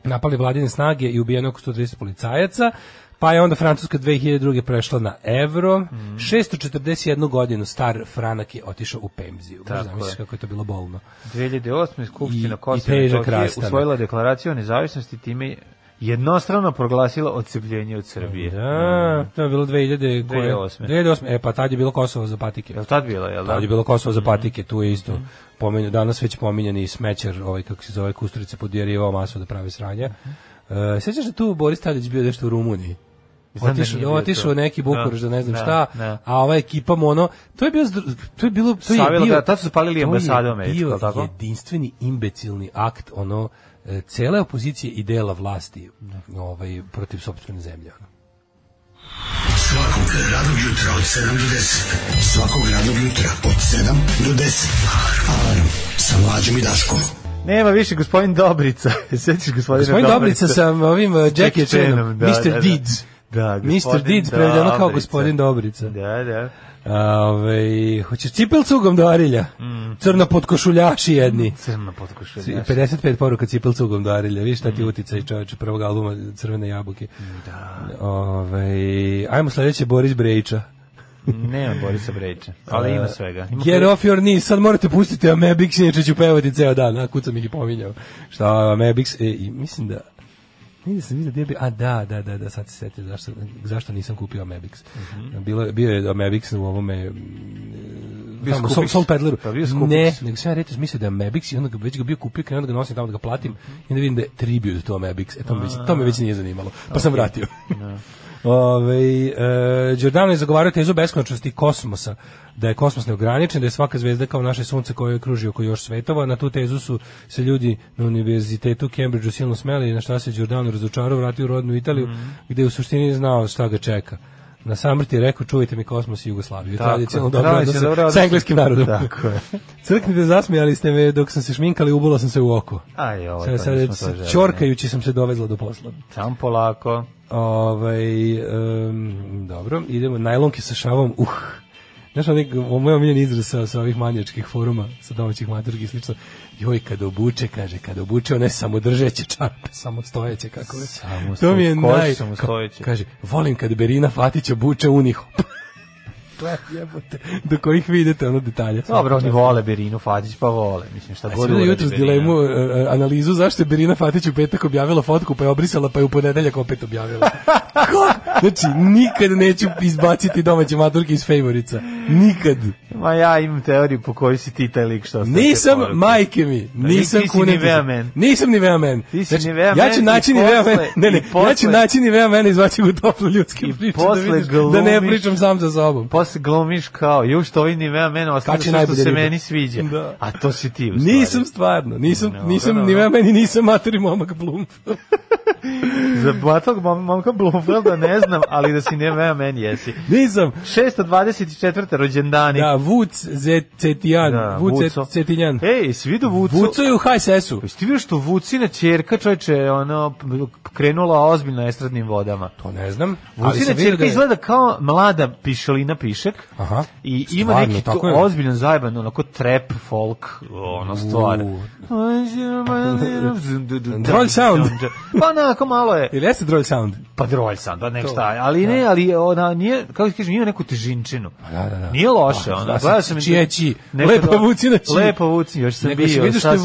[SPEAKER 1] napali vladine snage i ubijeno oko 130 policajaca. Pa je onda Francuska 2002. prešla na evro. 641 godinu star franak je otišao u pemziju. Možeš
[SPEAKER 2] Tako
[SPEAKER 1] zamisliš
[SPEAKER 2] je.
[SPEAKER 1] kako je to bilo bolno.
[SPEAKER 2] 2008. Skupština Kosova
[SPEAKER 1] i
[SPEAKER 2] i Metohije
[SPEAKER 1] rastanak.
[SPEAKER 2] usvojila deklaraciju o nezavisnosti time je jednostrano proglasila odcepljenje od Srbije.
[SPEAKER 1] Da, to je bilo 2000 koje
[SPEAKER 2] 2008.
[SPEAKER 1] 2008. E pa tad je bilo Kosovo za patike.
[SPEAKER 2] Je li tad bila, jel da?
[SPEAKER 1] Tad je bilo Kosovo za patike, tu je isto pomenju, danas već pominjani smećar, ovaj kako se zove Kusturica podjerivao masu da pravi sranja. E, sećaš da tu Boris Tadić bio nešto u Rumuniji?
[SPEAKER 2] Da
[SPEAKER 1] Otišao, otišao neki Bukureš da ne znam
[SPEAKER 2] Da,
[SPEAKER 1] šta,
[SPEAKER 2] da.
[SPEAKER 1] a ova ekipa mono, to je zdr- to je bilo to je
[SPEAKER 2] Savila
[SPEAKER 1] bio
[SPEAKER 2] ga, tad su
[SPEAKER 1] je
[SPEAKER 2] ambasadu američku, jel tako?
[SPEAKER 1] jedinstveni imbecilni akt ono cele opozicije i dela vlasti ovaj protiv sopstvene zemlje.
[SPEAKER 5] Svakog radnog jutra od 7 do 10. Svakog radnog jutra od 7 do 10. Alarm sa mlađom i Daškom.
[SPEAKER 2] Nema više gospodin Dobrica. Sećaš gospodina
[SPEAKER 1] Gospodin Dobrica sa ovim uh, Jackie Chanom,
[SPEAKER 2] da,
[SPEAKER 1] Mr.
[SPEAKER 2] da, da.
[SPEAKER 1] Deeds.
[SPEAKER 2] Da,
[SPEAKER 1] Mr. Deeds prevedeno kao
[SPEAKER 2] Dobrica.
[SPEAKER 1] gospodin Dobrica.
[SPEAKER 2] Da, da.
[SPEAKER 1] Ove, hoćeš cipel cugom do Arilja?
[SPEAKER 2] Mm.
[SPEAKER 1] Crno potkošuljaši jedni.
[SPEAKER 2] Crno potkošuljaš.
[SPEAKER 1] 55 poruka cipel cugom do Arilja. Viš šta ti
[SPEAKER 2] Mm.
[SPEAKER 1] uticaj čoveče prvog albuma Crvene jabuke. Da. Ove, ajmo sledeće Boris Brejića.
[SPEAKER 2] Nema Borisa Brejča, ali ima svega. Ima
[SPEAKER 1] Get off your knees, sad morate pustiti Amebix, inače ću pevati ceo dan, a kud sam ih i pominjao. Šta Amebix, e, i mislim da Vidio sam vidio bio, a da, da, da, da, sad se setio zašto, zašto nisam kupio Amebix. Bilo, je- bio je Amebix u ovome
[SPEAKER 2] Bio
[SPEAKER 1] tamo,
[SPEAKER 2] skupić.
[SPEAKER 1] Soul, Soul Peddleru.
[SPEAKER 2] Pa bio
[SPEAKER 1] ne, nego sam ja mislio da je Amebix i onda ga, već ga bio kupio, krenuo da ga nosim tamo da ga platim i onda vidim da je tribute to Amebix. E, to me, već, to me već nije zanimalo. Pa sam vratio. Ove, e, Giordano je zagovarao tezu beskonačnosti kosmosa, da je kosmos neograničen, da je svaka zvezda kao naše sunce koje kruži oko još svetova. Na tu tezu su se ljudi na univerzitetu Cambridgeu silno smeli, na šta se Giordano razočarao, vratio u rodnu Italiju, gde je u suštini znao šta ga čeka. Na samrti rekao, čuvajte mi kosmos i Jugoslaviju. Tradicionalno dobro
[SPEAKER 2] Tradicionalno
[SPEAKER 1] odnose
[SPEAKER 2] dobro
[SPEAKER 1] sa engleskim narodom.
[SPEAKER 2] Tako je.
[SPEAKER 1] Crknite, zasmijali ste me dok sam se šminkali, ubula sam se u oko.
[SPEAKER 2] Aj, ovo,
[SPEAKER 1] Sad, sad,
[SPEAKER 2] želeli.
[SPEAKER 1] čorkajući sam se dovezla do posla.
[SPEAKER 2] Samo polako.
[SPEAKER 1] Ovaj em, dobro, idemo najlonke sa šavom. Uh. Znaš, onaj, moj omiljen izraz sa, sa ovih manjačkih foruma, sa domaćih maturgi i slično. Joj, kad obuče, kaže, kad obuče one samodržeće čarape, samostojeće, kako je.
[SPEAKER 2] Samo
[SPEAKER 1] to mi je naj...
[SPEAKER 2] samostojeće?
[SPEAKER 1] ka- Kaže, volim kad Berina Fatić obuče unihop. je jebote, do kojih vi idete ono detalje.
[SPEAKER 2] Dobro, oni vole Berinu Fatić, pa vole. Mislim, šta god
[SPEAKER 1] sad
[SPEAKER 2] uradi
[SPEAKER 1] jutros
[SPEAKER 2] Berina.
[SPEAKER 1] dilemu, e, e, analizu zašto je Berina Fatić u petak objavila fotku, pa je obrisala, pa je u ponedeljak opet objavila. Kako? Znači, nikad neću izbaciti domaće maturke iz favorica. Nikad.
[SPEAKER 2] Ma ja imam teoriju po kojoj si ti taj lik što
[SPEAKER 1] Nisam, majke mi, nisam
[SPEAKER 2] ti si
[SPEAKER 1] kunem. Nisam Nivea man.
[SPEAKER 2] Ti si
[SPEAKER 1] Znači,
[SPEAKER 2] Nivea
[SPEAKER 1] ja ću naći Nivea man.
[SPEAKER 2] posle-
[SPEAKER 1] Ne, ne,
[SPEAKER 2] i
[SPEAKER 1] ja ću
[SPEAKER 2] posle-
[SPEAKER 1] naći Nivea man i izvaći u toplu ljudske
[SPEAKER 2] I
[SPEAKER 1] priče da,
[SPEAKER 2] posle
[SPEAKER 1] vidiš, da ne
[SPEAKER 2] glumiš-
[SPEAKER 1] pričam sam sa sobom.
[SPEAKER 2] Posle glumiš kao, ju što ovaj Nivea mene
[SPEAKER 1] Kad
[SPEAKER 2] ostavlja što
[SPEAKER 1] najbolje
[SPEAKER 2] se meni sviđa.
[SPEAKER 1] Da.
[SPEAKER 2] A to si ti u stvari.
[SPEAKER 1] Nisam stvarno, nisam,
[SPEAKER 2] Dobro,
[SPEAKER 1] nisam
[SPEAKER 2] dobro.
[SPEAKER 1] Nivea man i nisam materi momak Blum.
[SPEAKER 2] Za batog mom, momka Blumfelda ne znam, ali da si ne vea meni jesi.
[SPEAKER 1] Nisam.
[SPEAKER 2] 624. rođendani.
[SPEAKER 1] Da, Vuc Zecetijan.
[SPEAKER 2] Da,
[SPEAKER 1] Vuc. Cetinjan.
[SPEAKER 2] Ej, svi vidio Vucu?
[SPEAKER 1] Vuco je u HSS-u.
[SPEAKER 2] Jesi ti vidio što Vucina ćerka, čovječe, ono, krenula ozbiljno estradnim vodama?
[SPEAKER 1] To ne znam.
[SPEAKER 2] Vucina ćerka
[SPEAKER 1] da je-
[SPEAKER 2] izgleda kao mlada pišalina pišek
[SPEAKER 1] Aha.
[SPEAKER 2] i ima
[SPEAKER 1] Stvarno,
[SPEAKER 2] neki
[SPEAKER 1] tako
[SPEAKER 2] to
[SPEAKER 1] je.
[SPEAKER 2] ozbiljan zajeban, onako trap, folk, ono stvar.
[SPEAKER 1] Drolj sound.
[SPEAKER 2] Pa onako malo je.
[SPEAKER 1] Ili jeste drolj sound?
[SPEAKER 2] Pa drolj sound, pa nek šta, ali ne, ali ona nije, kako kažem, ima neku težinčinu.
[SPEAKER 1] Da, da, da.
[SPEAKER 2] Nije loše,
[SPEAKER 1] Da,
[SPEAKER 2] ono.
[SPEAKER 1] da,
[SPEAKER 2] Gledao sam
[SPEAKER 1] čijeći.
[SPEAKER 2] nekad-
[SPEAKER 1] Lepa Vucina čiji.
[SPEAKER 2] Lepa Vucina, još sam bio,
[SPEAKER 1] vidio što je.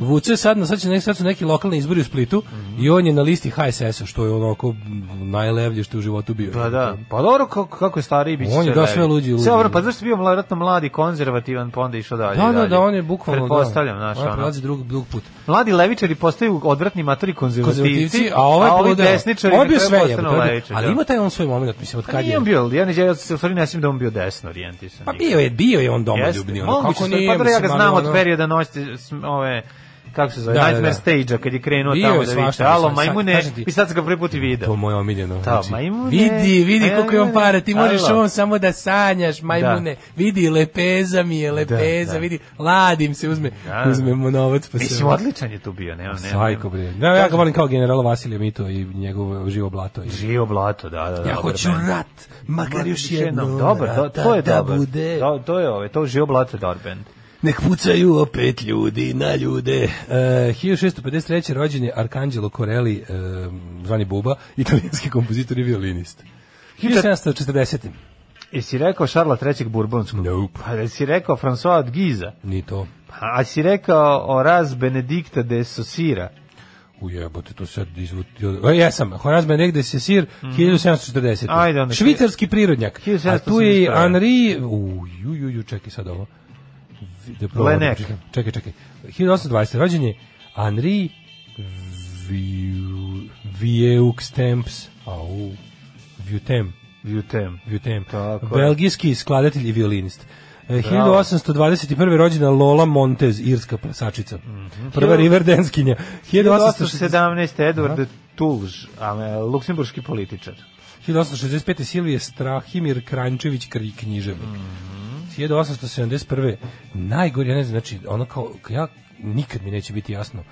[SPEAKER 1] Vuco je sad, na- sad, će, nek- sad su neki lokalni izbori u Splitu i on je na listi HSS-a, što je onako najlevlje što je u životu bio.
[SPEAKER 2] Pa da, pa dobro kako, kako je stariji biće
[SPEAKER 1] On je da sve luđi, luđi.
[SPEAKER 2] Sve dobro, pa zašto je bio vjerojatno mladi, konzervativan, pa onda išao dalje.
[SPEAKER 1] Da, da, da, on je bukvalno,
[SPEAKER 2] Pretpostavljam,
[SPEAKER 1] da,
[SPEAKER 2] znaš,
[SPEAKER 1] on
[SPEAKER 2] ono.
[SPEAKER 1] prelazi drug, drug put.
[SPEAKER 2] Mladi levičari postaju odvratni matori konzervativci,
[SPEAKER 1] a ovaj poludeo.
[SPEAKER 2] desničari
[SPEAKER 1] je
[SPEAKER 2] na kraju
[SPEAKER 1] sve
[SPEAKER 2] levičari,
[SPEAKER 1] ali
[SPEAKER 2] da.
[SPEAKER 1] ima taj on svoj moment, mislim, od
[SPEAKER 2] Pa
[SPEAKER 1] kad
[SPEAKER 2] nije
[SPEAKER 1] je...
[SPEAKER 2] on bio, ja, ne, ja se u stvari ne da on bio desno orijentisan.
[SPEAKER 1] Pa bio je, bio je on domoljubni, ono,
[SPEAKER 2] Moguće,
[SPEAKER 1] kako nije,
[SPEAKER 2] pa dobro, ja ga znam od
[SPEAKER 1] ono-
[SPEAKER 2] perioda noći, ove, kako se zove,
[SPEAKER 1] Da, da,
[SPEAKER 2] Nightmare
[SPEAKER 1] da.
[SPEAKER 2] Stage-a, kad je krenuo
[SPEAKER 1] Bio
[SPEAKER 2] tamo
[SPEAKER 1] je
[SPEAKER 2] da viče, alo, majmune, i sad sam ga prvi put i video.
[SPEAKER 1] To je moje omiljeno.
[SPEAKER 2] Da, majmune.
[SPEAKER 1] Vidi, vidi koliko on para, ti možeš on samo da sanjaš, majmune. Vidi, lepeza mi je, lepeza,
[SPEAKER 2] da.
[SPEAKER 1] vidi, ladim se, uzme,
[SPEAKER 2] Da, da.
[SPEAKER 1] uzme mu novac pa se...
[SPEAKER 2] Mislim, odličan je tu bio, nema, nema.
[SPEAKER 1] Sajko, bre. Da, ja ga volim kao generala Vasilija Mito i njegovo živo blato. I...
[SPEAKER 2] Živo blato, da, da, da.
[SPEAKER 1] Ja
[SPEAKER 2] dobar
[SPEAKER 1] hoću rat, makar još jednom.
[SPEAKER 2] Dobar, to, je
[SPEAKER 1] da
[SPEAKER 2] dobar.
[SPEAKER 1] bude.
[SPEAKER 2] To, je ove, to živo blato je bend.
[SPEAKER 1] Nek pucaju opet ljudi na ljude. E, 1653. rođen je Arcangelo Corelli, e, zvani Buba, italijanski kompozitor i violinist. 1740.
[SPEAKER 2] Jesi rekao Šarla III. Burbonskog?
[SPEAKER 1] Nope.
[SPEAKER 2] Pa jesi rekao François od Giza?
[SPEAKER 1] Ni to.
[SPEAKER 2] Pa, a si rekao Oraz Benedikta de Sosira?
[SPEAKER 1] Ujebote, to sad izvuti. O, jesam, Horace Benedict de Sesir, 1740.
[SPEAKER 2] Mhm. Ajde, onda.
[SPEAKER 1] Švicarski prirodnjak. A
[SPEAKER 2] 1771.
[SPEAKER 1] tu je i Henri, u, ju, ju, ju, čekaj sad ovo. Da probam da
[SPEAKER 2] Lenek.
[SPEAKER 1] pročitam. Čekaj, čekaj. 1820. rođen je Henri Vieu- Vieux Temps, au, Vieutem,
[SPEAKER 2] Jutem.
[SPEAKER 1] Vieutem,
[SPEAKER 2] Tako
[SPEAKER 1] belgijski skladatelj i violinist. E, 1821. rođena Lola Montez, irska plesačica. Prva
[SPEAKER 2] Hiljadu-
[SPEAKER 1] Riverdenskinja. 1860
[SPEAKER 2] 1817. Edward de Tulž, luksemburški političar.
[SPEAKER 1] 1865. Silvije Strahimir Krančević književnik.
[SPEAKER 2] Mhm.
[SPEAKER 1] 1871. Najgore, ja ne znam, znači, ono kao, ja, nikad mi neće biti jasno,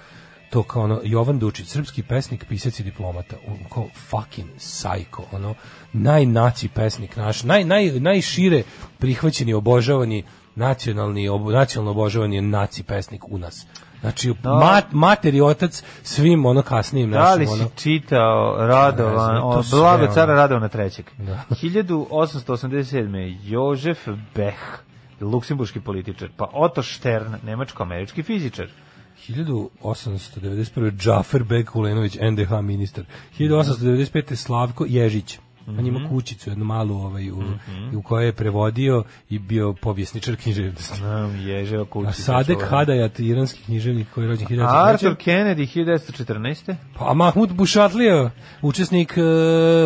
[SPEAKER 1] to kao ono, Jovan Dučić, srpski pesnik, pisac i diplomata, on kao fucking psycho, ono, najnaci pesnik naš, naj, naj, najšire prihvaćeni, obožavani, nacionalni, ob, nacionalno obožavani naci pesnik u nas. Znači, mat, mater i otac svim ono kasnijim
[SPEAKER 2] Da
[SPEAKER 1] našim,
[SPEAKER 2] li si
[SPEAKER 1] ono,
[SPEAKER 2] čitao Radovan, o,
[SPEAKER 1] sve,
[SPEAKER 2] blago cara Radovana trećeg?
[SPEAKER 1] Da.
[SPEAKER 2] 1887. Jožef Bech, luksemburški političar, pa Otto Stern, nemačko-američki fizičar.
[SPEAKER 1] 1891. Džafer Bek Kulenović, NDH ministar. 1895. Slavko Ježić. On
[SPEAKER 2] Mhm.
[SPEAKER 1] ima kućicu, jednu malu ovaj, u, u kojoj je prevodio i bio povjesničar književnosti.
[SPEAKER 2] Znam, ježeo kući.
[SPEAKER 1] A Sadek Hadajat, iranski književnik koji je rođen 1903.
[SPEAKER 2] Arthur Kennedy, 1914.
[SPEAKER 1] Pa Mahmud Bušatlija, učesnik uh,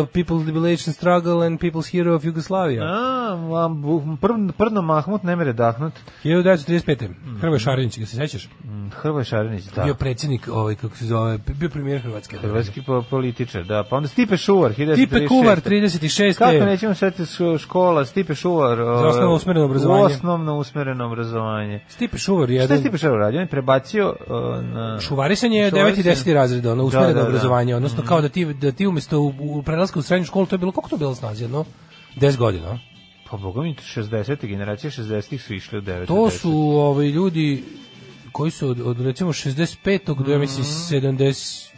[SPEAKER 1] People's Liberation Struggle and People's Hero of Yugoslavia.
[SPEAKER 2] A, prv, prdno Mahmut ne mere dahnut.
[SPEAKER 1] 1935. Hrvoje Šarinić, ga se sećaš?
[SPEAKER 2] Mm, Hrvoje Šarinić, da.
[SPEAKER 1] Bio predsjednik, ovaj, kako se zove, bio premijer Hrvatske.
[SPEAKER 2] Hrvatski po- političar, da. Pa onda Stipe Šuvar, 1936.
[SPEAKER 1] Tipe Kuvar, 36.
[SPEAKER 2] Kako nećemo š- škola, Stipe Šuvar.
[SPEAKER 1] Za osnovno usmereno obrazovanje.
[SPEAKER 2] Osnovno usmereno obrazovanje.
[SPEAKER 1] Stipe Šuvar,
[SPEAKER 2] Šta je
[SPEAKER 1] jedan...
[SPEAKER 2] Stipe Šuvar radio? On je prebacio na...
[SPEAKER 1] Šuvarisanje je 9. i
[SPEAKER 2] Šuvarisanje.
[SPEAKER 1] 10. razred, ono, usmereno
[SPEAKER 2] Da, da, da.
[SPEAKER 1] obrazovanje, odnosno kao da ti, da ti umjesto u, u prelasku u srednju školu, to je bilo, koliko to je bilo snazi, jedno? 10 godina?
[SPEAKER 2] Pa boga mi, 60. generacije 60-ih su išli u 9.
[SPEAKER 1] To su ovaj, ljudi koji su od, od recimo 65. do, ja mislim, 70...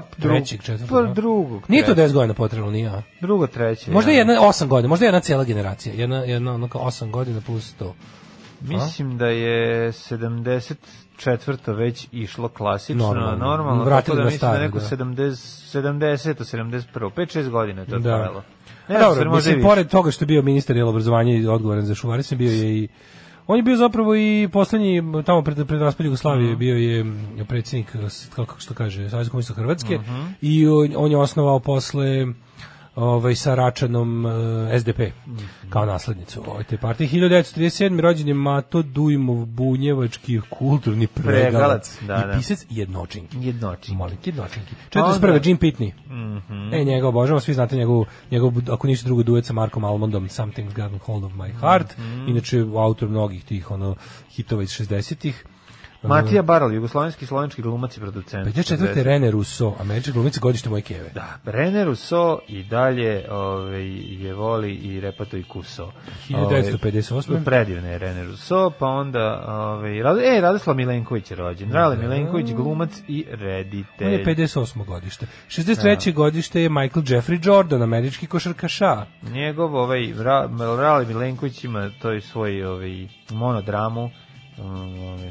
[SPEAKER 2] pa, drug,
[SPEAKER 1] trećeg, četvrtog,
[SPEAKER 2] pa
[SPEAKER 1] da.
[SPEAKER 2] drugog.
[SPEAKER 1] Nije to
[SPEAKER 2] trećeg.
[SPEAKER 1] 10 godina potrebno, nije, a?
[SPEAKER 2] Drugo, treće.
[SPEAKER 1] Možda
[SPEAKER 2] ja.
[SPEAKER 1] jedna 8 godina, možda jedna cijela generacija, jedna, jedna ono kao 8 godina plus to.
[SPEAKER 2] Mislim da je 74. već išlo klasično,
[SPEAKER 1] Normalno.
[SPEAKER 2] normalno,
[SPEAKER 1] Vratili
[SPEAKER 2] da mislim da
[SPEAKER 1] staro,
[SPEAKER 2] neko
[SPEAKER 1] da.
[SPEAKER 2] 70, 70, 71, 5-6 godina je to
[SPEAKER 1] Da.
[SPEAKER 2] trajalo.
[SPEAKER 1] Ne,
[SPEAKER 2] Ne,
[SPEAKER 1] dobro, mislim, pored toga što je bio ministar obrazovanja i odgovoran za šuvarisanje, bio je i On je bio zapravo i poslednji tamo pred pred raspad Jugoslavije
[SPEAKER 2] Mhm.
[SPEAKER 1] bio je predsjednik kako što kaže Savez komunista Hrvatske
[SPEAKER 2] Mhm.
[SPEAKER 1] i on, on je osnovao posle ovaj, sa Račanom eh, SDP kao naslednicu ovoj te partije. 1937. rođen je Mato Dujmov, bunjevački kulturni pregalac,
[SPEAKER 2] Pregalac, da,
[SPEAKER 1] i
[SPEAKER 2] da.
[SPEAKER 1] pisac jednočinki.
[SPEAKER 2] Jednočinki.
[SPEAKER 1] Molim, jednočinki.
[SPEAKER 2] Onda-
[SPEAKER 1] 41. Jim Pitney.
[SPEAKER 2] Mhm.
[SPEAKER 1] E, njega obožavam, svi znate njegovu, njegov, ako ništa drugo, duet sa Markom Almondom, Something's Gotten Hold of My Heart,
[SPEAKER 2] Mhm.
[SPEAKER 1] inače autor mnogih tih ono, hitova iz 60-ih.
[SPEAKER 2] Matija Baral, jugoslovenski slovenski glumac i producent.
[SPEAKER 1] 54. Rene Russo, američka glumica godište moje keve.
[SPEAKER 2] Da, René Rousseau i dalje ovaj, je voli i Repato i Kuso.
[SPEAKER 1] 1958.
[SPEAKER 2] Ovaj, predivne je René Rousseau, pa onda, ovaj, Rado, e, Radoslav Milenković je rođen. Rale Milenković, glumac i
[SPEAKER 1] On
[SPEAKER 2] reditelj.
[SPEAKER 1] je 58. godište. 63. godište je Michael Jeffrey Jordan, američki košarkaša.
[SPEAKER 2] Njegov, ovaj, Ra, Rale Milenković ima to je svoj ovaj, monodramu,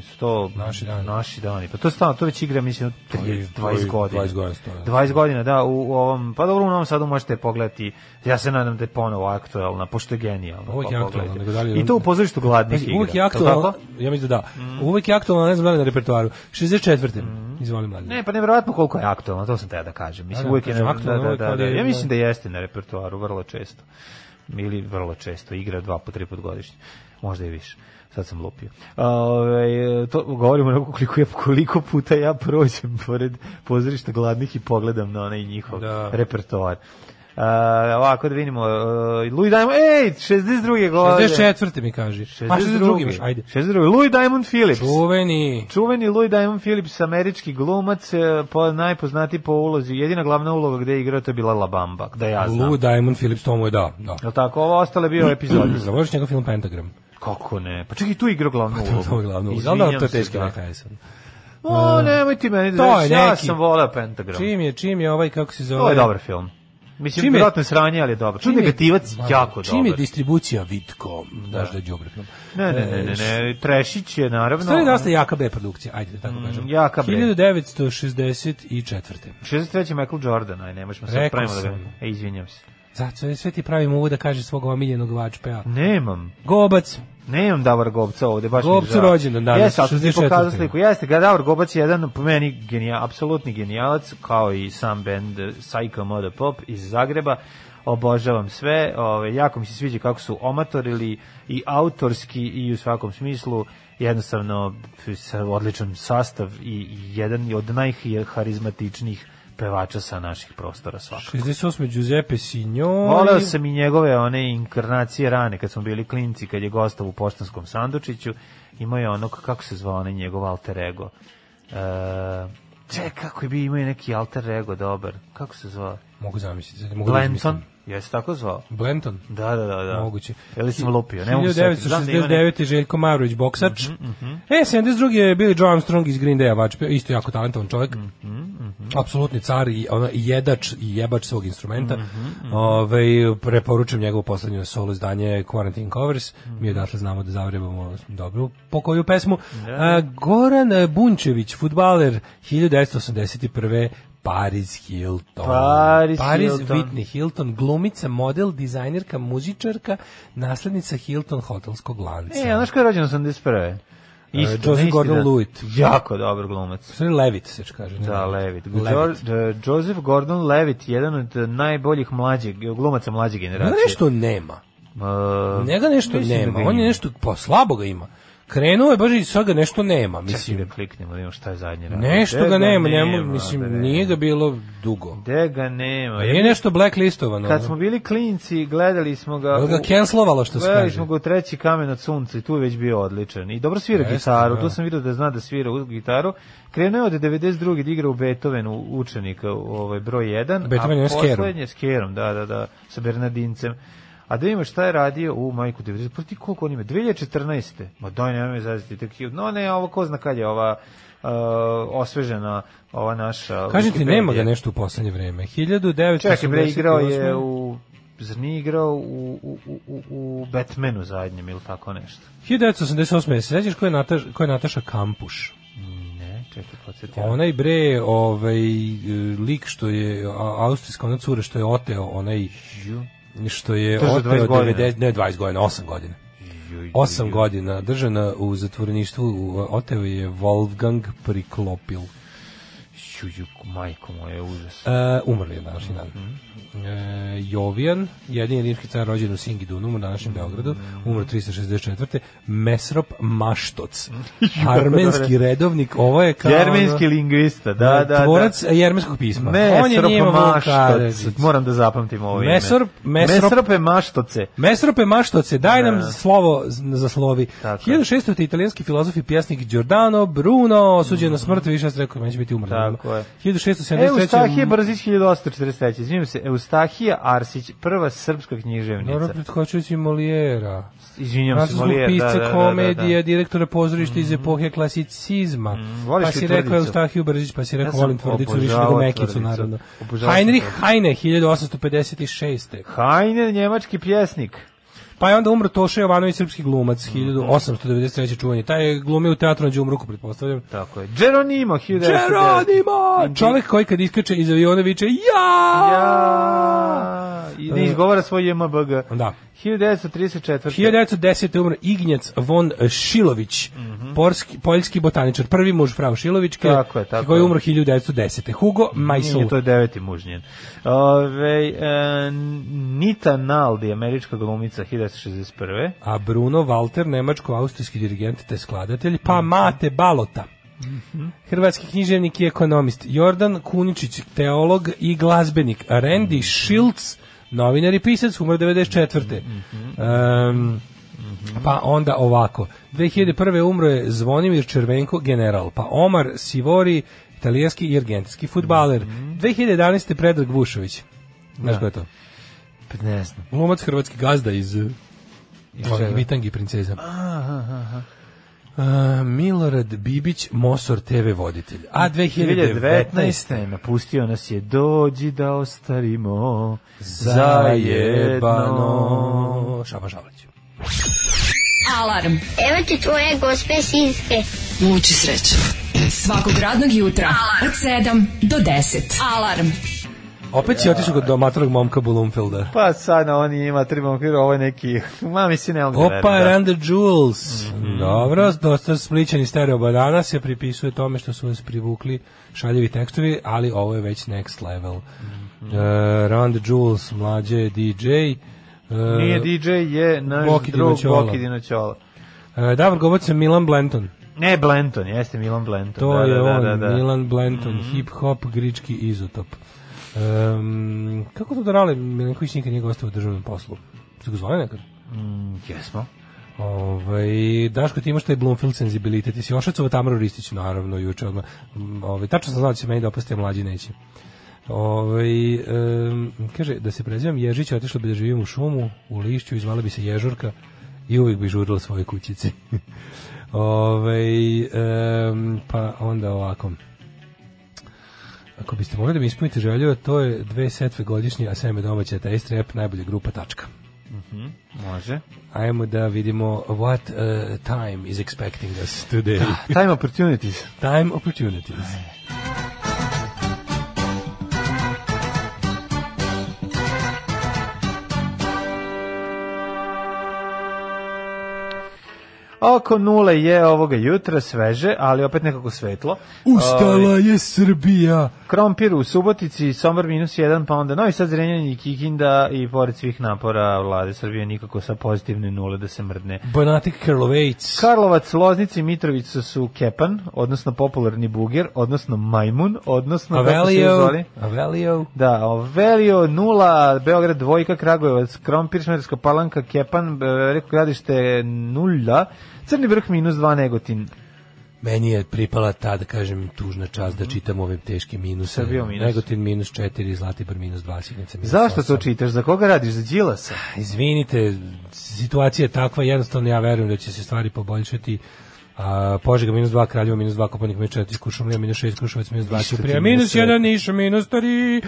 [SPEAKER 2] sto
[SPEAKER 1] Naši dani.
[SPEAKER 2] naši dani. Pa to stalno, to već igra, mislim,
[SPEAKER 1] To je-
[SPEAKER 2] 30,
[SPEAKER 1] to je
[SPEAKER 2] 20 godina.
[SPEAKER 1] 20 godina stoji.
[SPEAKER 2] 20 godina, da, u, u ovom, pa dobro, u Novom Sadu možete pogledati, ja se nadam da je ponovo aktuelna, pošto je genijalno. Pa
[SPEAKER 1] je
[SPEAKER 2] pogledajte.
[SPEAKER 1] nego da li-
[SPEAKER 2] I to u pozorištu gladnih igra.
[SPEAKER 1] Uvijek je
[SPEAKER 2] tako?
[SPEAKER 1] ja mislim da da. Uvijek je aktualno, ne znam da li na repertoaru. 64. Izvoli mladen.
[SPEAKER 2] Ne, pa nevjerojatno koliko je aktualno, to sam te da kažem. Mislim,
[SPEAKER 1] Da, da,
[SPEAKER 2] uvijek je,
[SPEAKER 1] kažem,
[SPEAKER 2] na-
[SPEAKER 1] aktuelno
[SPEAKER 2] da, da, da, da. Ja mislim da jeste na repertoaru, vrlo često. Ili vrlo često, igra dva po tri put godišnje. Možda i više. Sad sam lupio. Ove, to govorimo onako koliko, ja, koliko puta ja prođem pored pozorišta gladnih i pogledam na onaj njihov
[SPEAKER 1] Da.
[SPEAKER 2] repertoar. Uh, ovako da vidimo, uh, Louis Diamond, ej, 62. godine.
[SPEAKER 1] 64. mi kaže. A 62. imaš, ajde.
[SPEAKER 2] 62. Louis Diamond Phillips.
[SPEAKER 1] Čuveni.
[SPEAKER 2] Čuveni Louis Diamond Phillips, američki glumac, e, po, najpoznatiji po ulozi, jedina glavna uloga gde je igrao, to je bila La Bamba, da ja znam.
[SPEAKER 1] Lou Diamond Phillips, to mu je da. da.
[SPEAKER 2] Jel tako? Ovo ostale bio epizod.
[SPEAKER 1] Zavoliš njegov film Pentagram.
[SPEAKER 2] Kako ne? Pa čekaj, tu je igrao glavnu ulogu.
[SPEAKER 1] To je glavno.
[SPEAKER 2] Izvinjam
[SPEAKER 1] Ali da, to je teški
[SPEAKER 2] da.
[SPEAKER 1] VHS.
[SPEAKER 2] O, nemoj ti meni da
[SPEAKER 1] je
[SPEAKER 2] ja
[SPEAKER 1] neki-
[SPEAKER 2] sam voleo Pentagram.
[SPEAKER 1] Čim je, čim je ovaj, kako se zove...
[SPEAKER 2] To je dobar film. Mislim,
[SPEAKER 1] Čim je-
[SPEAKER 2] vjerojatno je sranje, ali je dobar. Čud
[SPEAKER 1] Čim je-
[SPEAKER 2] negativac,
[SPEAKER 1] Da,
[SPEAKER 2] jako
[SPEAKER 1] Čim je
[SPEAKER 2] dobar.
[SPEAKER 1] distribucija Vidko, daš da je đubre film.
[SPEAKER 2] Ne, ne, ne, ne, ne, Trešić je naravno...
[SPEAKER 1] Stvari je dosta jaka B produkcija, ajde da tako
[SPEAKER 2] Mm,
[SPEAKER 1] kažem.
[SPEAKER 2] jaka B.
[SPEAKER 1] 1964.
[SPEAKER 2] 63. Michael Jordan, aj, ne možemo sad pravimo da ga... E, izvinjam se.
[SPEAKER 1] Zato sve, ti pravim uvod da kaže svog omiljenog vačpeja.
[SPEAKER 2] Nemam.
[SPEAKER 1] Gobac.
[SPEAKER 2] Nemam Davor Gobca ovde, baš mi je
[SPEAKER 1] Gobcu
[SPEAKER 2] žao.
[SPEAKER 1] rođendan danas,
[SPEAKER 2] Jeste, ali sam ti
[SPEAKER 1] 64.
[SPEAKER 2] pokazao sliku. Jeste, ga Davor Gobac je jedan, po meni, genija, apsolutni genijalac, kao i sam band Psycho Moda Pop iz Zagreba. Obožavam sve, ove, jako mi se sviđa kako su omatorili i autorski i u svakom smislu jednostavno sa odličan sastav i jedan od najharizmatičnijih pevača sa naših prostora svakako.
[SPEAKER 1] 68. Giuseppe Signori.
[SPEAKER 2] Voleo sam i njegove one inkarnacije rane kad smo bili klinci, kad je gostao u poštanskom sandučiću, imao je ono, kako se zvao onaj njegov alter ego. E, ček, kako je bio, imao je neki alter ego dobar. Kako se zvao?
[SPEAKER 1] Mogu zamisliti. Mogu da
[SPEAKER 2] Blenton? Jesi tako zvao?
[SPEAKER 1] Blenton.
[SPEAKER 2] Da, da, da. da.
[SPEAKER 1] Moguće.
[SPEAKER 2] Ili sam lupio? Ne mogu se setiti. Znam da ima Mhm,
[SPEAKER 1] 1969. Željko Marović, boksač. E, 72. je Billy Joe Armstrong iz Green Day, vač, isto jako talentovan čovjek.
[SPEAKER 2] Mhm,
[SPEAKER 1] Apsolutni car i ono, i jedač i jebač svog instrumenta.
[SPEAKER 2] Mhm,
[SPEAKER 1] Ovaj, preporučujem njegovo poslednje solo izdanje Quarantine Covers.
[SPEAKER 2] Mhm.
[SPEAKER 1] Mi odatle znamo da zavrebamo dobru pokoju pesmu. A, Goran Bunčević, futbaler 1981. Paris Hilton.
[SPEAKER 2] Paris Hilton.
[SPEAKER 1] Whitney Hilton, glumica, model, dizajnerka, muzičarka, naslednica Hilton hotelskog lanca.
[SPEAKER 2] E, znaš ko je rođen 81. Isto,
[SPEAKER 1] Joseph
[SPEAKER 2] na isti
[SPEAKER 1] Gordon-Levitt.
[SPEAKER 2] dan. Jako dobar glumac.
[SPEAKER 1] Sorry, Levitt se kaže. ne
[SPEAKER 2] Da,
[SPEAKER 1] Levitt.
[SPEAKER 2] Levitt. Uh, Joseph Gordon-Levitt, jedan od uh, najboljih mlađeg, glumaca mlađe generacije.
[SPEAKER 1] nešto nema.
[SPEAKER 2] Uh,
[SPEAKER 1] Njega nešto
[SPEAKER 2] da
[SPEAKER 1] nema.
[SPEAKER 2] ga
[SPEAKER 1] On je nešto, pa slabo ga ima. Krenuo je i sad ga nešto nema,
[SPEAKER 2] Čekaj
[SPEAKER 1] mislim.
[SPEAKER 2] da kliknemo, da vidimo šta je zadnje radio.
[SPEAKER 1] Nešto
[SPEAKER 2] Gde
[SPEAKER 1] ga nema, njemu,
[SPEAKER 2] nema,
[SPEAKER 1] mislim,
[SPEAKER 2] bre?
[SPEAKER 1] nije ga bilo dugo.
[SPEAKER 2] Gde ga nema?
[SPEAKER 1] Nije nešto blacklistovano.
[SPEAKER 2] Kad smo bili klinci, gledali smo ga...
[SPEAKER 1] Jel ga cancelovalo, što se
[SPEAKER 2] Gledali
[SPEAKER 1] kaže?
[SPEAKER 2] smo ga u treći kamen od sunca i tu je već bio odličan. I dobro svira
[SPEAKER 1] Jeste,
[SPEAKER 2] gitaru,
[SPEAKER 1] da.
[SPEAKER 2] tu sam vidio da zna da svira u gitaru. Krenuo je od 92. da igra u Beethovenu učenika, ovaj broj 1.
[SPEAKER 1] Beethoven je
[SPEAKER 2] a
[SPEAKER 1] s Kerom.
[SPEAKER 2] poslednje s Kerom, da, da, da, sa Bernardincem. A da vidimo šta je radio u majku 90. Pa ti koliko on ima? 2014. Ma daj, nema me zaziti. Tek, no ne, ovo ko zna kad je ova uh, osvežena ova naša
[SPEAKER 1] Kažem ti, nema ga nešto u poslednje vreme. 1988.
[SPEAKER 2] Čekaj, bre, igrao je u zar nije igrao u, u, u, u, Batmanu zadnjem ili tako nešto?
[SPEAKER 1] 1988. Se sećaš ko je, Nataš, ko je Nataša Kampuš?
[SPEAKER 2] Ne, čekaj, podsjeti.
[SPEAKER 1] Onaj bre, ovaj e, lik što je austrijska ona cura što je oteo onaj što je
[SPEAKER 2] To je za 20
[SPEAKER 1] oteo
[SPEAKER 2] godina.
[SPEAKER 1] 90 ne 20 godina, 8 godina. 8 godina držana u zatvoreništvu, u- oteo je Wolfgang Priklopil.
[SPEAKER 2] Čuđu, majko moje, užas.
[SPEAKER 1] E, umrli je današnji dan. E, Jovijan, jedini rimski car rođen u Singidunu, u današnjem Beogradu, umro 364. Mesrop Maštoc, armenski redovnik, ovo je kao...
[SPEAKER 2] Jermenski lingvista, da, da, da.
[SPEAKER 1] Tvorac jermenskog pisma. Karadžić.
[SPEAKER 2] Maštoc. Moram da zapamtim ovo ime.
[SPEAKER 1] Mesor- Mesrop-
[SPEAKER 2] Mesrope Maštoce.
[SPEAKER 1] Mesrope Maštoce, daj nam slovo za slovi.
[SPEAKER 2] Tako je.
[SPEAKER 1] 1600. italijanski filozof i pjesnik Giordano Bruno, osuđen na smrt, više sam rekao, neće biti umrlo.
[SPEAKER 2] Tako je.
[SPEAKER 1] 1673.
[SPEAKER 2] Eustahije Brzić 1843. Izvinjam se, Eustahija Arsić, prva srpska književnica.
[SPEAKER 1] Dobro, prethoćujući Molijera.
[SPEAKER 2] Izvinjam se,
[SPEAKER 1] pisca
[SPEAKER 2] da, da, da,
[SPEAKER 1] komedije,
[SPEAKER 2] da.
[SPEAKER 1] direktora pozorišta iz epohe klasicizma.
[SPEAKER 2] voliš
[SPEAKER 1] pa si rekao? Eustahiju Brzić, pa si rekao
[SPEAKER 2] Ja
[SPEAKER 1] volim tvrdicu više nego Mekicu, naravno. Heinrich. Heine, 1856.
[SPEAKER 2] Heine, njemački pjesnik.
[SPEAKER 1] Pa je onda umro Toša Jovanović, srpski glumac, 1893. čuvanje. Taj je glumio u teatru na Đumruku, pretpostavljam.
[SPEAKER 2] Tako je. Geronimo, 1909.
[SPEAKER 1] Geronimo! Čovjek koji kad iskače iz aviona viče ja!
[SPEAKER 2] Ja! I ne izgovara svoj JMBG.
[SPEAKER 1] Da.
[SPEAKER 2] 1934.
[SPEAKER 1] 1910. umro Ignjac von Šilović, porski, poljski botaničar, prvi muž Frau Šilovićke,
[SPEAKER 2] Mhm. Tako je, tako
[SPEAKER 1] koji je umro 1910. Hugo Meisel.
[SPEAKER 2] Nije, to je deveti mužnjen. Ove, e, Nita Naldi, američka glumica, 1961.
[SPEAKER 1] a Bruno Walter, nemačko-austrijski dirigent te skladatelj, pa Mate Balota. Hrvatski književnik i ekonomist Jordan Kuničić, teolog i glazbenik Randy Schiltz, novinar i pisac, umro 94. Em, pa onda ovako. 2001. umro je Zvonimir Červenko, general, pa Omar Sivori, italijanski i argentinski futbaler. 2011. Predrag Vušović. Znaš ko je to?
[SPEAKER 2] Pa ne znam.
[SPEAKER 1] Glumac hrvatski gazda iz, iz
[SPEAKER 2] čega?
[SPEAKER 1] ovih Bitangi princeza. A, Milorad Bibić, Mosor TV voditelj. A 2019.
[SPEAKER 2] 2019. napustio nas je dođi da ostarimo
[SPEAKER 1] Zajebano. Šaba Šavlić.
[SPEAKER 4] Alarm.
[SPEAKER 6] Evo ti tvoje gospe sinske.
[SPEAKER 4] Muči sreće. Svakog radnog jutra od 7 do 10. Alarm.
[SPEAKER 1] Opet si otišao kod domatorog momka Bulumfelda.
[SPEAKER 2] Pa sad oni ima tri momkira, ovo je neki, ma mislim ne mogu da
[SPEAKER 1] Opa,
[SPEAKER 2] da.
[SPEAKER 1] Run the Jewels. Dobro, dosta spličani stereo banana se pripisuje tome što su vas privukli šaljevi tekstovi, ali ovo je već next level. Uh, Run the Jewels, mlađe DJ. Uh,
[SPEAKER 2] Nije DJ, je naš
[SPEAKER 1] Boki
[SPEAKER 2] drug
[SPEAKER 1] Dinoćola.
[SPEAKER 2] Boki Dinoćola.
[SPEAKER 1] uh, Davor Gobac je Milan Blenton.
[SPEAKER 2] Ne, Blenton, jeste Milan Blenton.
[SPEAKER 1] To
[SPEAKER 2] da,
[SPEAKER 1] je
[SPEAKER 2] da,
[SPEAKER 1] on,
[SPEAKER 2] da, da, da.
[SPEAKER 1] Milan Blenton, hip hop, grički izotop. Um, kako to da rale Milenković nikad nije gostao u državnom poslu? Su ga zvali nekad?
[SPEAKER 2] Mm, jesmo.
[SPEAKER 1] Ovaj Daško ti imaš taj Bloomfield senzibilitet, ti si ošacova Tamaru Ristić naravno juče odmah. Mm, Ovaj tačno sam znao da će meni dopasti, a mlađi neće. Ovaj em, kaže da se prezivam Ježić, otišla bi da živim u šumu, u lišću, i zvala bi se Ježurka i uvijek bi žurila svoje kućice. Ovaj em, pa onda ovako. Ako biste mogli da mi ispunite želju, to je dve setve godišnje, a seme domaća taste rap, najbolja grupa tačka.
[SPEAKER 2] Može.
[SPEAKER 1] Ajmo da vidimo what uh, time is expecting us today.
[SPEAKER 2] Time opportunities.
[SPEAKER 1] time opportunities.
[SPEAKER 2] Oko nule je ovoga jutra sveže, ali opet nekako svetlo. Ovaj,
[SPEAKER 1] Ustala je Srbija.
[SPEAKER 2] Krompir u Subotici, Sombor minus 1, pa onda Novi Sad, Zrenjanin i Kikinda i pored svih napora vlade Srbije nikako sa pozitivne nule da se mrdne.
[SPEAKER 1] Banatik Karlovejc.
[SPEAKER 2] Karlovac, Loznica i Mitrovica su Kepan, odnosno popularni buger, odnosno majmun, odnosno
[SPEAKER 1] Avelio. Avelio.
[SPEAKER 2] Da, Velio nula, Beograd dvojka, Kragujevac, Krompir, Smederska palanka, Kepan, Veliko gradište nula, Crni vrh minus 2, Negotin.
[SPEAKER 1] Meni je pripala ta, da kažem, tužna čast da čitam ove teške minuse.
[SPEAKER 2] Minus.
[SPEAKER 1] Negotin minus 4, Zlatibor minus 2, Sjenica minus
[SPEAKER 2] Zašto to
[SPEAKER 1] 8.
[SPEAKER 2] čitaš? Za koga radiš? Za Đilasa?
[SPEAKER 1] Izvinite, situacija je takva, jednostavno ja verujem da će se stvari poboljšati. A, Požega minus 2, Kraljevo minus 2, Kopanik minus 4, Kušumlija minus 6, Kruševac minus 2,
[SPEAKER 2] Isto ti
[SPEAKER 1] Ćuprija
[SPEAKER 2] minus
[SPEAKER 1] minus
[SPEAKER 2] sedam.
[SPEAKER 1] 1, Niša minus 3,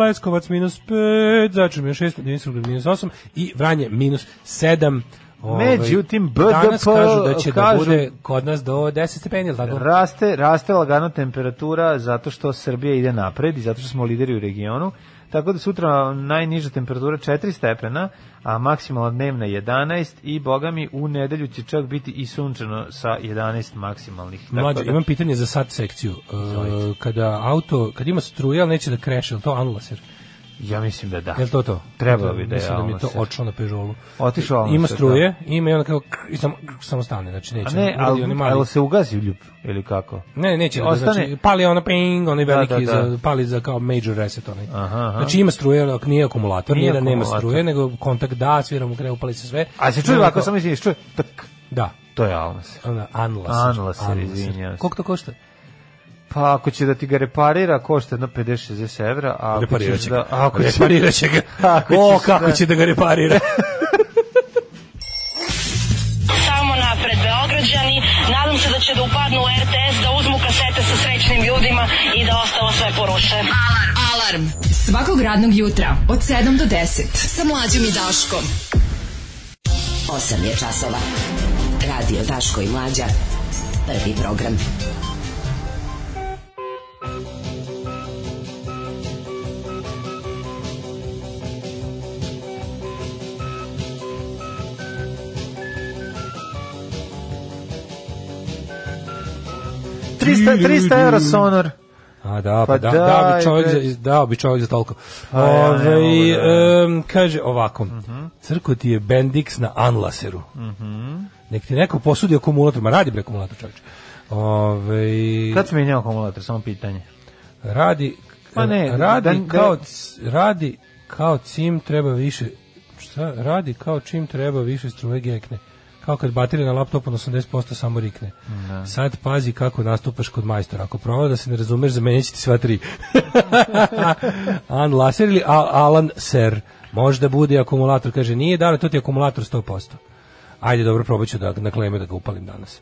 [SPEAKER 1] Leskovac minus 5, Začar minus 6, Dinisrovgrad minus 8 i Vranje minus 7. Ovaj,
[SPEAKER 2] Međutim,
[SPEAKER 1] danas
[SPEAKER 2] BDP
[SPEAKER 1] kažu da će da
[SPEAKER 2] kažu-
[SPEAKER 1] bude kod nas do 10 stepeni, tako?
[SPEAKER 2] Raste, raste lagano temperatura zato što Srbija ide napred i zato što smo lideri u regionu. Tako da sutra najniža temperatura 4 stepena, a maksimalna dnevna 11 i boga mi u nedelju će čak biti i sunčano sa 11 maksimalnih. Tako
[SPEAKER 1] Mlađe,
[SPEAKER 2] da-
[SPEAKER 1] imam pitanje za sad sekciju. E, kada auto, kad ima struje, ali neće da kreše, to anulaser?
[SPEAKER 2] Ja mislim da da.
[SPEAKER 1] Je li to to?
[SPEAKER 2] Trebalo bi da je
[SPEAKER 1] Mislim da mi je to očlo na Peugeotu.
[SPEAKER 2] Otišao
[SPEAKER 1] Ima
[SPEAKER 2] anulaser,
[SPEAKER 1] struje, ima i kr- i samo, samo stane, znači neće.
[SPEAKER 2] A ne, ali,
[SPEAKER 1] onaj mali-
[SPEAKER 2] ali se ugasi ljub ili kako?
[SPEAKER 1] Ne, neće, da,
[SPEAKER 2] Ostane-
[SPEAKER 1] znači, pali ona ping, onaj
[SPEAKER 2] Da,
[SPEAKER 1] veliki,
[SPEAKER 2] da, da.
[SPEAKER 1] Za, pali za kao major reset onaj.
[SPEAKER 2] Aha, aha.
[SPEAKER 1] Znači ima struje, ali nije akumulator,
[SPEAKER 2] Nije
[SPEAKER 1] nije, da nema struje, nego kontakt da, svira mu krenu, upali se sve.
[SPEAKER 2] A se čuje ovako, samo mislim, čuje tak.
[SPEAKER 1] Da,
[SPEAKER 2] To je anulaser.
[SPEAKER 1] onda anlaser.
[SPEAKER 2] Anlaser, izvinjavam se.
[SPEAKER 1] Koliko to košta?
[SPEAKER 2] Pa ako će da ti ga reparira, košta jedno 50-60 evra, a ako
[SPEAKER 1] Reparirat će
[SPEAKER 2] da...
[SPEAKER 1] ga.
[SPEAKER 2] Ako ćeš,
[SPEAKER 1] Reparirat će ga.
[SPEAKER 2] Ako
[SPEAKER 1] O,
[SPEAKER 2] ćeš
[SPEAKER 1] kako
[SPEAKER 2] da-
[SPEAKER 1] će da ga reparira.
[SPEAKER 7] Samo napred Beograđani, nadam se da će da upadnu u RTS, da uzmu kasete sa srećnim ljudima i da ostalo sve poruše.
[SPEAKER 4] Alarm svakog radnog jutra od 7 do 10 sa mlađom i Daškom.
[SPEAKER 8] 8 je časova. Radio Daško i Mlađa. Prvi program.
[SPEAKER 2] da 300, 300 evra sonor.
[SPEAKER 1] A da, pa,
[SPEAKER 2] Pa
[SPEAKER 1] da,
[SPEAKER 2] daj,
[SPEAKER 1] dao bi čovjek za, dao bi čovjek za toliko.
[SPEAKER 2] A ja ne
[SPEAKER 1] Ove,
[SPEAKER 2] mogu da- Mhm.
[SPEAKER 1] kaže ovako, crko ti je Bendix na Anlaseru. Nek ti neko posudi akumulator, ma radi bre akumulator čovječe. Ove,
[SPEAKER 2] Kad se menjao akumulator, samo pitanje.
[SPEAKER 1] radi,
[SPEAKER 2] Ma ne,
[SPEAKER 1] radi
[SPEAKER 2] da- da-
[SPEAKER 1] kao, radi kao cim treba više, šta, radi kao čim treba više struje gekne. Kao kad baterija na laptopu na 80% samo rikne. Sad pazi kako nastupaš kod majstora. Ako prova da se ne razumeš, zamenit će ti sva tri. An Laser ili Al- Alan Ser. Možda bude akumulator. Kaže, nije da, to ti je akumulator 100%. Ajde, dobro, probat ću da na kleme da ga upalim danas.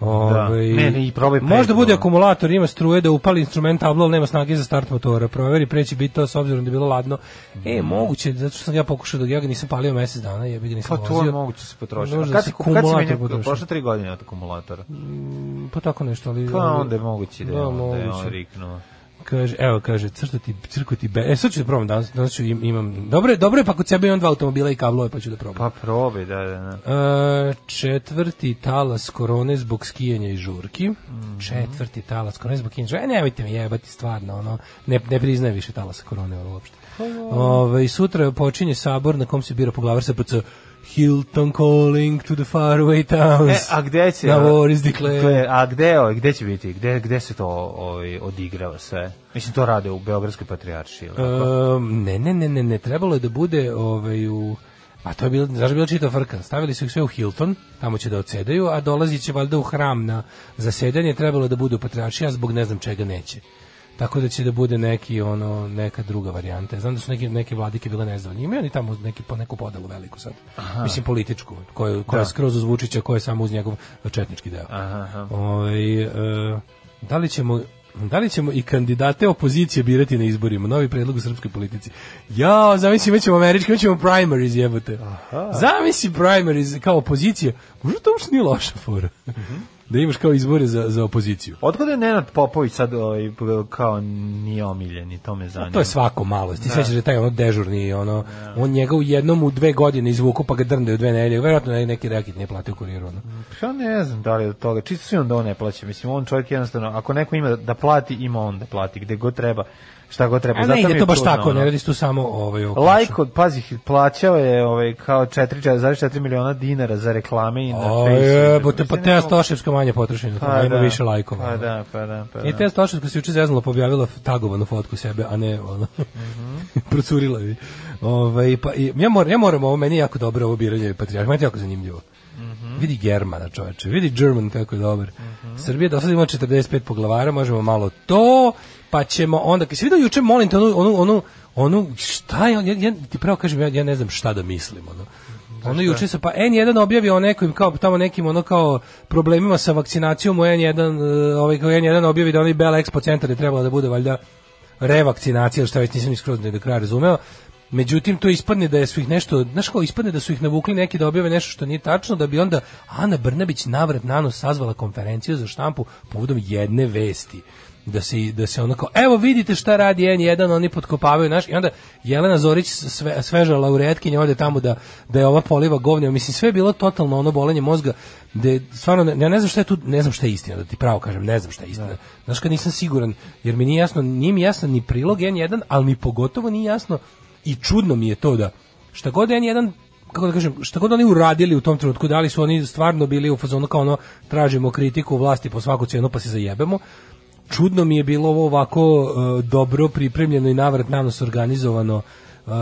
[SPEAKER 1] Ovaj,
[SPEAKER 2] Ne, ne, i probaj
[SPEAKER 1] Možda bude akumulator, ima struje da upali instrument tablo, ali nema snage za start motora. Proveri, preći biti to s obzirom da je bilo ladno. E, moguće, zato što sam ja pokušao da ja ga nisam palio mesec dana, jebi ga nisam
[SPEAKER 2] Pa to
[SPEAKER 1] vozio.
[SPEAKER 2] je moguće se potrošiti.
[SPEAKER 1] Možda
[SPEAKER 2] Kad,
[SPEAKER 1] se-
[SPEAKER 2] kad menjao,
[SPEAKER 1] potroši.
[SPEAKER 2] prošlo tri godine od akumulatora.
[SPEAKER 1] Pa tako nešto, ali...
[SPEAKER 2] Pa onda je moguće da je,
[SPEAKER 1] Da,
[SPEAKER 2] da je on riknuo.
[SPEAKER 1] Kaže, evo, kaže, crtati, crkoti be... E, sad ću da probam, danas, danas ću im, imam... Dobro je, dobro je, pa kod sebe imam dva automobila i kablove, pa ću da probam.
[SPEAKER 2] Pa probaj, da, da, da.
[SPEAKER 1] E, četvrti talas korone zbog skijanja i žurki.
[SPEAKER 2] Mhm.
[SPEAKER 1] Četvrti talas korone zbog skijanja i žurki. E, nemojte me jebati, stvarno, ono, ne, ne priznaje više talasa korone ono, uopšte. Ove, sutra počinje sabor na kom se bira poglavar SPC Hilton calling to the faraway towns.
[SPEAKER 2] E, a gde će?
[SPEAKER 1] Now war is declared.
[SPEAKER 2] Declare. A gde, ovaj, gde će biti? Gde, gde se to ovaj, odigrava sve? Mislim, to rade u Beogradskoj tako?
[SPEAKER 1] Um, ne, ne, ne, ne, ne, trebalo je da bude ovaj, u... A to je bilo, znaš, bila čita frka. Stavili su ih sve u Hilton, tamo će da odsedaju, a dolazit će valjda u hram na zasedanje, trebalo je da bude u Patriaršiji, a zbog ne znam čega neće. Tako da će da bude neki ono neka druga varijanta. Znam da su neke neke vladike bile nezadovoljne. Imaju oni tamo neki po neku podelu veliku sad. Mislim političku, koju koja je skroz uz Vučića, koja je samo uz njegov četnički deo.
[SPEAKER 2] Aha, aha.
[SPEAKER 1] Ovaj, e, da li ćemo da li ćemo i kandidate opozicije birati na izborima? Novi predlog u srpskoj politici. Ja, zamisli, imat ćemo američki, imat ćemo primaries, jebote. Zamisli primaries kao opozicija. Možda to uopšte nije loša fora. Da imaš kao izbore za, za opoziciju.
[SPEAKER 2] Otkud je Nenad Popović sad ovaj, kao nije omiljen i to me zanima.
[SPEAKER 1] To je svako malo. Ti sećaš da je taj ono dežurni, ono, on njega u jednom u dve godine izvuku pa ga drndaju dve nedelje. Verovatno neki rekit nije platio kuriru. Ono.
[SPEAKER 2] Ja ne znam da li je od toga. Čisto svi on da on ne plaća. Mislim, on čovjek jednostavno, ako neko ima da plati, ima on da plati. Gde god treba, šta god treba.
[SPEAKER 1] A ne ide to baš
[SPEAKER 2] čudno,
[SPEAKER 1] tako, ne radi tu samo ovaj o
[SPEAKER 2] Lajko, pazi, plaćao je ovaj, kao 4,4 miliona dinara za reklame i na Facebooku.
[SPEAKER 1] jebote, pa
[SPEAKER 2] mogu-
[SPEAKER 1] Stoševska manje potrošena, Pa ima
[SPEAKER 2] da,
[SPEAKER 1] više lajkova.
[SPEAKER 2] Pa da, pa da, pa da.
[SPEAKER 1] I Teja Stoševska se juče zeznula objavila tagovanu fotku sebe, a ne ono,
[SPEAKER 2] Mhm.
[SPEAKER 1] procurila je. Ovaj, pa, i, ja, moram, ja moram ovo, meni jako dobro ovo biranje patrijarha, meni jako zanimljivo.
[SPEAKER 2] Mhm.
[SPEAKER 1] Vidi Germana, čoveče, vidi German kako je dobar. Srbija do sada ima 45 poglavara, možemo malo to, pa ćemo onda, kad se vidio juče, molim te, onu, onu, onu, onu, šta je, ja, ja ti pravo kažem, ja, ja ne znam šta da mislim, ono. Ono juče se pa N1 objavio o nekim kao tamo nekim ono kao problemima sa vakcinacijom u N1 e, ovaj kao N1 objavi da onaj Bell Expo centar je trebalo da bude valjda revakcinacija, šta već nisam ni skroz ni do kraja razumeo. Međutim, to ispadne da je su ih nešto, znaš kao ispadne da su ih navukli neki da objave nešto što nije tačno, da bi onda Ana Brnabić navrat nanos sazvala konferenciju za štampu povodom jedne vesti da se da se onako evo vidite šta radi N1 oni potkopavaju naš i onda Jelena Zorić sve, sveža laureatkinja ode tamo da da je ova poliva govnja. Mislim sve je bilo totalno ono bolenje mozga da stvarno ne, ja ne znam šta je tu ne znam šta je istina da ti pravo kažem ne znam šta je istina. Znaš kad nisam siguran jer mi nije jasno nije mi jasno ni prilog N1 ali mi pogotovo nije jasno i čudno mi je to da šta god N1 kako da kažem, šta god oni uradili u tom trenutku, da li su oni stvarno bili u fazonu kao ono tražimo kritiku vlasti po svaku cijenu pa se zajebemo, čudno mi je bilo ovo ovako uh, dobro pripremljeno i navrat nanos organizovano uh,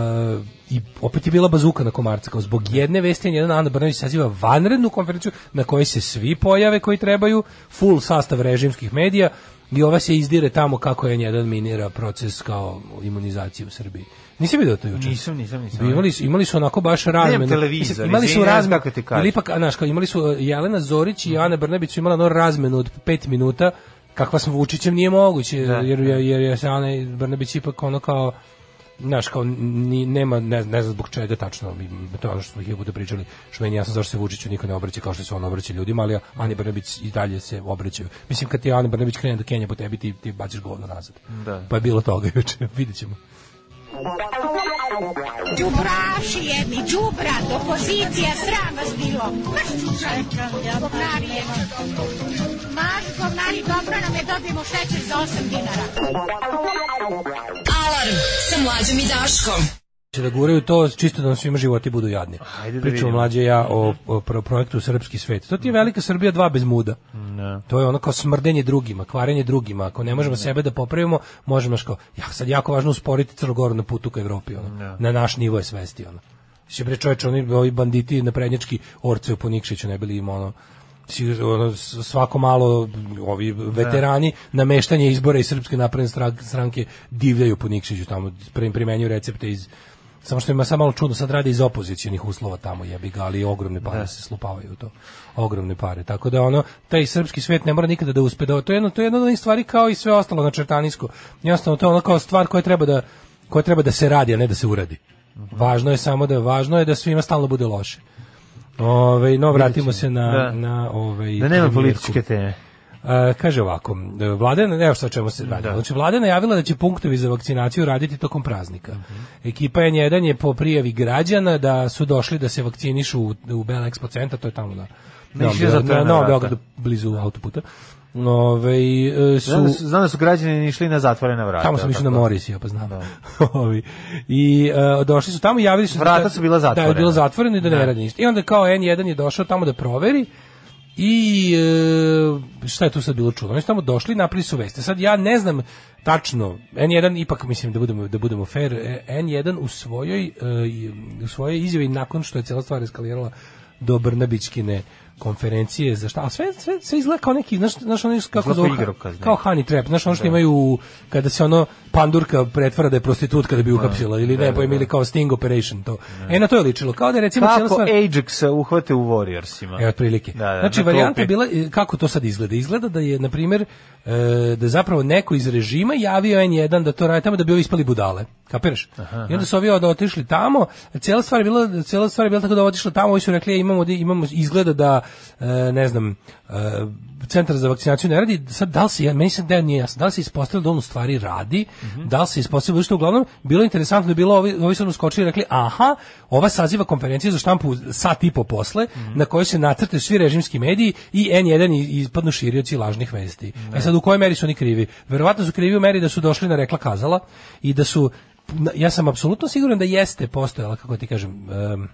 [SPEAKER 1] i opet je bila bazuka na komarca kao zbog jedne vesti jedan Ana Brnović saziva vanrednu konferenciju na kojoj se svi pojave koji trebaju full sastav režimskih medija i ova se izdire tamo kako je jedan minira proces kao imunizacije u Srbiji. Nisi vidio to juče?
[SPEAKER 2] Nisam, nisam, nisam.
[SPEAKER 1] Imali su, imali su onako baš razmenu.
[SPEAKER 2] televizor,
[SPEAKER 1] imali su razmenu,
[SPEAKER 2] kako ti kažem.
[SPEAKER 1] ili ipak, znaš, kao, imali su uh, Jelena Zorić i Ana Brnabić su imala ono razmenu od pet minuta kakva sam Vučićem nije moguće,
[SPEAKER 2] Da,
[SPEAKER 1] jer,
[SPEAKER 2] da.
[SPEAKER 1] jer, jer je se Ana Brnabić ipak ono kao znaš, kao ni, nema, ne, ne znam zbog čega tačno, to je ono što smo ih puta pričali, što meni jasno zašto se Vučiću niko ne obraća kao što se on obraća ljudima, ali Ani Brnabić i dalje se obraćaju. Mislim, kad ti Ana Brnabić krene da kenja po tebi, ti, ti baciš govno nazad.
[SPEAKER 2] Da.
[SPEAKER 1] Pa je bilo toga juče, vidjet ćemo.
[SPEAKER 9] Đubraši jedni, đubrat, opozicija, sram vas bilo. Čučaj, govnari jedni. Maš govnari, dobro nam je, dobijemo šećer za 8 dinara.
[SPEAKER 4] Alarm sa mlađom i Daškom.
[SPEAKER 1] Će da guraju to čisto da nam svima životi budu jadni.
[SPEAKER 2] Ajde da
[SPEAKER 1] Pričamo mlađe i ja o, o pro- projektu Srpski svet. To ti je velika Srbija dva bez muda.
[SPEAKER 2] Ne.
[SPEAKER 1] To je ono kao smrdenje drugima, kvarenje drugima. Ako ne možemo sebe da popravimo, možemo što ja sad jako važno usporiti Crnogoru na putu ka Evropi, ono. Na naš nivo je svesti, ono. Se bre čoveče, oni ovi banditi na prednjački orce u Ponikšiću ne bili im ono svako malo ovi veterani nameštanje izbora iz Srpske napredne stran- stranke divljaju po Nikšiću tamo prim- primenjuju recepte iz samo što ima samo malo čudno sad rade iz opozicionih uslova tamo jebi ga ali ogromne pare se slupavaju u to. Ogromne pare tako da ono taj srpski svet ne mora nikada da uspe da to je jedno to je jedna od onih stvari kao i sve ostalo na čertanisko. Jednostavno to je ono kao stvar koja treba da koja treba da se radi a ne da se uradi. Važno je samo da važno je da svima stalno bude loše. Ove, no, vratimo se na,
[SPEAKER 2] Da.
[SPEAKER 1] na ovaj,
[SPEAKER 2] Da nema političke teme.
[SPEAKER 1] E, kaže ovako, vlada, evo što čemu se radi.
[SPEAKER 2] Da.
[SPEAKER 1] Znači, vlada je najavila da će punktovi za vakcinaciju raditi tokom praznika. Ekipa N1 je po prijavi građana da su došli da se vakcinišu u, u Bela Expo centar, to je tamo na, na,
[SPEAKER 2] Išli
[SPEAKER 1] na,
[SPEAKER 2] zatvorena
[SPEAKER 1] na
[SPEAKER 2] vrata.
[SPEAKER 1] Beogradu, blizu autoputa. Ove, e, su,
[SPEAKER 2] Znam da, su, znam da su građani išli na zatvorena vrata.
[SPEAKER 1] Tamo sam išao na
[SPEAKER 2] tako.
[SPEAKER 1] Morisija, pa znam. Ovi. I e, došli su tamo i javili su
[SPEAKER 2] Vrata
[SPEAKER 1] da-
[SPEAKER 2] su bila
[SPEAKER 1] Da je
[SPEAKER 2] zatvorena.
[SPEAKER 1] bilo zatvoreno i da ne
[SPEAKER 2] Da.
[SPEAKER 1] radi ništa. I onda kao N1 je došao tamo da proveri i e, šta je tu sad bilo čudno? Oni su tamo došli napravili su veste. Sad ja ne znam tačno, N1 ipak mislim da budemo da budemo fair, e, N1 u svojoj e, u svojoj izjavi nakon što je cela stvar eskalirala do Brnabićkine konferencije za šta, a sve, sve, sve izgleda kao neki, znaš, znaš oni kako
[SPEAKER 2] Izgleda
[SPEAKER 1] zovu,
[SPEAKER 2] kao
[SPEAKER 1] honey trap, znaš ono što imaju kada se ono pandurka pretvara da je prostitutka da bi uhapsila ili ne, pojmi ili kao sting operation to. E na to je ličilo, kao da je recimo
[SPEAKER 2] Kako
[SPEAKER 1] stvar
[SPEAKER 2] Ajax uhvate u Warriorsima.
[SPEAKER 1] E, otprilike.
[SPEAKER 2] Da, da,
[SPEAKER 1] znači,
[SPEAKER 2] na
[SPEAKER 1] varijanta je bila, e, kako to sad izgleda? Izgleda da je, na primjer, e, da je zapravo neko iz režima javio N1 da to radi tamo da bi ovi ispali budale. Kapiraš? I onda su ovi od otišli tamo, cijela stvar je bila, cijela stvar je bila tako da otišli tamo, ovi su rekli, "E, imamo, imamo izgleda da, ne znam, e, centar za vakcinaciju ne radi, sad da li se, meni se da nije jasno, da li se ispostavilo da on u stvari radi, da li se ispostavilo? Što uglavnom bilo je interesantno da je bilo, ovi, ovi su skočili i rekli, aha, ova saziva konferencija za štampu sat i po posle, na kojoj se nacrtaju svi režimski mediji i N1 i- ispadnu širioci lažnih vesti. E sad, u kojoj meri su oni krivi? Verovatno su krivi u meri da su došli na rekla kazala i da su, ja sam apsolutno siguran da jeste postojala, kako ti kažem, em,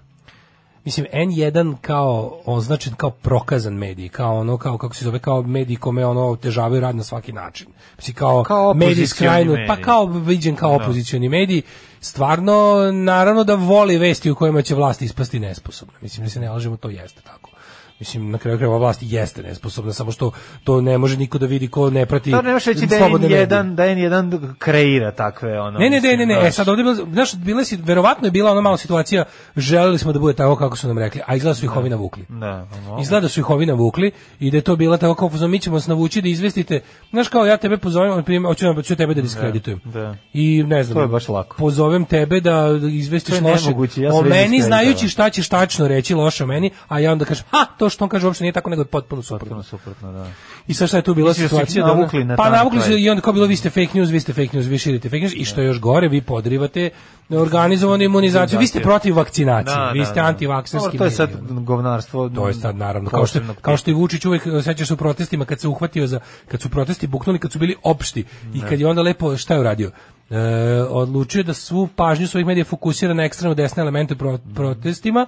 [SPEAKER 1] mislim N1 kao označen kao prokazan medij, kao ono kao kako se zove kao medij kome ono otežavaju rad na svaki način. Mislim kao,
[SPEAKER 2] Kao
[SPEAKER 1] medij skrajno, pa kao viđen kao opozicioni medij, stvarno naravno da voli vesti u kojima će vlast ispasti nesposobna. Mislim da se ne lažemo to jeste tako. Mislim, na kraju krajeva vlast jeste nesposobna, samo što to ne može niko da vidi ko ne prati
[SPEAKER 2] To ne možeš reći da
[SPEAKER 1] medije.
[SPEAKER 2] N1, da N1 kreira takve ono.
[SPEAKER 1] Ne, ne, ne, ne, ne, e, sad ovdje je bilo, znaš, bila si, verovatno je bila ona mala situacija, želeli smo da bude tako kako su nam rekli, a izgleda su ih ovi navukli.
[SPEAKER 2] Da, mogu.
[SPEAKER 1] Izgleda da su ih ovi navukli i da je to bila tako kao mi ćemo vas navući da izvestite, znaš kao ja tebe pozovem, primjer, hoću, hoću tebe da diskreditujem.
[SPEAKER 2] da.
[SPEAKER 1] I ne znam,
[SPEAKER 2] To je baš lako.
[SPEAKER 1] pozovem tebe da izvestiš
[SPEAKER 2] je
[SPEAKER 1] loše
[SPEAKER 2] ja
[SPEAKER 1] o meni, znajući šta ćeš tačno reći loše o meni, a ja onda kažem, ha, to što on kaže uopšte nije tako, nego je potpuno suprotno.
[SPEAKER 2] Suprotno, da.
[SPEAKER 1] I sad šta je tu bila
[SPEAKER 2] da ih
[SPEAKER 1] situacija? ona-
[SPEAKER 2] navukli na
[SPEAKER 1] pa navukli su i onda kao bilo vi ste fake news, vi ste fake news, vi širite fake news i što je još gore, vi podrivate organizovanu imunizaciju. Vi ste protiv vakcinacije,
[SPEAKER 2] Da,
[SPEAKER 1] vi
[SPEAKER 2] da,
[SPEAKER 1] ste
[SPEAKER 2] da.
[SPEAKER 1] antivakserski.
[SPEAKER 2] To je sad govnarstvo.
[SPEAKER 1] To je sad naravno kao što kao što i Vučić uvek sećaš se u protestima kad se uhvatio za kad su protesti buknuli kad su bili opšti i kad je onda lepo šta je uradio e, odlučio da svu pažnju svojih medija fokusira na ekstremno desne elemente u pro- protestima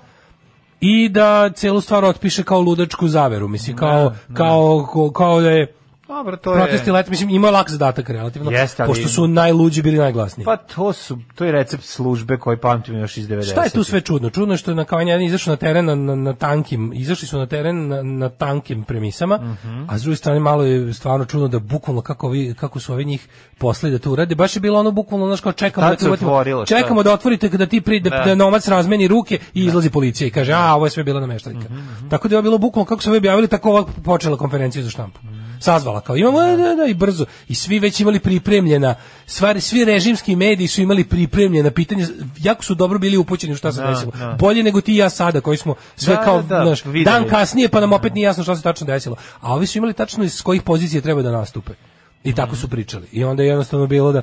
[SPEAKER 1] i da celu stvar otpiše kao ludačku zaveru mislim kao kao kao, kao da je
[SPEAKER 2] Dobro, to
[SPEAKER 1] protesti
[SPEAKER 2] je...
[SPEAKER 1] let mislim imao lak zadatak relativno
[SPEAKER 2] Jeste, ali-
[SPEAKER 1] pošto su najluđi bili najglasniji
[SPEAKER 2] Pa to su, to je recept službe koji pamtim još iz 90.
[SPEAKER 1] Šta je tu sve čudno? Čudno je što je na kao jedan izašao na teren na, na, na tankim, izašli su na teren na, na tankim premisama,
[SPEAKER 2] Mhm.
[SPEAKER 1] a s druge strane malo je stvarno čudno da bukvalno kako vi kako su ovi njih posle da to urade. Baš je bilo ono bukvalno znaš kao čekamo da
[SPEAKER 2] otvorilo,
[SPEAKER 1] čekamo da otvorite kada ti pri da,
[SPEAKER 2] Da.
[SPEAKER 1] da nomac razmeni ruke i izlazi policija i kaže a ovo je sve bila nameštaljka.
[SPEAKER 2] Mhm,
[SPEAKER 1] Tako da je bilo bukvalno kako su ovi objavili tako ova počela konferencija za štampu. Sazvala kao imamo da, da, da, i brzo. I svi već imali pripremljena stvari svi režimski mediji su imali pripremljena pitanja jako su dobro bili upućeni u šta se
[SPEAKER 2] Da,
[SPEAKER 1] desilo.
[SPEAKER 2] da.
[SPEAKER 1] bolje nego ti i ja sada koji smo sve
[SPEAKER 2] Da,
[SPEAKER 1] kao
[SPEAKER 2] da, da, videli.
[SPEAKER 1] dan kasnije pa nam opet nije jasno šta se tačno desilo. A ovi su imali tačno iz kojih pozicija treba da nastupe I tako su pričali. I onda je jednostavno bilo da,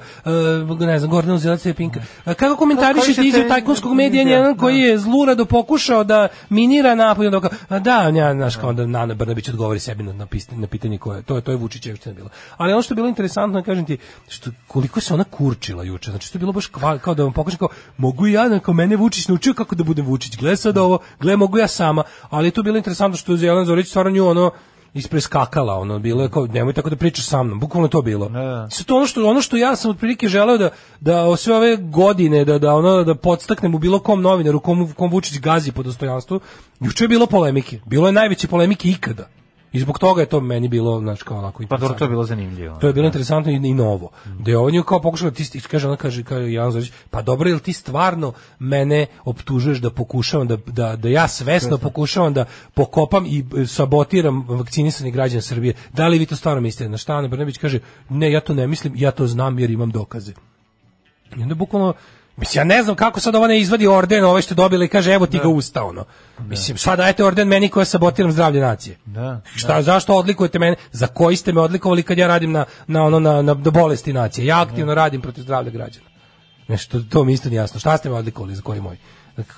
[SPEAKER 1] uh, ne znam, Gordon Uzelac je Pinka. A kako komentarišete
[SPEAKER 2] Kako
[SPEAKER 1] izjav
[SPEAKER 2] ćete-
[SPEAKER 1] tajkunskog medija
[SPEAKER 2] Da,
[SPEAKER 1] jedan koji
[SPEAKER 2] da.
[SPEAKER 1] je zlurado pokušao da minira napad, onda kao, a da, ja, znaš, kao onda Nana Brnabić odgovori sebi na, na, na pitanje koje, to je, to je Vučićevština bila. Ali ono što je bilo interesantno, kažem ti, što, koliko se ona kurčila juče, znači to je bilo baš kva- kao da vam pokažem kao, mogu ja, kao mene Vučić naučio kako da budem Vučić, gle sad ovo, gle mogu ja sama, ali je to bilo interesantno što je Jelena Zorić stvarno nju ono, ispreskakala, ono bilo je kao nemoj tako da pričaš sa mnom. Bukvalno to bilo.
[SPEAKER 2] Da.
[SPEAKER 1] Sve to ono što ono što ja sam otprilike želeo da da o sve ove godine da da ono da podstaknem u bilo kom novinaru kom kom Vučić gazi po dostojanstvu. Juče je bilo polemike. Bilo je najveće polemike ikada. I zbog toga je to meni bilo znači kao onako
[SPEAKER 2] Pa dobro, to je bilo zanimljivo.
[SPEAKER 1] To je bilo interesantno i, i novo. Da je on kao pokušao da ti kaže ona kaže kaže Jan Zorić, pa dobro jel ti stvarno mene optužuješ da pokušavam da da da ja svesno pokušavam da pokopam i e, sabotiram vakcinisani građane Srbije. Da li vi to stvarno mislite? Na šta Ana Brnabić kaže ne, ja to ne mislim, ja to znam jer imam dokaze. I onda bukvalno Mislim, ja ne znam kako sad ona izvadi orden ove što je dobila i kaže evo ti ga usta, ono. Mislim, sad dajete orden meni koja sabotiram zdravlje nacije.
[SPEAKER 2] Da.
[SPEAKER 1] Šta, zašto odlikujete mene? Za koji ste me odlikovali kad ja radim na, na, ono, na, na, na bolesti nacije? Ja aktivno radim protiv zdravlja građana. Nešto, to mi isto nije jasno. Šta ste me odlikovali, za koji moj?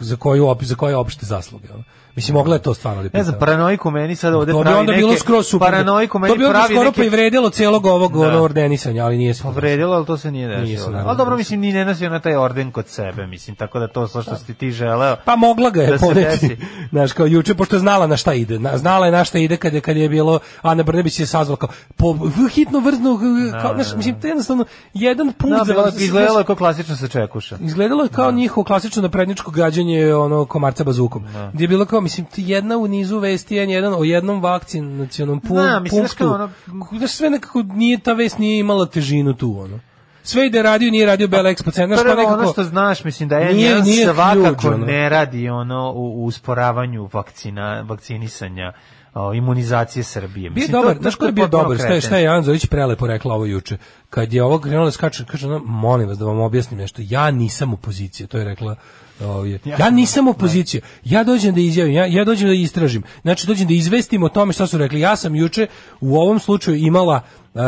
[SPEAKER 1] Za koju, za koje opšte zasluge? Ono? Mislim, mogla je to stvarno da
[SPEAKER 2] Ne znam, paranoiku meni sad ovde
[SPEAKER 1] to
[SPEAKER 2] pravi
[SPEAKER 1] onda
[SPEAKER 2] neke...
[SPEAKER 1] bilo skroz super.
[SPEAKER 2] Paranoiku meni
[SPEAKER 1] to bi onda
[SPEAKER 2] pravi
[SPEAKER 1] skoro
[SPEAKER 2] neke...
[SPEAKER 1] pa i vredilo celog ovog
[SPEAKER 2] Da.
[SPEAKER 1] ordenisanja, ali nije se
[SPEAKER 2] Povredilo, ali to se nije
[SPEAKER 1] Nije se,
[SPEAKER 2] desilo.
[SPEAKER 1] naravno,
[SPEAKER 2] ali dobro,
[SPEAKER 1] desilo.
[SPEAKER 2] mislim, ni ne nosi ona taj orden kod sebe, mislim, tako da to sve što si ti želeo...
[SPEAKER 1] Pa mogla ga je
[SPEAKER 2] da se
[SPEAKER 1] poneti. Znaš, kao juče, pošto je znala na šta ide. Na, znala je na šta ide kad je, kad je bilo, Ana Brnebić je sazvala kao, po, hitno vrznu, kao, znaš, mislim, to je jednostavno jedan put
[SPEAKER 2] Da, bilo, izgledalo je kao klasično se čekuša.
[SPEAKER 1] Izgledalo je kao njihovo klasično napredničko gađanje ono komarca bazukom. Gdje je bilo kao mislim ti jedna u nizu vesti je jedan o jednom vakcinacionom pu,
[SPEAKER 2] Znam, mislim,
[SPEAKER 1] punktu.
[SPEAKER 2] kao
[SPEAKER 1] Znaš, sve nekako nije ta vest nije imala težinu tu ono. Sve ide radio, nije radio Bela Expo centar,
[SPEAKER 2] Prvo
[SPEAKER 1] pa nekako
[SPEAKER 2] ono što znaš, mislim da je
[SPEAKER 1] Nije-
[SPEAKER 2] nije, svakako
[SPEAKER 1] ono.
[SPEAKER 2] ne radi ono u, u usporavanju vakcina, vakcinisanja, o, imunizacije Srbije.
[SPEAKER 1] Bio
[SPEAKER 2] Mislim,
[SPEAKER 1] je dobar, znaš
[SPEAKER 2] to
[SPEAKER 1] ko je bio dobar, šta je, šta je
[SPEAKER 2] kretenski.
[SPEAKER 1] Jan Zović prelepo rekla ovo juče. Kad je ovo krenulo da skače, kaže ona, molim vas da vam objasnim nešto, ja nisam opozicija, to je rekla ovdje. Ja nisam opozicija. Ja dođem da izjavim, ja, ja dođem da istražim. Znači, dođem da izvestim o tome šta su rekli. Ja sam juče u ovom slučaju imala e,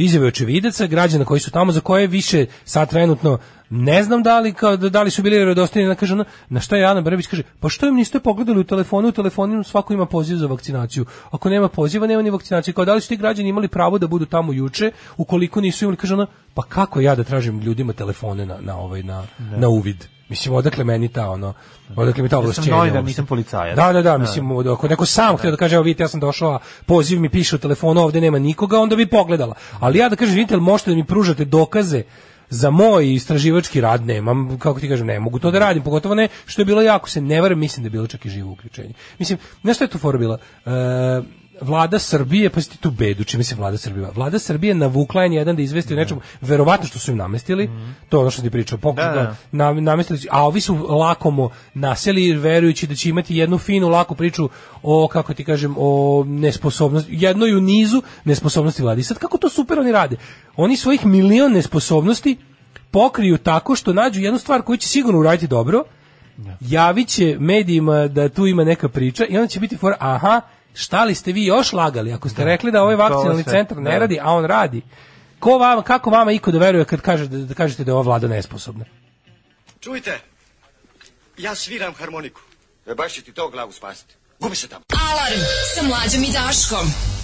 [SPEAKER 1] izjave očevidaca, građana koji su tamo, za koje više sad trenutno ne znam da li, kao, da li su bili vjerodostojni, ona kaže ona, na šta je Ana Brbić kaže, pa što im niste pogledali u telefonu, u telefonu svako ima poziv za vakcinaciju. Ako nema poziva, nema ni vakcinacije. Kao da li su ti građani imali pravo da budu tamo juče, ukoliko nisu imali, kaže ona, pa kako ja da tražim ljudima telefone na, na, ovaj, na, na uvid? Mislim, odakle meni ta, ono, odakle mi ta
[SPEAKER 2] Ja sam
[SPEAKER 1] ovlašćenja.
[SPEAKER 2] novinar,
[SPEAKER 1] uopšte?
[SPEAKER 2] nisam policajac.
[SPEAKER 1] Da, da, da, mislim, ako neko sam htio da kaže, evo vidite, ja sam došao, a poziv mi piše u telefonu, ovde nema nikoga, onda bi pogledala. Ali ja da kažem, vidite, možete da mi pružate dokaze za moj istraživački rad nemam, kako ti kažem, ne mogu to da radim, pogotovo ne, što je bilo jako, se ne varam, mislim da je bilo čak i živo uključenje. Mislim, nešto je tu fora bila? E, vlada Srbije, pa ti tu bedu, čime se vlada Srbije? Vlada Srbije navukla je jedan da izvesti o nečemu, verovatno što su im namestili, to je ono što ti pričao, pokuš
[SPEAKER 2] Da, da.
[SPEAKER 1] na, namestili su, a ovi su lakomo naseli verujući da će imati jednu finu, laku priču o, kako ti kažem, o nesposobnosti, jednoj u nizu nesposobnosti vlade. I sad kako to super oni rade? Oni svojih milion nesposobnosti pokriju tako što nađu jednu stvar koju će sigurno uraditi dobro, javit će medijima da tu ima neka priča i onda će biti for, aha, šta li ste vi još lagali? Ako ste rekli da ovaj vakcinalni
[SPEAKER 2] sve,
[SPEAKER 1] centar ne
[SPEAKER 2] da.
[SPEAKER 1] radi, a on radi, ko vama, kako vama iko da veruje kad kaže, da, da kažete da je ova vlada nesposobna?
[SPEAKER 10] Čujte, ja sviram harmoniku. E baš će ti to glavu spasiti. Gubi se tamo.
[SPEAKER 4] Alarm sa mlađom i Daškom.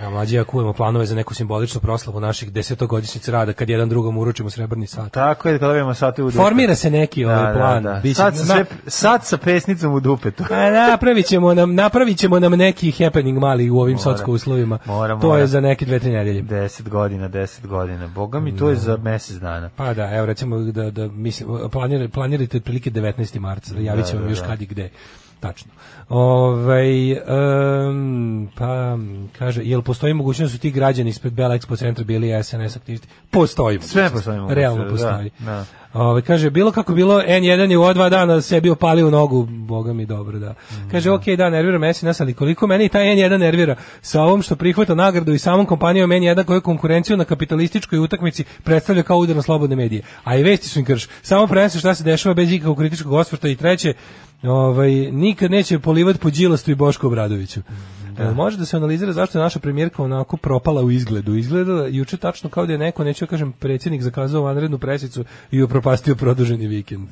[SPEAKER 1] A mlađi ja kujemo planove za neku simboličnu proslavu naših desetogodišnjica rada kad jedan drugom uručimo srebrni sat.
[SPEAKER 2] Tako je, kada dobijemo sate u dupetu.
[SPEAKER 1] Formira se neki ovaj plan.
[SPEAKER 2] Da, da.
[SPEAKER 1] Biće-
[SPEAKER 2] Sad, sa
[SPEAKER 1] na-
[SPEAKER 2] sad sa pesnicom u dupetu.
[SPEAKER 1] A napravit ćemo nam, napravit ćemo nam neki happening mali u ovim
[SPEAKER 2] Mora.
[SPEAKER 1] socko uslovima.
[SPEAKER 2] Mora,
[SPEAKER 1] to
[SPEAKER 2] mora.
[SPEAKER 1] je za neke dve, tri nedelje.
[SPEAKER 2] 10 godina, 10 godina. Boga mi, to je za mesec dana.
[SPEAKER 1] Pa da, evo recimo da, da mislim, planir, planirajte otprilike 19. marca, da javit ćemo
[SPEAKER 2] Da, da,
[SPEAKER 1] još
[SPEAKER 2] da.
[SPEAKER 1] kad i gde. Tačno. Ovaj em, pa kaže, jel postoji mogućnost da su ti građani ispred Bela Expo centra bili SNS aktivisti? Postoji.
[SPEAKER 2] Sve postoji
[SPEAKER 1] Realno
[SPEAKER 2] da,
[SPEAKER 1] postoji.
[SPEAKER 2] da.
[SPEAKER 1] Ovaj kaže bilo kako bilo N1 je u dva dana sebi opalio nogu, boga mi dobro da. Kaže okej da nervira me nas, ali koliko meni taj N1 nervira sa ovom što prihvata nagradu i samom kompanijom N1 koja konkurenciju na kapitalističkoj utakmici predstavlja kao udar na slobodne medije. A i vesti su im krš. Samo prenose šta se dešava bez ikakvog kritičkog osvrta i treće Ovaj nikad neće polivati po Đilastu i Bošku Obradoviću. E, može da se analizira zašto je naša premijerka onako propala u izgledu. Izgledala juče tačno kao da je neko, neću da kažem, predsjednik zakazao vanrednu presicu i upropastio produženi vikend.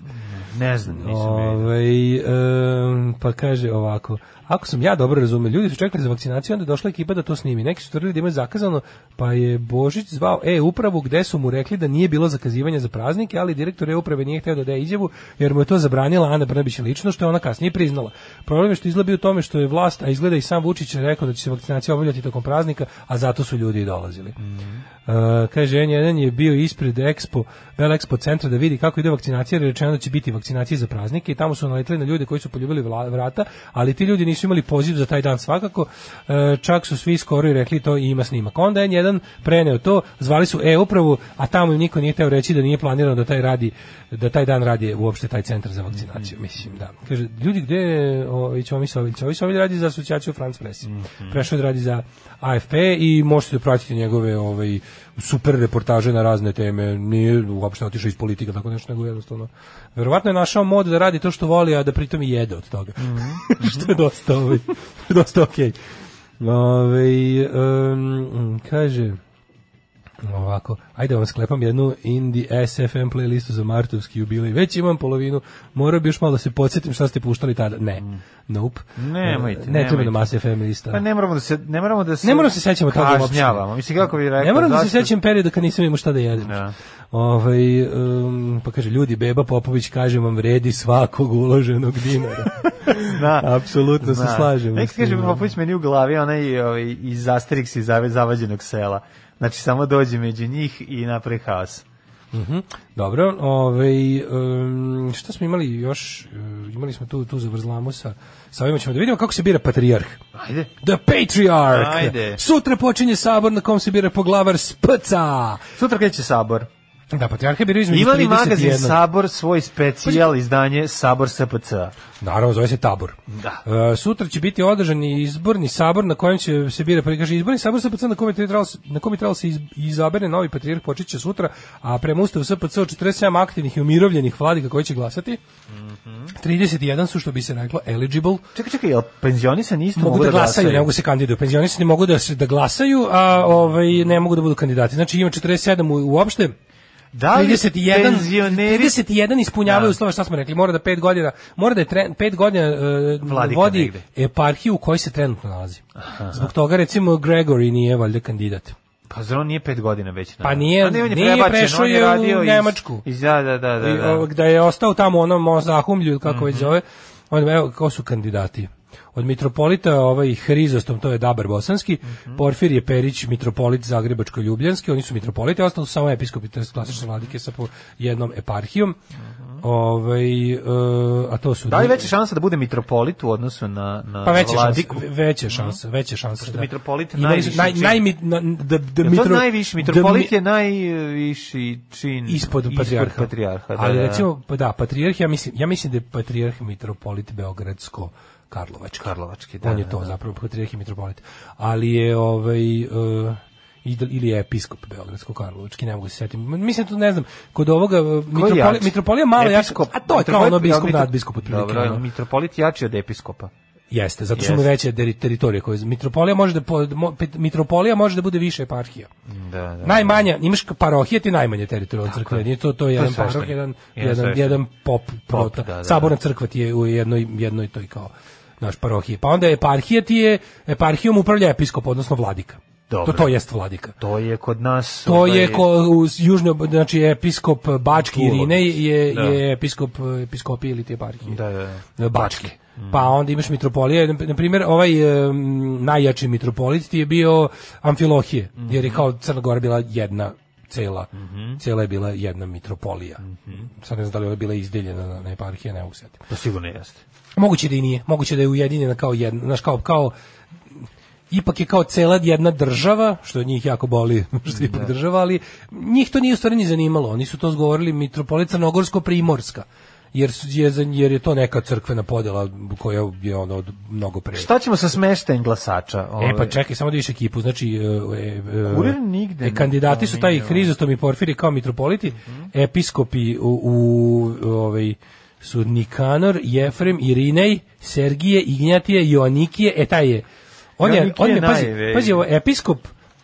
[SPEAKER 2] Ne znam, nisam vidio.
[SPEAKER 1] Ovaj, em, pa kaže ovako, ako sam ja dobro razumio, ljudi su čekali za vakcinaciju, onda je došla ekipa da to snimi. Neki su tvrdili da imaju zakazano, pa je Božić zvao e-upravu gde su mu rekli da nije bilo zakazivanja za praznike, ali direktor e-uprave nije hteo da daje izjavu, jer mu je to zabranila Ana Brnabić lično, što je ona kasnije priznala. Problem je što izgleda bio u tome što je vlast, a izgleda i sam Vučić rekao da će se vakcinacija obavljati tokom praznika, a zato su ljudi i dolazili. Uh, kaže, N1 je bio ispred Expo, Vel Expo centra da vidi kako ide vakcinacija, jer je rečeno da će biti vakcinacije za praznike i tamo su naletili na ljude koji su poljubili vrata, ali ti ljudi nisu imali poziv za taj dan svakako, Uh, čak su svi skoro i rekli to i ima snimak. Onda je N1 preneo to, zvali su e-upravu, a tamo im niko nije teo reći da nije planirano da taj radi da taj dan radi uopšte taj centar za vakcinaciju, mislim, da. Kaže, ljudi gde je Ćomi Sović? Ćomi Sović radi za asocijaciju France Press. Prešao je da radi za AFP i možete pratiti njegove ovaj super reportaže na razne teme. Nije uopšte otišao iz politike tako nešto nego jednostavno. Verovatno je našao mod da radi to što voli, a da pritom i jede od toga. što je dosta ovaj, dosta okej. Ovaj em, kaže Ovako, ajde vam sklepam jednu Indie SFM playlistu za martovski jubilej. Već imam polovinu, morao bi još malo da se podsjetim šta ste puštali tada. Ne, nope.
[SPEAKER 2] Nemojte,
[SPEAKER 1] ne treba nam Mass FM lista.
[SPEAKER 2] Pa ne moramo da se ne moramo da se
[SPEAKER 1] Ne moramo se sećamo toga uopšte.
[SPEAKER 2] kažnjavamo. Mislim kako bi rekao.
[SPEAKER 1] Ne moram da se sećam perioda kad nisam imao šta da jedem.
[SPEAKER 2] Da.
[SPEAKER 1] Ovaj, um, pa kaže, ljudi, Beba Popović, kaže vam, vredi svakog uloženog dinara.
[SPEAKER 2] Zna.
[SPEAKER 1] Apsolutno se
[SPEAKER 2] Zna.
[SPEAKER 1] slažemo.
[SPEAKER 2] Nek kaže
[SPEAKER 1] da.
[SPEAKER 2] Popović meni u glavi onaj ovaj, iz Asterix iz zavađenog sela. Znači samo dođe među njih i napravi haos.
[SPEAKER 1] Mhm. Dobro, ovaj um, šta smo imali još? Uh, imali smo tu tu zavrzlamu sa sa ovima ćemo da vidimo kako se bira patrijarh.
[SPEAKER 2] Ajde.
[SPEAKER 1] The Patriarch.
[SPEAKER 2] Ajde.
[SPEAKER 1] Sutra počinje sabor na kom se bira poglavar SPCA.
[SPEAKER 2] Sutra kreće sabor.
[SPEAKER 1] Da, patrijarha biraju između
[SPEAKER 2] Ima li
[SPEAKER 1] 31.
[SPEAKER 2] magazin Sabor svoj specijal izdanje Sabor SPC?
[SPEAKER 1] Naravno, zove se Tabor.
[SPEAKER 2] Da.
[SPEAKER 1] Uh, sutra će biti održan izborni sabor na kojem će se bira, pa kaže izborni sabor SPC na kome je trebalo na kome je trebalo se iz- izabere novi patrijarh počeće sutra, a prema ustavu SPC od 47 aktivnih i umirovljenih vladika koji će glasati. 31 su što bi se reklo eligible.
[SPEAKER 2] Čekaj, čekaj, jel penzionisani isto
[SPEAKER 1] Mogu da glasaju, ne mogu se kandiduju. Penzionisani mogu da se da glasaju, a ovaj ne mogu da budu kandidati. Znači ima 47 u, uopšte.
[SPEAKER 2] Da li
[SPEAKER 1] 31
[SPEAKER 2] penzioneri
[SPEAKER 1] 31 ispunjavaju
[SPEAKER 2] Da.
[SPEAKER 1] uslove šta smo rekli, mora da 5 godina, mora da je 5 godina
[SPEAKER 2] Vladika
[SPEAKER 1] vodi
[SPEAKER 2] negde.
[SPEAKER 1] eparhiju u kojoj se trenutno nalazi. Zbog toga recimo Gregory nije valjda kandidat.
[SPEAKER 2] Pa zar on nije pet godina već? na-
[SPEAKER 1] Pa nije-
[SPEAKER 2] A ne, on je
[SPEAKER 1] nije
[SPEAKER 2] prebačen,
[SPEAKER 1] prešao
[SPEAKER 2] je
[SPEAKER 1] je u
[SPEAKER 2] radio iz-
[SPEAKER 1] Nemačku.
[SPEAKER 2] Iz, da, da, da, da.
[SPEAKER 1] I,
[SPEAKER 2] da.
[SPEAKER 1] ovog, da je ostao tamo onom zahumlju kako
[SPEAKER 2] Mhm.
[SPEAKER 1] već zove. On evo kako su kandidati. Od mitropolita ovaj Hrizostom, to je Dabar Bosanski, Porfirije Perić, mitropolit Zagrebačko-Ljubljanski, oni su mitropoliti, ostalo su samo episkopi, to je klasične vladike sa po jednom eparhijom. Ovaj, e, a to su...
[SPEAKER 2] Da li veća šansa da bude mitropolit u odnosu na, na
[SPEAKER 1] Pa veća šansa,
[SPEAKER 2] vladiku?
[SPEAKER 1] veća šansa, veća šansa.
[SPEAKER 2] Pošto
[SPEAKER 1] da.
[SPEAKER 2] mitropolit je najviši
[SPEAKER 1] naj,
[SPEAKER 2] čin.
[SPEAKER 1] najmi- na- da, da
[SPEAKER 2] to
[SPEAKER 1] mitro-
[SPEAKER 2] najviši,
[SPEAKER 1] da
[SPEAKER 2] mitropolit
[SPEAKER 1] mi-
[SPEAKER 2] je najviši čin
[SPEAKER 1] ispod patrijarha.
[SPEAKER 2] patrijarha, da,
[SPEAKER 1] Ali
[SPEAKER 2] da, da.
[SPEAKER 1] recimo, pa da, patrijarh, ja mislim, ja mislim da je patrijarh mitropolit Beogradsko Karlovački.
[SPEAKER 2] Karlovački, da,
[SPEAKER 1] On je
[SPEAKER 2] da,
[SPEAKER 1] to
[SPEAKER 2] da.
[SPEAKER 1] zapravo patrijarh i mitropolit. Ali je ovaj uh, ili je episkop Beogradsko Karlovački, ne mogu se setiti. Mislim tu ne znam, kod ovoga uh, mitropolija, mitropolija malo jači, a to je kao ono biskup
[SPEAKER 2] mitro-
[SPEAKER 1] nad biskup otprilike.
[SPEAKER 2] Dobro,
[SPEAKER 1] ono.
[SPEAKER 2] mitropolit jači od episkopa.
[SPEAKER 1] Jeste, zato što mu veće teritorije koje mitropolija može da po- mo- mitropolija može da bude više eparhija.
[SPEAKER 2] Da, da.
[SPEAKER 1] Najmanja, imaš parohije ti najmanje teritorije od crkve. Nije to to je jedan paroh, jedan
[SPEAKER 2] Jedan
[SPEAKER 1] jedan pop, prota.
[SPEAKER 2] da, da,
[SPEAKER 1] Saborna crkva ti je u jednoj jednoj toj kao naš parohije. Pa onda eparhija ti je eparhijom upravlja episkop, odnosno vladika.
[SPEAKER 2] Dobro.
[SPEAKER 1] To to jest vladika.
[SPEAKER 2] To je kod nas...
[SPEAKER 1] To
[SPEAKER 2] ovaj,
[SPEAKER 1] je ko u južno znači episkop Bački. Irinej je
[SPEAKER 2] Da.
[SPEAKER 1] je episkop episkopije ili te eparhije.
[SPEAKER 2] Da, da, da.
[SPEAKER 1] Bačke. Pa onda imaš mitropolije, na primjer ovaj em, najjači mitropolit ti je bio Amfilohije, jer je kao Crna Gora bila jedna cela, cela je bila jedna mitropolija. Sad ne znam da li je bila izdeljena na, na eparhije, ne mogu.
[SPEAKER 2] To sigurno jeste.
[SPEAKER 1] Moguće da i nije, moguće da je ujedinjena kao jedna, znaš, kao, kao ipak je kao cela jedna država, što njih jako boli, što je ipak država, ali njih to nije u stvari ni zanimalo. Oni su to zgovorili mitropolit Crnogorsko-Primorska. Jer, su- je, jer je to neka crkvena podjela koja je ono od mnogo pre.
[SPEAKER 2] Šta ćemo sa smeštajem glasača?
[SPEAKER 1] E pa
[SPEAKER 2] Ovaj,
[SPEAKER 1] čekaj, samo da vidiš ekipu, znači e, e, e,
[SPEAKER 2] Kurir nigde
[SPEAKER 1] e, kandidati
[SPEAKER 2] ne
[SPEAKER 1] su taj Hrizostom i Porfiri kao mitropoliti, episkopi u, u ovaj su Nikanor, Jefrem, Irinej, Sergije, Ignjatije, Joanikije, e taj je on je, on je,
[SPEAKER 2] Joanikije
[SPEAKER 1] pazi, pazi, ovo, episkop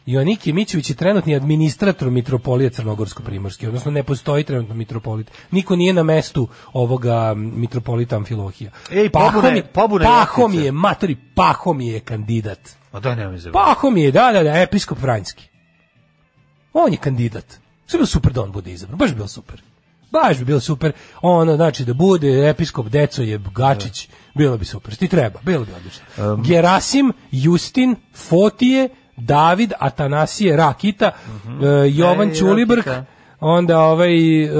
[SPEAKER 1] Joaniki Mićević je trenutni administrator mitropolije Crnogorsko-Primorske, odnosno ne postoji trenutno mitropolit. Niko nije na mestu ovoga mitropolita Amfilohija.
[SPEAKER 2] Ej,
[SPEAKER 1] Pahom je-
[SPEAKER 2] pobune
[SPEAKER 1] Pahom je, matori, Pahom je kandidat.
[SPEAKER 2] Ma daj nemoj za
[SPEAKER 1] Pahom je, da, da, da, episkop Vranjski. On je kandidat. Sve bi bilo super da on bude izabran, baš bi bilo super. Baš bi bilo super. Ono, znači, da bude episkop Deco je Gačić, bilo bi super. Ti treba, bilo bi odlično. Gerasim, Justin, Fotije, David, Atanasije, Rakita, e, Jovan
[SPEAKER 2] Ej,
[SPEAKER 1] Ćulibrk,
[SPEAKER 2] Rakita.
[SPEAKER 1] onda ovaj, em,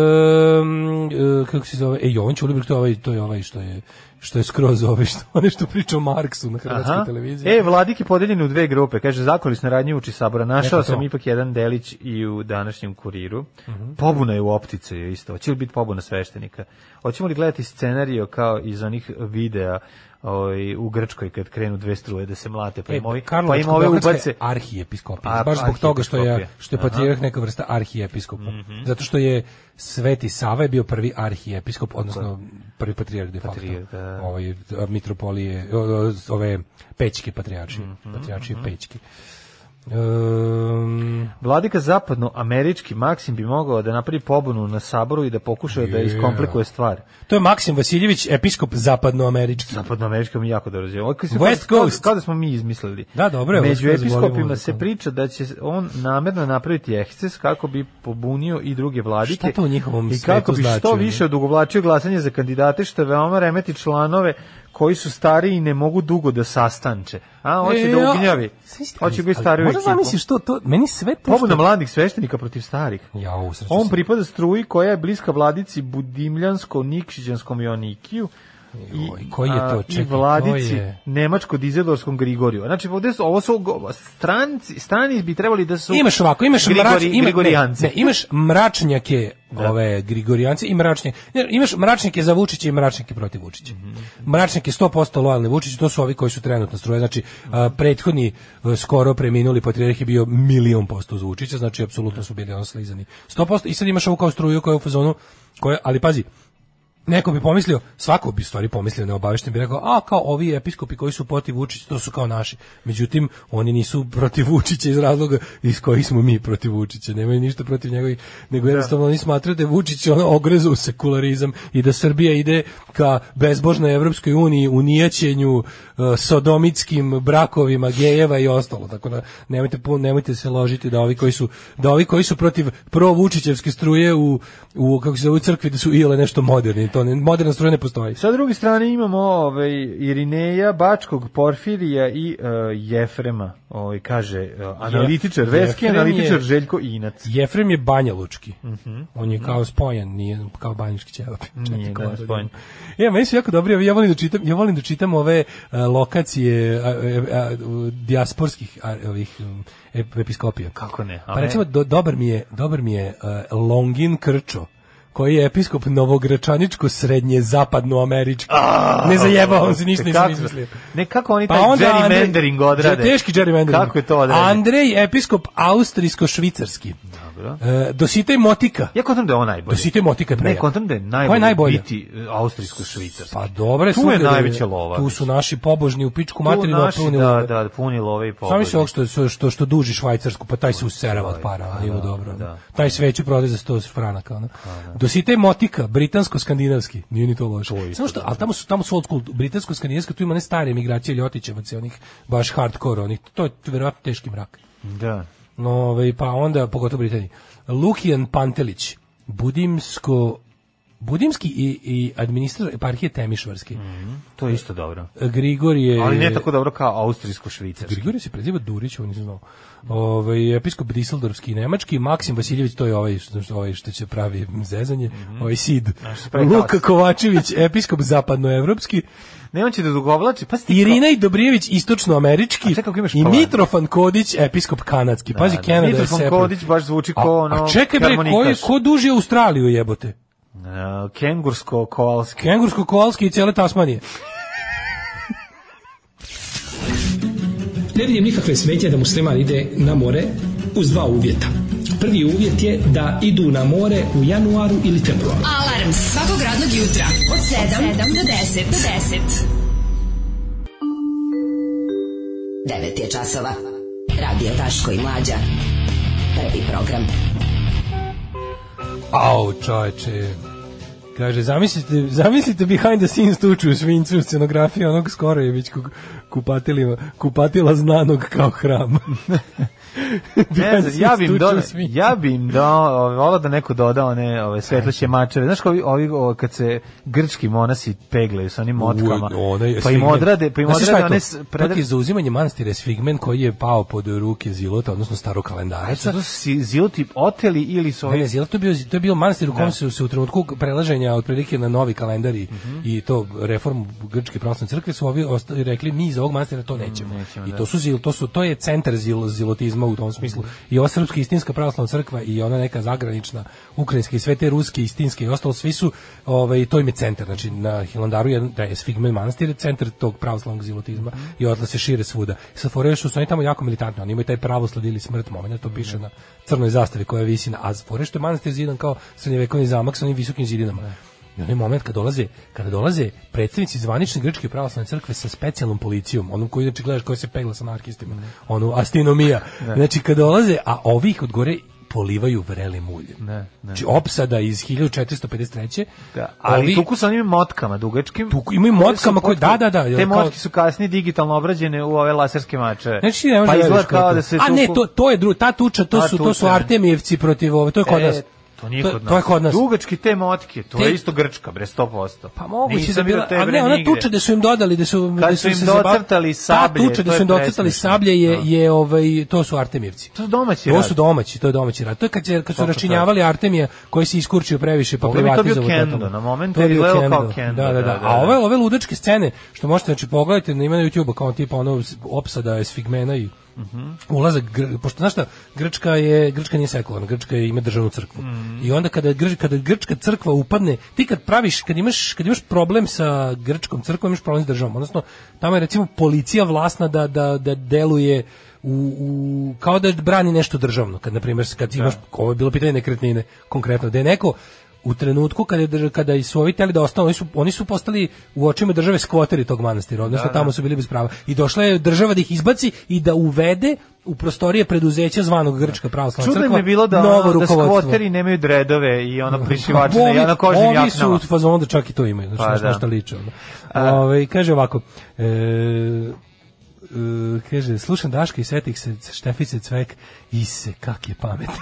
[SPEAKER 1] e, kako se zove, e, Jovan Ćulibrk, to je ovaj, to je ovaj što je, što je skroz ovaj, što, ono što priča o Marksu na hrvatskoj
[SPEAKER 2] Aha.
[SPEAKER 1] televiziji.
[SPEAKER 2] E, Vladik je podeljen u dve grupe. Kaže, zakolisne radnje uči sabora. Našao
[SPEAKER 1] Eto to.
[SPEAKER 2] sam ipak jedan delić i u današnjem kuriru.
[SPEAKER 1] Mhm.
[SPEAKER 2] Pobuna je u optice je isto. Hoće li biti pobuna sveštenika? Hoćemo li gledati scenario kao iz onih videa ovaj, u Grčkoj kad krenu dve struje da se mlate, pa
[SPEAKER 1] E,
[SPEAKER 2] im ovi, pa
[SPEAKER 1] Karlovačko
[SPEAKER 2] im ove ubace.
[SPEAKER 1] arhijepiskopija.
[SPEAKER 2] Ar-
[SPEAKER 1] baš zbog toga što je što je patrijarh neka vrsta arhijepiskopa.
[SPEAKER 2] Mhm.
[SPEAKER 1] Zato što je Sveti Sava je bio prvi arhijepiskop, odnosno prvi patrijarh de facto.
[SPEAKER 2] Da.
[SPEAKER 1] Ovaj mitropolije, ove pećke patrijaršije,
[SPEAKER 2] Mhm,
[SPEAKER 1] patrijaršije pećke. Um,
[SPEAKER 2] Vladika zapadnoamerički Maksim bi mogao da napravi pobunu na saboru i da pokuša da
[SPEAKER 1] Je.
[SPEAKER 2] iskomplikuje stvar.
[SPEAKER 1] to je Maksim Vasiljević, episkop zapadnoamerički.
[SPEAKER 2] Zapadnoamerički mi jako dobro zove. Kao-
[SPEAKER 1] West
[SPEAKER 2] kao-
[SPEAKER 1] Coast.
[SPEAKER 2] Kao da smo mi izmislili.
[SPEAKER 1] Da, dobro je,
[SPEAKER 2] Među episkopima
[SPEAKER 1] da
[SPEAKER 2] se priča da će on namerno napraviti eksces kako bi pobunio i druge vladike.
[SPEAKER 1] Šta to u njihovom
[SPEAKER 2] I kako bi što
[SPEAKER 1] znači,
[SPEAKER 2] više odugovlačio glasanje za kandidate što veoma remeti članove koji su stariji i ne mogu dugo da sastanče. A, hoće
[SPEAKER 1] E,
[SPEAKER 2] da
[SPEAKER 1] ja-
[SPEAKER 2] ugnjavi. Hoće biti stariju
[SPEAKER 1] Možda
[SPEAKER 2] ekipu.
[SPEAKER 1] zamisliš što to, meni sve to
[SPEAKER 2] Pobuna
[SPEAKER 1] što-
[SPEAKER 2] mladih sveštenika protiv starih.
[SPEAKER 1] Ja, u
[SPEAKER 2] On pripada struji koja je bliska vladici Budimljansko-Nikšićanskom Jonikiju i,
[SPEAKER 1] koji je to? Čekaj,
[SPEAKER 2] i vladici
[SPEAKER 1] je?
[SPEAKER 2] nemačko-dizelorskom Grigoriju. Znači, ovdje su, ovo su stranci, strani bi trebali da su
[SPEAKER 1] Imaš ovako, imaš
[SPEAKER 2] Grigori,
[SPEAKER 1] mrač, ima,
[SPEAKER 2] Grigorijanci.
[SPEAKER 1] Ne, ne, imaš mračnjake ove Grigorijanci i mračnjake. Ne, imaš mračnjake za Vučića i mračnjake protiv Vučića. Mračnjake 100% lojalni Vučiću, to su ovi koji su trenutno struje. Znači, a, prethodni a, skoro preminuli patrijarh je bio milion posto za Vučića, znači apsolutno su bili ono slizani. 100% i sad imaš ovu kao struju koja je u fazonu, koja, ali pazi, Neko bi pomislio, svako bi stvari pomislio neobavešten bi rekao, a kao ovi episkopi koji su protiv Vučića, to su kao naši. Međutim, oni nisu protiv Vučića iz razloga iz kojih smo mi protiv Vučića. Nemaju ništa protiv njegovih, nego jednostavno oni smatraju da je Vučić ono ogreza u sekularizam i da Srbija ide ka bezbožnoj Evropskoj uniji, unijaćenju, uh, sodomitskim brakovima gejeva i ostalo. Tako da nemojte nemojte se ložiti da ovi koji su da ovi koji su protiv pro Vučićevske struje u u kako se zove u crkvi da su ile nešto moderni. To ne, moderna struja ne postoji.
[SPEAKER 2] Sa druge strane imamo ovaj Irineja, Bačkog, Porfirija i uh, Jefrema. Ovaj kaže uh, analitičar, veski
[SPEAKER 1] Jefrem
[SPEAKER 2] analitičar
[SPEAKER 1] je-
[SPEAKER 2] Željko Inac.
[SPEAKER 1] Jefrem je Banja Lučki.
[SPEAKER 2] Mhm.
[SPEAKER 1] On je kao spojen, nije kao banjiški ćelap.
[SPEAKER 2] Nije, da, spojen.
[SPEAKER 1] Ja, meni su jako dobri, ja volim da čitam, ja volim da čitam ove uh, lokacije a, a, a, u dijasporskih a, ovih um, ep- episkopija.
[SPEAKER 2] Kako ne?
[SPEAKER 1] Pa recimo do, dobar mi je, dobar mi je uh, Longin Krčo koji je episkop Novogračaničko srednje zapadno američki. ne zajebao on se ništa nisam izmislio.
[SPEAKER 2] Ne, kako oni
[SPEAKER 1] Pa
[SPEAKER 2] taj
[SPEAKER 1] onda
[SPEAKER 2] gerrymandering odrade?
[SPEAKER 1] Teški gerrymandering.
[SPEAKER 2] Kako je to odrade?
[SPEAKER 1] Andrej, episkop austrijsko-švicarski.
[SPEAKER 2] Dobro.
[SPEAKER 1] E, Dositej Motika.
[SPEAKER 2] Ja kontam da je on najbolji.
[SPEAKER 1] Dositej Motika je
[SPEAKER 2] Ne, kontam da je
[SPEAKER 1] Ko
[SPEAKER 2] najbolje,
[SPEAKER 1] je najbolje?
[SPEAKER 2] biti e, austrijsko-švicarski.
[SPEAKER 1] Pa dobro,
[SPEAKER 2] Tu je
[SPEAKER 1] da
[SPEAKER 2] najveća lova,
[SPEAKER 1] Tu su naši pobožni u pičku
[SPEAKER 2] Tu
[SPEAKER 1] materinu, a
[SPEAKER 2] naši,
[SPEAKER 1] puni
[SPEAKER 2] da,
[SPEAKER 1] love.
[SPEAKER 2] da, puni love i
[SPEAKER 1] Sami
[SPEAKER 2] pobožni.
[SPEAKER 1] se ovog što, što, što, što duži švajcarsku, pa taj se userava od para, ali ima dobro.
[SPEAKER 2] da.
[SPEAKER 1] Taj sveću prodaje za 100 franaka. Ono. Dositej Motika, britansko-skandinavski, nije ni to loše. Samo što, ali tamo su, tamo su old school, britansko-skandinavska, tu ima ne stare migracije Ljotićevaca, onih baš hardcore, onih, to je verovatno teški mrak.
[SPEAKER 2] Da.
[SPEAKER 1] Ove, pa onda, pogotovo Britaniji. Lukijan Pantelić, Budimsko, Budimski i, i administrator eparhije Temišvarski.
[SPEAKER 2] To je isto dobro.
[SPEAKER 1] Grigorije...
[SPEAKER 2] Ali ne tako dobro kao austrijsko-švicarski.
[SPEAKER 1] Grigorije se preziva Durić, on nisam znao. Ovaj episkop Diseldorfski i nemački, Maksim Vasiljević, to je ovaj što, ovaj što će pravi zezanje, ovaj Sid.
[SPEAKER 2] Znaš, pravi
[SPEAKER 1] Luka. Kovačević, episkop zapadnoevropski.
[SPEAKER 2] Ne, on će da dugovlači. Pa
[SPEAKER 1] Irina i Dobrijević, istočnoamerički.
[SPEAKER 2] A čekaj, imaš
[SPEAKER 1] I? Mitrofan Kodić, episkop kanadski. Pazi,
[SPEAKER 2] Da, da.
[SPEAKER 1] Kanada je
[SPEAKER 2] Mitrofan. Kodić baš zvuči
[SPEAKER 1] A-
[SPEAKER 2] ko ono
[SPEAKER 1] A čekaj bre, ko, je, ko duži Australiju jebote?
[SPEAKER 2] Uh, Kengursko-koalski.
[SPEAKER 1] Kengursko, koalski i cijele Tasmanije.
[SPEAKER 11] Ne vidim nikakve smetnje da musliman ide na more uz dva uvjeta. Prvi uvjet je da idu na more u januaru ili februaru.
[SPEAKER 4] Alarm svakog radnog jutra od 7 do 10. Do 10.
[SPEAKER 8] 9 je časova. Radio Daško i Mlađa. Prvi program.
[SPEAKER 1] Au, čoveče. Kaže, zamislite, zamislite behind the scenes tuču u svincu u scenografiji onog skorojevićkog kupatilima, kupatila znanog kao hram.
[SPEAKER 2] Ne znam, ja bi im
[SPEAKER 1] svincu.
[SPEAKER 2] ja bi im ove, volao da neko doda one ove svetleće mačeve. Znaš kao ovi, ovi kad se grčki monasi peglaju sa onim motkama,
[SPEAKER 1] U, onaj
[SPEAKER 2] pa im odrade, pa im odrade one
[SPEAKER 1] To je za uzimanje manastira je Sfigmen koji je pao pod ruke Zilota, odnosno starog kalendarca.
[SPEAKER 2] To su ziloti oteli ili su ovi...
[SPEAKER 1] ne, Zilot to je bio, to je bio manastir u kom
[SPEAKER 2] Da.
[SPEAKER 1] su se u trenutku prelaženja otprilike na novi kalendar i,
[SPEAKER 2] Mhm.
[SPEAKER 1] i to reformu grčke pravoslavne crkve su ovi ostali rekli mi iz ovog manastira to nećemo.
[SPEAKER 2] nećemo,
[SPEAKER 1] I
[SPEAKER 2] da.
[SPEAKER 1] to su zil, to su to je centar zil, zilotizma u tom smislu. I ova srpska istinska pravoslavna crkva i ona neka zagranična ukrajinska i sve te ruske istinske i ostalo svi su ovaj to im je centar. Znači na Hilandaru je da je Sfigmen manastir je centar tog pravoslavnog zilotizma i odatle se šire svuda. Sa fore što su oni tamo jako militantni, oni imaju taj pravoslav ili smrt momenat, to piše na crnoj zastavi koja visi na a fore što je manastir zidan kao srednjevekovni zamak sa onim visokim zidinama. I onaj moment kad dolaze, kada dolaze predstavnici zvanične grčke pravoslavne crkve sa specijalnom policijom, onom koji inače gledaš koji se pegla sa anarkistima, onu astinomija.
[SPEAKER 2] Da.
[SPEAKER 1] Znači kad dolaze, a ovih od gore polivaju vrelim uljem.
[SPEAKER 2] Ne, ne.
[SPEAKER 1] Znači opsada iz 1453.
[SPEAKER 2] Da, ali
[SPEAKER 1] ovi-
[SPEAKER 2] tuku sa onim motkama dugačkim.
[SPEAKER 1] Tuku- imaju motkama koje- da, da, da,
[SPEAKER 2] Te motke su kasnije digitalno obrađene u ove laserske mačeve.
[SPEAKER 1] Znači, ne
[SPEAKER 2] pa
[SPEAKER 1] da
[SPEAKER 2] izgleda kao da se
[SPEAKER 1] A ne,
[SPEAKER 2] tuku-
[SPEAKER 1] to, to je drugo, ta tuča, to
[SPEAKER 2] A,
[SPEAKER 1] su, to su
[SPEAKER 2] tuča.
[SPEAKER 1] Artemijevci protiv ove, to je kod
[SPEAKER 2] E,
[SPEAKER 1] nas.
[SPEAKER 2] To nije kod nas.
[SPEAKER 1] to je kod nas.
[SPEAKER 2] Dugački te motke, to
[SPEAKER 1] Te-
[SPEAKER 2] je isto grčka, bre, 100%.
[SPEAKER 1] Pa moguće da bila, a ne, ona
[SPEAKER 2] nigde.
[SPEAKER 1] tuča da su im dodali, da su,
[SPEAKER 2] Kad
[SPEAKER 1] da
[SPEAKER 2] su im
[SPEAKER 1] se
[SPEAKER 2] docrtali sablje,
[SPEAKER 1] Ta tuča da su
[SPEAKER 2] je
[SPEAKER 1] im docrtali sablje je,
[SPEAKER 2] Da.
[SPEAKER 1] je ovaj, to su Artemijevci.
[SPEAKER 2] To su domaći
[SPEAKER 1] To su domaći, to je domaći rad. To je kad, se, kad su račinjavali Artemija koji se iskurčio previše pa
[SPEAKER 2] bi to bio
[SPEAKER 1] privatizovao.
[SPEAKER 2] kendo, na momente
[SPEAKER 1] To je
[SPEAKER 2] je izgledalo kao
[SPEAKER 1] kendo. Da, da,
[SPEAKER 2] da,
[SPEAKER 1] da.
[SPEAKER 2] da,
[SPEAKER 1] A ove, ove ludačke scene, što možete, znači, pogledajte, ima na YouTube kao tipa ono opsada Esfigmena i
[SPEAKER 2] Mhm.
[SPEAKER 1] ulazak, pošto znaš šta, Grčka je, Grčka nije sekularna, Grčka je, ima državnu crkvu.
[SPEAKER 2] Mhm.
[SPEAKER 1] I onda kada, Grč, kada Grčka crkva upadne, ti kad praviš, kad imaš, kad imaš problem sa Grčkom crkvom, imaš problem s državom. Odnosno, tamo je recimo policija vlasna da, da, da deluje u, u, kao da brani nešto državno. Kad, na primjer, kad imaš, ovo je bilo pitanje nekretnine, konkretno, da je neko u trenutku kada kada su ovi teli da ostanu, oni su oni su postali u očima države skvoteri tog manastira, odnosno
[SPEAKER 2] Da, da.
[SPEAKER 1] tamo su bili bez prava. I došla je država da ih izbaci i da uvede u prostorije preduzeća zvanog Grčka pravoslavna
[SPEAKER 2] Čudno
[SPEAKER 1] crkva.
[SPEAKER 2] mi je bilo da,
[SPEAKER 1] novo
[SPEAKER 2] da skvoteri nemaju dredove i ono prišivače
[SPEAKER 1] Ovi-
[SPEAKER 2] na, na kožnim
[SPEAKER 1] ovi
[SPEAKER 2] jaknama.
[SPEAKER 1] su u fazonu da čak i to imaju, znači
[SPEAKER 2] Pa
[SPEAKER 1] pa,
[SPEAKER 2] da.
[SPEAKER 1] nešto liče. Ono. Ove, kaže ovako, e, e, kaže, slušam Daška i setih se Štefice Cvek i se, kak je pametan.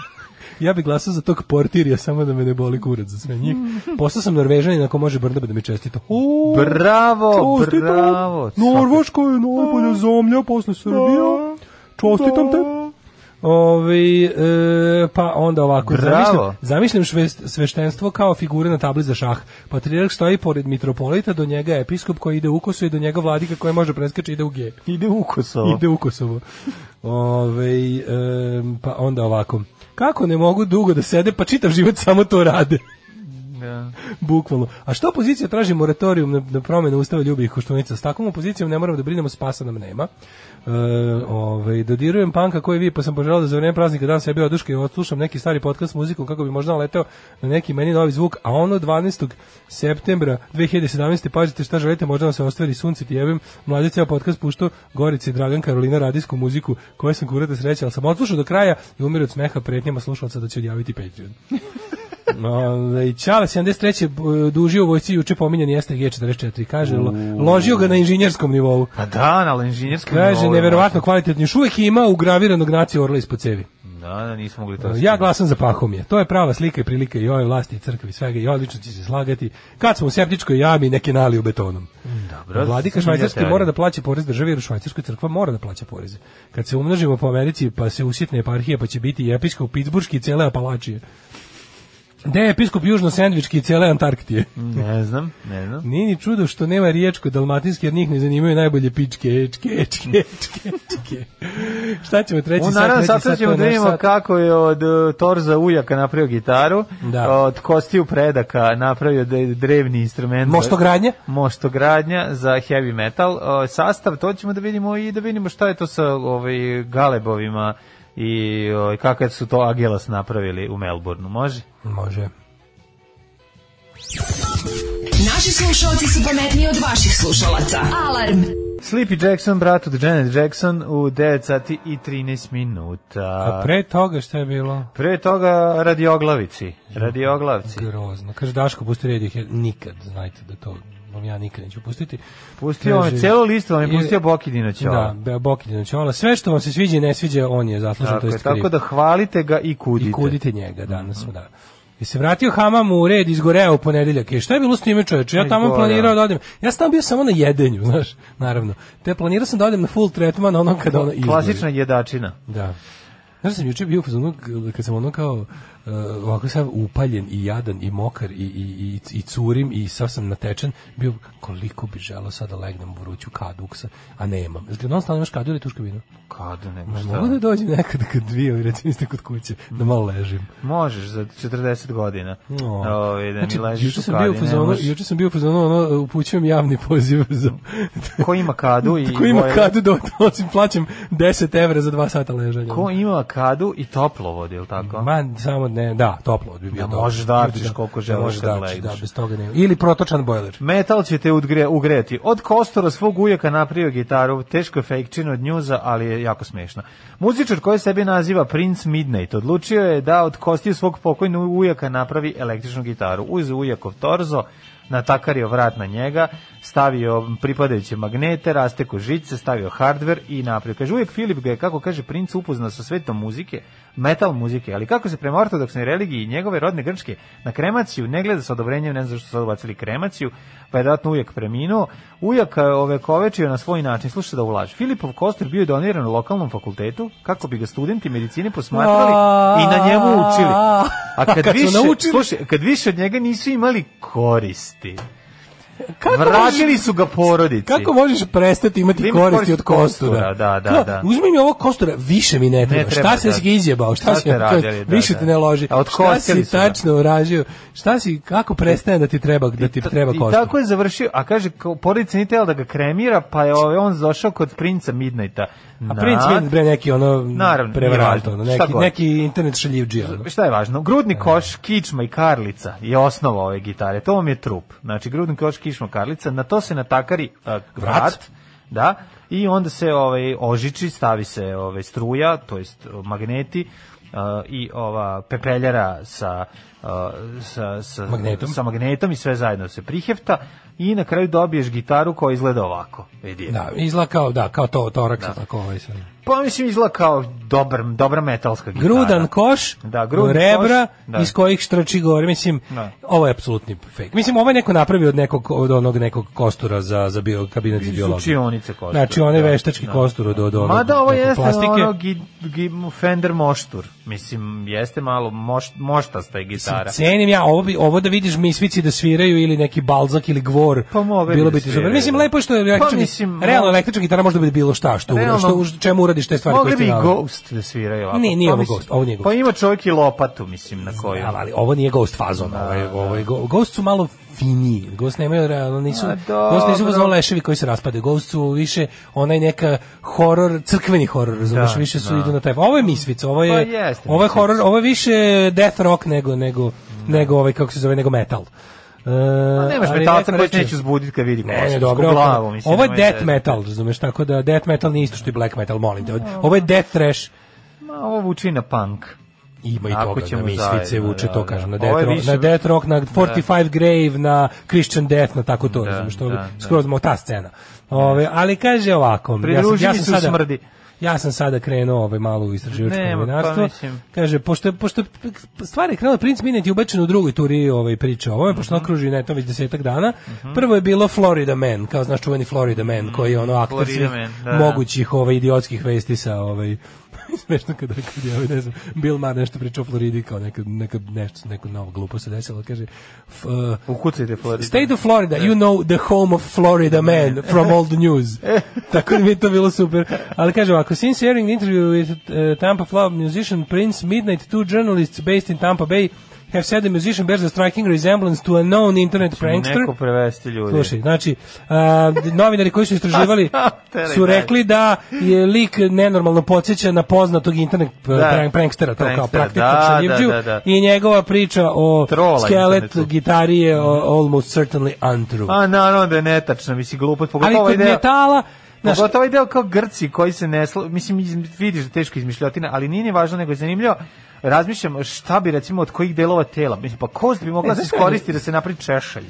[SPEAKER 1] Ja bih glasao za tog portirija, samo da me ne boli kurac za sve njih. Postao sam Norvežanin, ako može Brnabe da mi čestita. O,
[SPEAKER 2] Bravo,
[SPEAKER 1] čestitam.
[SPEAKER 2] bravo.
[SPEAKER 1] Norveška je najbolja zemlja posle Srbije. Čestitam te. Ove, e, pa onda ovako
[SPEAKER 2] Bravo.
[SPEAKER 1] zamišljam, zamišljam sveštenstvo kao figure na tabli za šah patrijarh stoji pored mitropolita do njega je episkop koji ide u Kosovo i do njega vladika koji može preskače ide u G
[SPEAKER 2] Ide u Kosovo.
[SPEAKER 1] ide u Kosovo Ove, e, pa onda ovako kako ne mogu dugo da sede pa čitav život samo to rade
[SPEAKER 2] Da.
[SPEAKER 1] Bukvalno. A što opozicija traži moratorijum na, na promjenu ustava ljubih koštunica? S takvom opozicijom ne moramo da brinemo, spasa nam nema. E, ovaj, dodirujem panka koji vi, pa sam poželao da za vreme praznika dan sebi oduške i odslušam neki stari podcast muzikom kako bi možda leteo na neki meni novi zvuk, a ono 12. septembra 2017. pazite šta želite, možda vam se ostvari sunce ti jebem, mlađe ceo podcast puštao Gorice i Dragan Karolina radijsku muziku koju sam kurata sreća, ali sam odslušao do kraja i umiru od smeha pretnjama slušalca da će odjaviti Patreon. No, i Čale 73. b- dužio u vojci juče pominjan jeste G44. Kaže, lo, ložio ga na inženjerskom nivou.
[SPEAKER 2] Pa da, na inženjerskom
[SPEAKER 1] Kaže,
[SPEAKER 2] nivou je
[SPEAKER 1] neverovatno kvalitetno. Još uvijek ima ugraviranog nacija orla ispod cevi.
[SPEAKER 2] Da, da, nismo mogli to
[SPEAKER 1] Ja glasam za Pahomije. To je prava slika i prilika i ove vlasti i crkve i svega i odlično će se slagati. Kad smo u septičkoj jami neke naliju betonom.
[SPEAKER 2] Dobro,
[SPEAKER 1] Vladika
[SPEAKER 2] teorija.
[SPEAKER 1] mora da plaća porez državi jer u Švajcarskoj crkva mora da plaća poreze. Kad se umnožimo po Americi pa se usitne eparhije pa će biti i episkop Pittsburghski i cele Apalačije. Gde je episkop južno-sendvički i cele Antarktije?
[SPEAKER 2] Ne znam, ne znam.
[SPEAKER 1] Nije ni čudo što nema riječko dalmatinski, jer njih ne zanimaju najbolje pičke, ečke, ečke, ečke, ečke. Šta ćemo treći
[SPEAKER 2] U
[SPEAKER 1] sat?
[SPEAKER 2] naravno sad ćemo da vidimo kako je od uh, Torza ujaka napravio gitaru,
[SPEAKER 1] Da.
[SPEAKER 2] od kostiju predaka napravio de- drevni instrument.
[SPEAKER 1] Moštogradnja?
[SPEAKER 2] Moštogradnja za heavy metal. Uh, sastav, to ćemo da vidimo i da vidimo šta je to sa ovaj, galebovima i ovaj, kako su to Agelas napravili u Melbourneu. Može?
[SPEAKER 1] Može.
[SPEAKER 4] Naši slušalci su pametniji od vaših slušalaca. Alarm.
[SPEAKER 2] Sleepy Jackson, brat od Janet Jackson u 9 sati i 13 minuta.
[SPEAKER 1] A pre toga šta je bilo?
[SPEAKER 2] Pre toga radioglavici. Radioglavci.
[SPEAKER 1] Grozno. Kaže Daško, pusti Radiohead. Nikad, znajte da to vam ja nikad neću pustiti.
[SPEAKER 2] Pustio vam celu listu, vam je pustio Bokidino Ćola.
[SPEAKER 1] Da, Bokidino Ćola. Sve što vam se sviđa i ne sviđa, on je zaslužen,
[SPEAKER 2] Tako,
[SPEAKER 1] to
[SPEAKER 2] je, tako da hvalite ga i kudite.
[SPEAKER 1] I kudite njega danas, da. I se vratio Hamam u red izgoreo u ponedeljak. I šta je bilo s njime čoveče? Ja tamo planirao da odem. Ja sam tamo bio samo na jedenju, znaš, naravno. Te planirao sam da odem na full tretman ono kada ono izgori.
[SPEAKER 2] Klasična jedačina.
[SPEAKER 1] Da. Znaš, sam juče bio u fazonu kad sam ono kao ovako sam upaljen i jadan i mokar i, i, i, i curim i sav sam natečen, bio koliko bi želao sada da legnem u vruću kaduksa, a nemam. Jel ti non stalno imaš kadu ili tuška vino?
[SPEAKER 2] Kada nego
[SPEAKER 1] Ma
[SPEAKER 2] šta?
[SPEAKER 1] Mogu da dođem nekad kad dvije, recimo ste kod kuće, da malo ležim.
[SPEAKER 2] Možeš za 40 godina.
[SPEAKER 1] No.
[SPEAKER 2] Ovaj, da
[SPEAKER 1] Znači,
[SPEAKER 2] mi ležiš
[SPEAKER 1] juče sam bio u
[SPEAKER 2] kadi, ne
[SPEAKER 1] fazonu, juče sam bio u fazonu, ono, upućujem javni poziv za...
[SPEAKER 2] Ko ima kadu i
[SPEAKER 1] Ko ima kadu da osim plaćam 10 evra za dva sata ležanja.
[SPEAKER 2] Ko ima kadu i toplovod, je li tako?
[SPEAKER 1] Ma, samo ne, da, toplo bi bio
[SPEAKER 2] Da možeš da arčiš koliko
[SPEAKER 1] Da
[SPEAKER 2] želiš
[SPEAKER 1] možeš
[SPEAKER 2] kad
[SPEAKER 1] da arčiš. Da, bez toga nema. Ili protočan bojler.
[SPEAKER 2] Metal će te udgre, ugreti. Od Kostora svog ujaka napravio gitaru, teško je fejkčina od njuza, ali je jako smešna. Muzičar koji sebe naziva Prince Midnight odlučio je da od kostiju svog pokojnog ujaka napravi električnu gitaru. Uz ujakov torzo, natakario vrat na njega, stavio pripadajuće magnete, rasteko žice, stavio hardware i napravio. Kaže, uvijek Filip ga je, kako kaže princ, upoznao sa svetom muzike, metal muzike, ali kako se prema ortodoksnoj religiji i njegove rodne grčke na kremaciju ne gleda sa odobrenjem, ne znam zašto su sad ubacili kremaciju, pa je datno ujak preminuo. Ujak e, ovekovečio na svoj način, slušaj da ulaže. Filipov kostur bio je doniran u lokalnom fakultetu kako bi ga studenti medicine posmatrali i na njemu učili. A kad, više, slušaj, kad više od njega nisu imali koristi.
[SPEAKER 1] Kako
[SPEAKER 2] Vratili
[SPEAKER 1] možeš-
[SPEAKER 2] su ga porodici.
[SPEAKER 1] Kako možeš prestati imati
[SPEAKER 2] Da ima
[SPEAKER 1] koristi od kostura?
[SPEAKER 2] kostura, da, da,
[SPEAKER 1] Kao,
[SPEAKER 2] da.
[SPEAKER 1] Uzmi mi ovo kostura, više mi ne treba.
[SPEAKER 2] treba,
[SPEAKER 1] šta si
[SPEAKER 2] da.
[SPEAKER 1] si ga izjebao? Šta,
[SPEAKER 2] Šta
[SPEAKER 1] si
[SPEAKER 2] radili, da,
[SPEAKER 1] više
[SPEAKER 2] da.
[SPEAKER 1] te ne loži?
[SPEAKER 2] A
[SPEAKER 1] šta
[SPEAKER 2] otkostili
[SPEAKER 1] si
[SPEAKER 2] su
[SPEAKER 1] tačno uražio? Šta si, kako prestane da ti treba, da ti treba
[SPEAKER 2] I
[SPEAKER 1] kostur?
[SPEAKER 2] tako je završio, a kaže, porodica nije tela da ga kremira, pa je ovaj, on došao kod princa Midnighta.
[SPEAKER 1] A princ Midnight, bre, neki ono
[SPEAKER 2] Naravno,
[SPEAKER 1] prevarant, ono, neki, neki internet šaljivđija. ono.
[SPEAKER 2] Šta je važno? Grudni koš, kičma i karlica je osnova ove gitare. To vam je trup. Znači, grudni koš, kičma, karlica. Na to se natakari uh, vrat. Da. I onda se ovaj ožiči, stavi se ovaj struja, to jest magneti uh, i ova pepeljara sa sa, sa,
[SPEAKER 1] Magnetom.
[SPEAKER 2] sa magnetom i sve zajedno se prihefta, i na kraju dobiješ gitaru koja izgleda ovako. Vidi. je.
[SPEAKER 1] Da, izgleda kao, da, kao to, toraks, tako ovaj sam.
[SPEAKER 2] Pa mislim izgleda kao dobar, dobra metalska gitara.
[SPEAKER 1] Grudan koš,
[SPEAKER 2] Da, grudan
[SPEAKER 1] rebra,
[SPEAKER 2] koš, da.
[SPEAKER 1] iz kojih štrači gore. Mislim,
[SPEAKER 2] Da.
[SPEAKER 1] ovo je apsolutni fake. Mislim, ovo je neko napravio od nekog, od onog nekog kostura za, za bio, kabinet za biologiju.
[SPEAKER 2] učionice kostura,
[SPEAKER 1] Znači, onaj
[SPEAKER 2] da,
[SPEAKER 1] veštački
[SPEAKER 2] da.
[SPEAKER 1] kostur od, od, onog
[SPEAKER 2] Mada ovo
[SPEAKER 1] nekog
[SPEAKER 2] jeste
[SPEAKER 1] plastike.
[SPEAKER 2] ono gi, gi, Fender moštur. Mislim, jeste malo moš, moštasta je gitara.
[SPEAKER 1] Cenim ja ovo bi ovo da vidiš misvici da sviraju ili neki balzak ili gvor.
[SPEAKER 2] Pa mogli
[SPEAKER 1] bilo
[SPEAKER 2] bi
[SPEAKER 1] bi
[SPEAKER 2] da
[SPEAKER 1] ti super. Mislim
[SPEAKER 2] da.
[SPEAKER 1] lepo je što je električna,
[SPEAKER 2] Pa mislim,
[SPEAKER 1] realno električna gitara može da bude bilo šta što
[SPEAKER 2] Realno-
[SPEAKER 1] što u čemu uradiš te stvari
[SPEAKER 2] Mogli
[SPEAKER 1] koje
[SPEAKER 2] bi
[SPEAKER 1] ste
[SPEAKER 2] i
[SPEAKER 1] naveli.
[SPEAKER 2] Ghost da sviraju ovako.
[SPEAKER 1] Nije, nije
[SPEAKER 2] Pa
[SPEAKER 1] ovo Ghost, ovo nije
[SPEAKER 2] Pa
[SPEAKER 1] Ghost.
[SPEAKER 2] ima čovjek i lopatu, mislim, na koju.
[SPEAKER 1] Znam, ali ovo nije Ghost fazon, ovo je, ovo je Ghost su malo finiji. Ghost nemaju realno nisu.
[SPEAKER 2] A,
[SPEAKER 1] Ghost nisu fazon leševi koji se raspadaju. Ghost su više onaj neka horor, crkveni horor, razumeš,
[SPEAKER 2] Da,
[SPEAKER 1] više su
[SPEAKER 2] da.
[SPEAKER 1] idu na taj. Ovo je Misvica, ovo je
[SPEAKER 2] Pa jeste
[SPEAKER 1] ovo je horor, ovo je više death rock nego nego nego ovaj kako se zove nego metal.
[SPEAKER 2] Pa nemaš metalca koji neće uzbuditi kad vidi
[SPEAKER 1] Ne, ne, dobro.
[SPEAKER 2] glavu. Mislim,
[SPEAKER 1] ovo je death
[SPEAKER 2] da-
[SPEAKER 1] metal, razumeš, tako da death metal nije isto što i black metal, molim te. Ovo je death thrash.
[SPEAKER 2] Ma, ovo vuči na punk.
[SPEAKER 1] Ima i
[SPEAKER 2] Ako
[SPEAKER 1] toga, na
[SPEAKER 2] ćemo
[SPEAKER 1] Misvice
[SPEAKER 2] zajedno,
[SPEAKER 1] vuče
[SPEAKER 2] da,
[SPEAKER 1] to,
[SPEAKER 2] da.
[SPEAKER 1] kažem, na
[SPEAKER 2] Ovo
[SPEAKER 1] Death,
[SPEAKER 2] je
[SPEAKER 1] rock,
[SPEAKER 2] više-
[SPEAKER 1] na Death Rock, na 45 Grave, na Christian Death, na tako to,
[SPEAKER 2] Da,
[SPEAKER 1] razumiješ, to
[SPEAKER 2] da,
[SPEAKER 1] je
[SPEAKER 2] da.
[SPEAKER 1] skroz mo- ta scena. Ove, ali kaže ovako, ja sam, ja sam sada,
[SPEAKER 2] smrdi.
[SPEAKER 1] ja sam sada krenuo ovaj malo u istraživačko
[SPEAKER 2] pa
[SPEAKER 1] novinarstvo.
[SPEAKER 2] mislim.
[SPEAKER 1] Kaže, pošto, je- pošto je stvari je krenula, Prince Minute je ubačen u drugoj turi ovaj, priče o ovome, pošto
[SPEAKER 2] Mhm.
[SPEAKER 1] on kruži netom već desetak dana. Prvo je bilo Florida Man, kao znaš čuveni Florida Man, koji je ono aktor
[SPEAKER 2] Mhm.
[SPEAKER 1] Svih
[SPEAKER 2] da, da.
[SPEAKER 1] mogućih ovaj, idiotskih vesti sa ovaj, smešno kada kad je ne znam, Bill Maher nešto pričao o Floridi kao neka, neka nešto, neko novo glupo se desilo, kaže f, uh,
[SPEAKER 2] Ukucajte Florida.
[SPEAKER 1] State of Florida, you know the home of Florida man from all the news. Tako da mi je to bilo super. Ali kaže ovako, since the interview with uh, Tampa Florida musician Prince Midnight, two journalists based in Tampa Bay have said the musician bears a striking resemblance to a known internet prankster.
[SPEAKER 2] Neko prevesti ljudi.
[SPEAKER 1] Slušaj, znači, a, novinari koji su istraživali su rekli da je lik nenormalno podsjeća na poznatog internet
[SPEAKER 2] Da.
[SPEAKER 1] prank, prankstera, to kao praktično
[SPEAKER 2] da, da, da, da.
[SPEAKER 1] I njegova priča o
[SPEAKER 2] Trola
[SPEAKER 1] skelet
[SPEAKER 2] internetu.
[SPEAKER 1] gitari je almost certainly untrue.
[SPEAKER 2] A naravno da je netačno, mislim glupost,
[SPEAKER 1] Ali
[SPEAKER 2] pogotovo ovaj
[SPEAKER 1] kod
[SPEAKER 2] deo.
[SPEAKER 1] metala, znaš,
[SPEAKER 2] Pogotovo ovaj deo kao Grci koji se ne mislim vidiš da teško izmišljotina, ali nije ni važno nego je zanimljivo. Razmišljam šta bi recimo od kojih delova tela, mislim pa kost bi mogla
[SPEAKER 1] E,
[SPEAKER 2] se
[SPEAKER 1] šta je-
[SPEAKER 2] iskoristiti da se napravi češalj.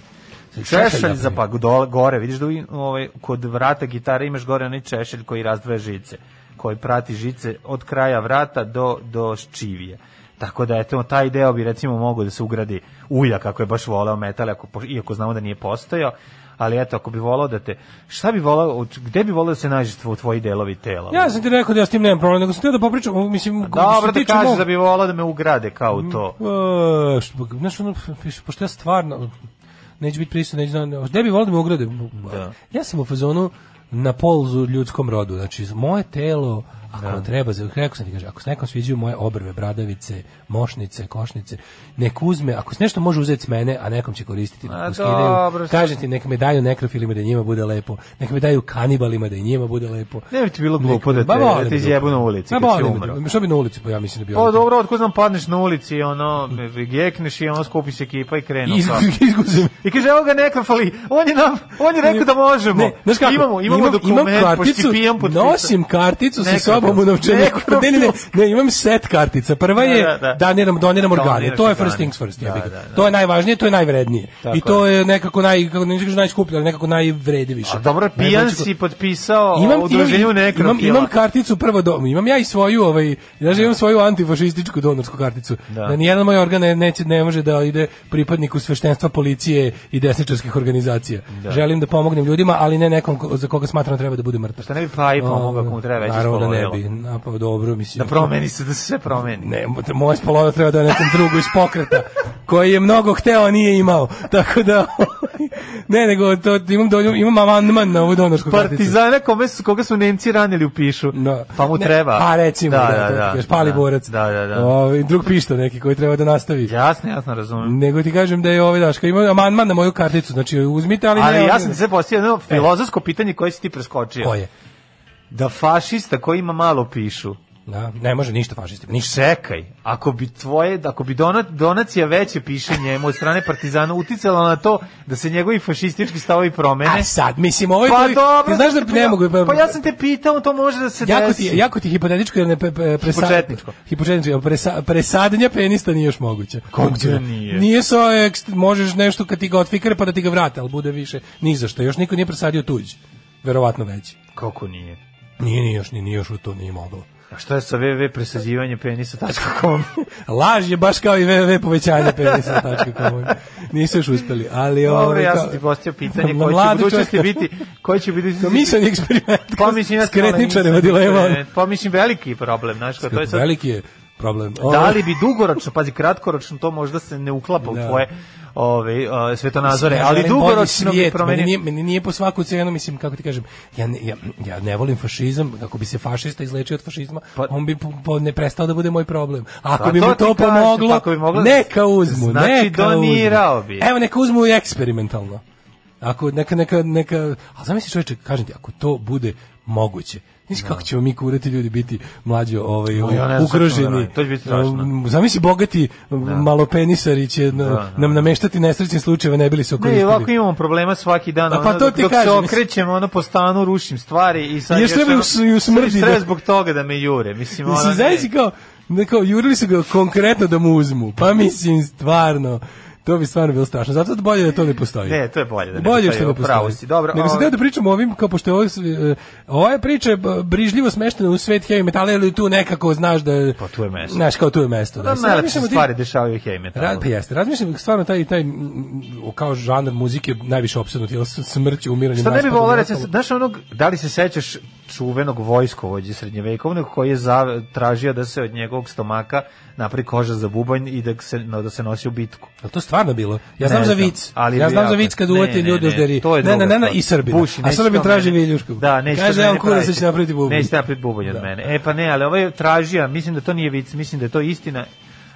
[SPEAKER 1] Češalj
[SPEAKER 2] za pa gore, vidiš da ovaj, kod vrata gitare imaš gore onaj češalj koji razdvaja žice, koji prati žice od kraja vrata do, do ščivije. Tako da eto taj deo bi recimo mogao da se ugradi ulja kako je baš voleo metal ako iako znamo da nije postojao ali eto ako bi volao da te šta bi volao gde bi volao da se nađe tvo- tvoji delovi tela
[SPEAKER 1] ja sam ti rekao da ja s tim nemam problem, nego sam htio da popričam, mislim,
[SPEAKER 2] dobro da kažeš
[SPEAKER 1] mog-
[SPEAKER 2] da bi volao da me ugrade kao u to
[SPEAKER 1] E, što, znaš, ono, pošto ja stvarno neću biti prisutan, neću znam, gde bi volio da me ugrade?
[SPEAKER 2] Da.
[SPEAKER 1] Ja sam u fazonu na polzu ljudskom rodu, znači, moje telo, ako vam treba, za, rekao sam ti, kaže, ako se nekom sviđaju moje obrve, bradavice, mošnice, košnice, nek uzme, ako se nešto može uzeti s mene, a nekom će koristiti,
[SPEAKER 2] A,
[SPEAKER 1] nek skidaju, kažem ti, neka me daju nekrofilima da njima bude lepo, neka me daju kanibalima da njima bude lepo.
[SPEAKER 2] ne bi ti bilo glupo da te,
[SPEAKER 1] Ba,
[SPEAKER 2] da izjebu na ulici
[SPEAKER 1] Ma,
[SPEAKER 2] kad
[SPEAKER 1] glupo. Što bi na ulici, pa ja mislim da bi
[SPEAKER 2] Pa dobro, otko znam padneš na ulici i ono, gekneš i ono skupi se ekipa i krenu.
[SPEAKER 1] Izguzim.
[SPEAKER 2] I kaže, evo ga neka fali, on je nam, on je rekao da možemo.
[SPEAKER 1] Ne?
[SPEAKER 2] Imamo, imamo
[SPEAKER 1] imam,
[SPEAKER 2] dokument,
[SPEAKER 1] imam karticu, nosim karticu sa
[SPEAKER 2] Nekrofilsku.
[SPEAKER 1] sobom u novčaniku. Ne, ne, ne, imam set kartica. Prva je
[SPEAKER 2] Da, da, da.
[SPEAKER 1] doniram, doniram organe. To je first things first. ja
[SPEAKER 2] Da, da, da.
[SPEAKER 1] To je najvažnije, to je najvrednije.
[SPEAKER 2] Tako
[SPEAKER 1] I to je nekako naj, kako ne kažeš najskuplje, ali nekako najvredi više.
[SPEAKER 2] A dobro, pijan si potpisao
[SPEAKER 1] imam,
[SPEAKER 2] udruženju nekrofila.
[SPEAKER 1] imam, imam karticu prvo do, imam ja i svoju ovaj ja imam svoju antifašističku donorsku karticu
[SPEAKER 2] Da.
[SPEAKER 1] da, nijedan moj organ ne, neće ne može da ide pripadniku sveštenstva policije i desničarskih organizacija
[SPEAKER 2] Da.
[SPEAKER 1] želim da pomognem ljudima ali ne nekom ko- za koga smatram da treba da bude mrtav
[SPEAKER 2] Šta ne bi Paji pomogao ako mu treba veće
[SPEAKER 1] bi na, pa dobro mislim
[SPEAKER 2] Da promeni se, da se sve promeni.
[SPEAKER 1] ne, mo- moje spolovilo treba da je nekom drugu iz pokreta koji je mnogo hteo, a nije imao. Tako da, ne, nego to, imam, do, imam amandman na ovu donorsku karticu.
[SPEAKER 2] Partizana kome su, koga su Nemci ranili u pišu.
[SPEAKER 1] Da.
[SPEAKER 2] Pa mu
[SPEAKER 1] Ne,
[SPEAKER 2] treba.
[SPEAKER 1] Pa recimo, da, da, da, da, pali
[SPEAKER 2] da,
[SPEAKER 1] borac.
[SPEAKER 2] Da, da, da.
[SPEAKER 1] Ovaj, drug pišto neki koji treba da nastavi.
[SPEAKER 2] Jasno, jasno razumem.
[SPEAKER 1] Nego ti kažem da je ovaj daška ima amandman na moju karticu, znači uzmite, ali,
[SPEAKER 2] Ali
[SPEAKER 1] ne,
[SPEAKER 2] ja sam ti sve postavio jedno filozofsko pitanje koje si ti preskočio.
[SPEAKER 1] Ko je?
[SPEAKER 2] Da fašista koji ima malo pišu,
[SPEAKER 1] Da, ne može ništa fašistima, ništa.
[SPEAKER 2] Čekaj, ako bi tvoje, ako bi dona, donacija veće piše njemu od strane partizana uticala na to da se njegovi fašistički stavovi promene.
[SPEAKER 1] A sad, mislim, ovo je...
[SPEAKER 2] Pa dobro,
[SPEAKER 1] ti znaš da
[SPEAKER 2] pa
[SPEAKER 1] ne mogu...
[SPEAKER 2] Pa ja sam te pitao, to može da se
[SPEAKER 1] Jako
[SPEAKER 2] desi.
[SPEAKER 1] ti, jako ti hipotetičko jer ne pre, pre, presa-
[SPEAKER 2] Hipočetničko.
[SPEAKER 1] Hipočetničko, presa, presadnja penista nije još moguće.
[SPEAKER 2] Kako da nije?
[SPEAKER 1] Nije so, možeš nešto kad ti ga otfikare pa da ti ga vrate, ali bude više ni za što. Još niko nije presadio tuđ. Verovatno veći.
[SPEAKER 2] Kako nije?
[SPEAKER 1] Nije, nije još, nije, nije još u to nije moglo.
[SPEAKER 2] A šta je sa www penisa.com?
[SPEAKER 1] Laž je baš kao i www povećanje penisa.com. Nisu još uspeli, ali...
[SPEAKER 2] Dobro,
[SPEAKER 1] ovaj,
[SPEAKER 2] ja sam ti postavio pitanje koji će budućnosti biti, koji će biti...
[SPEAKER 1] To misan eksperiment.
[SPEAKER 2] Pa mislim, ja malo
[SPEAKER 1] dilema.
[SPEAKER 2] Pa mislim, veliki problem, znaš, to je sad...
[SPEAKER 1] Veliki je problem.
[SPEAKER 2] Da li bi dugoročno, pazi, kratkoročno to možda se ne uklapa u
[SPEAKER 1] Da.
[SPEAKER 2] tvoje ove, uh, svetonazore,
[SPEAKER 1] Ja
[SPEAKER 2] ali dugoročno bi promenio...
[SPEAKER 1] Meni nije, meni nije po svaku cenu, mislim, kako ti kažem, ja ne, ja, ja ne volim fašizam, kako bi se fašista izlečio od fašizma, on bi po, po- ne prestao da bude moj problem. Ako
[SPEAKER 2] Pa
[SPEAKER 1] bi
[SPEAKER 2] to
[SPEAKER 1] mu to
[SPEAKER 2] kažem,
[SPEAKER 1] pomoglo,
[SPEAKER 2] pa bi moglo-
[SPEAKER 1] neka uzmu,
[SPEAKER 2] Znači,
[SPEAKER 1] neka
[SPEAKER 2] donirao
[SPEAKER 1] uzmu.
[SPEAKER 2] bi.
[SPEAKER 1] Evo, neka uzmu i eksperimentalno. Ako neka, neka, neka, a zamisli čovječe, kažem ti, ako to bude moguće, Znaš kako ćemo mi kurati ljudi biti mlađi ovaj,
[SPEAKER 2] No, ne da
[SPEAKER 1] ukruženi.
[SPEAKER 2] to će biti strašno.
[SPEAKER 1] Um, Zamisli bogati malopenisari će na-
[SPEAKER 2] Da,
[SPEAKER 1] nam nameštati nesrećne slučajeve, ne bili se
[SPEAKER 2] Ne,
[SPEAKER 1] okoristili.
[SPEAKER 2] ovako imamo problema svaki dan,
[SPEAKER 1] A pa
[SPEAKER 2] ono,
[SPEAKER 1] to ti
[SPEAKER 2] dok se
[SPEAKER 1] kažem,
[SPEAKER 2] okrećemo, ono po stanu rušim stvari i sad
[SPEAKER 1] Još treba i u smrti
[SPEAKER 2] stres
[SPEAKER 1] da-
[SPEAKER 2] zbog toga da me jure. Mislim, ono, ne.
[SPEAKER 1] kao, ne, kao, jurili su ga konkretno da mu uzmu. Pa mislim, stvarno, to bi stvarno bilo strašno. Zato je bolje da to ne postoji.
[SPEAKER 2] Ne, to je bolje da ne
[SPEAKER 1] bolje
[SPEAKER 2] postoji,
[SPEAKER 1] što ne postoji.
[SPEAKER 2] si. Dobro,
[SPEAKER 1] Nego sam
[SPEAKER 2] ovaj-
[SPEAKER 1] da pričamo o ovim, kao pošto je ovo, e, ova priča je brižljivo smeštena u svet heavy metala, ili tu nekako znaš da.
[SPEAKER 2] Pa tu je mesto.
[SPEAKER 1] Znaš, kao tu je mesto.
[SPEAKER 2] Da, najlepše
[SPEAKER 1] razmišljam o tim-
[SPEAKER 2] stvari dešavaju heavy metalu.
[SPEAKER 1] Rad, pa jeste. Razmišljam stvarno taj taj kao žanr muzike najviše opsednut je smrću, umiranjem.
[SPEAKER 2] Šta ne bi volao znaš onog, da li se sećaš čuvenog vojskovođe srednjevekovnog koji je za, tražio da se od njegovog stomaka napravi koža za bubanj i da se, no, da se nosi u bitku.
[SPEAKER 1] Je to stvarno bilo? Ja
[SPEAKER 2] Ne
[SPEAKER 1] znam za
[SPEAKER 2] znam,
[SPEAKER 1] vic.
[SPEAKER 2] ali
[SPEAKER 1] ja znam za vic kad
[SPEAKER 2] ne,
[SPEAKER 1] uvati
[SPEAKER 2] ne,
[SPEAKER 1] ljudi
[SPEAKER 2] ne,
[SPEAKER 1] uz deri.
[SPEAKER 2] to je
[SPEAKER 1] Ne, ne, ne, ne, i Srbina.
[SPEAKER 2] Buši,
[SPEAKER 1] A
[SPEAKER 2] to
[SPEAKER 1] traži viljušku.
[SPEAKER 2] Da, neće
[SPEAKER 1] Kaže, on kurac
[SPEAKER 2] praviti.
[SPEAKER 1] će napraviti bubanj.
[SPEAKER 2] Neće napraviti bubanj od
[SPEAKER 1] Da.
[SPEAKER 2] mene. E pa ne, ali ovaj tražio, mislim da to nije vic, mislim da je to istina.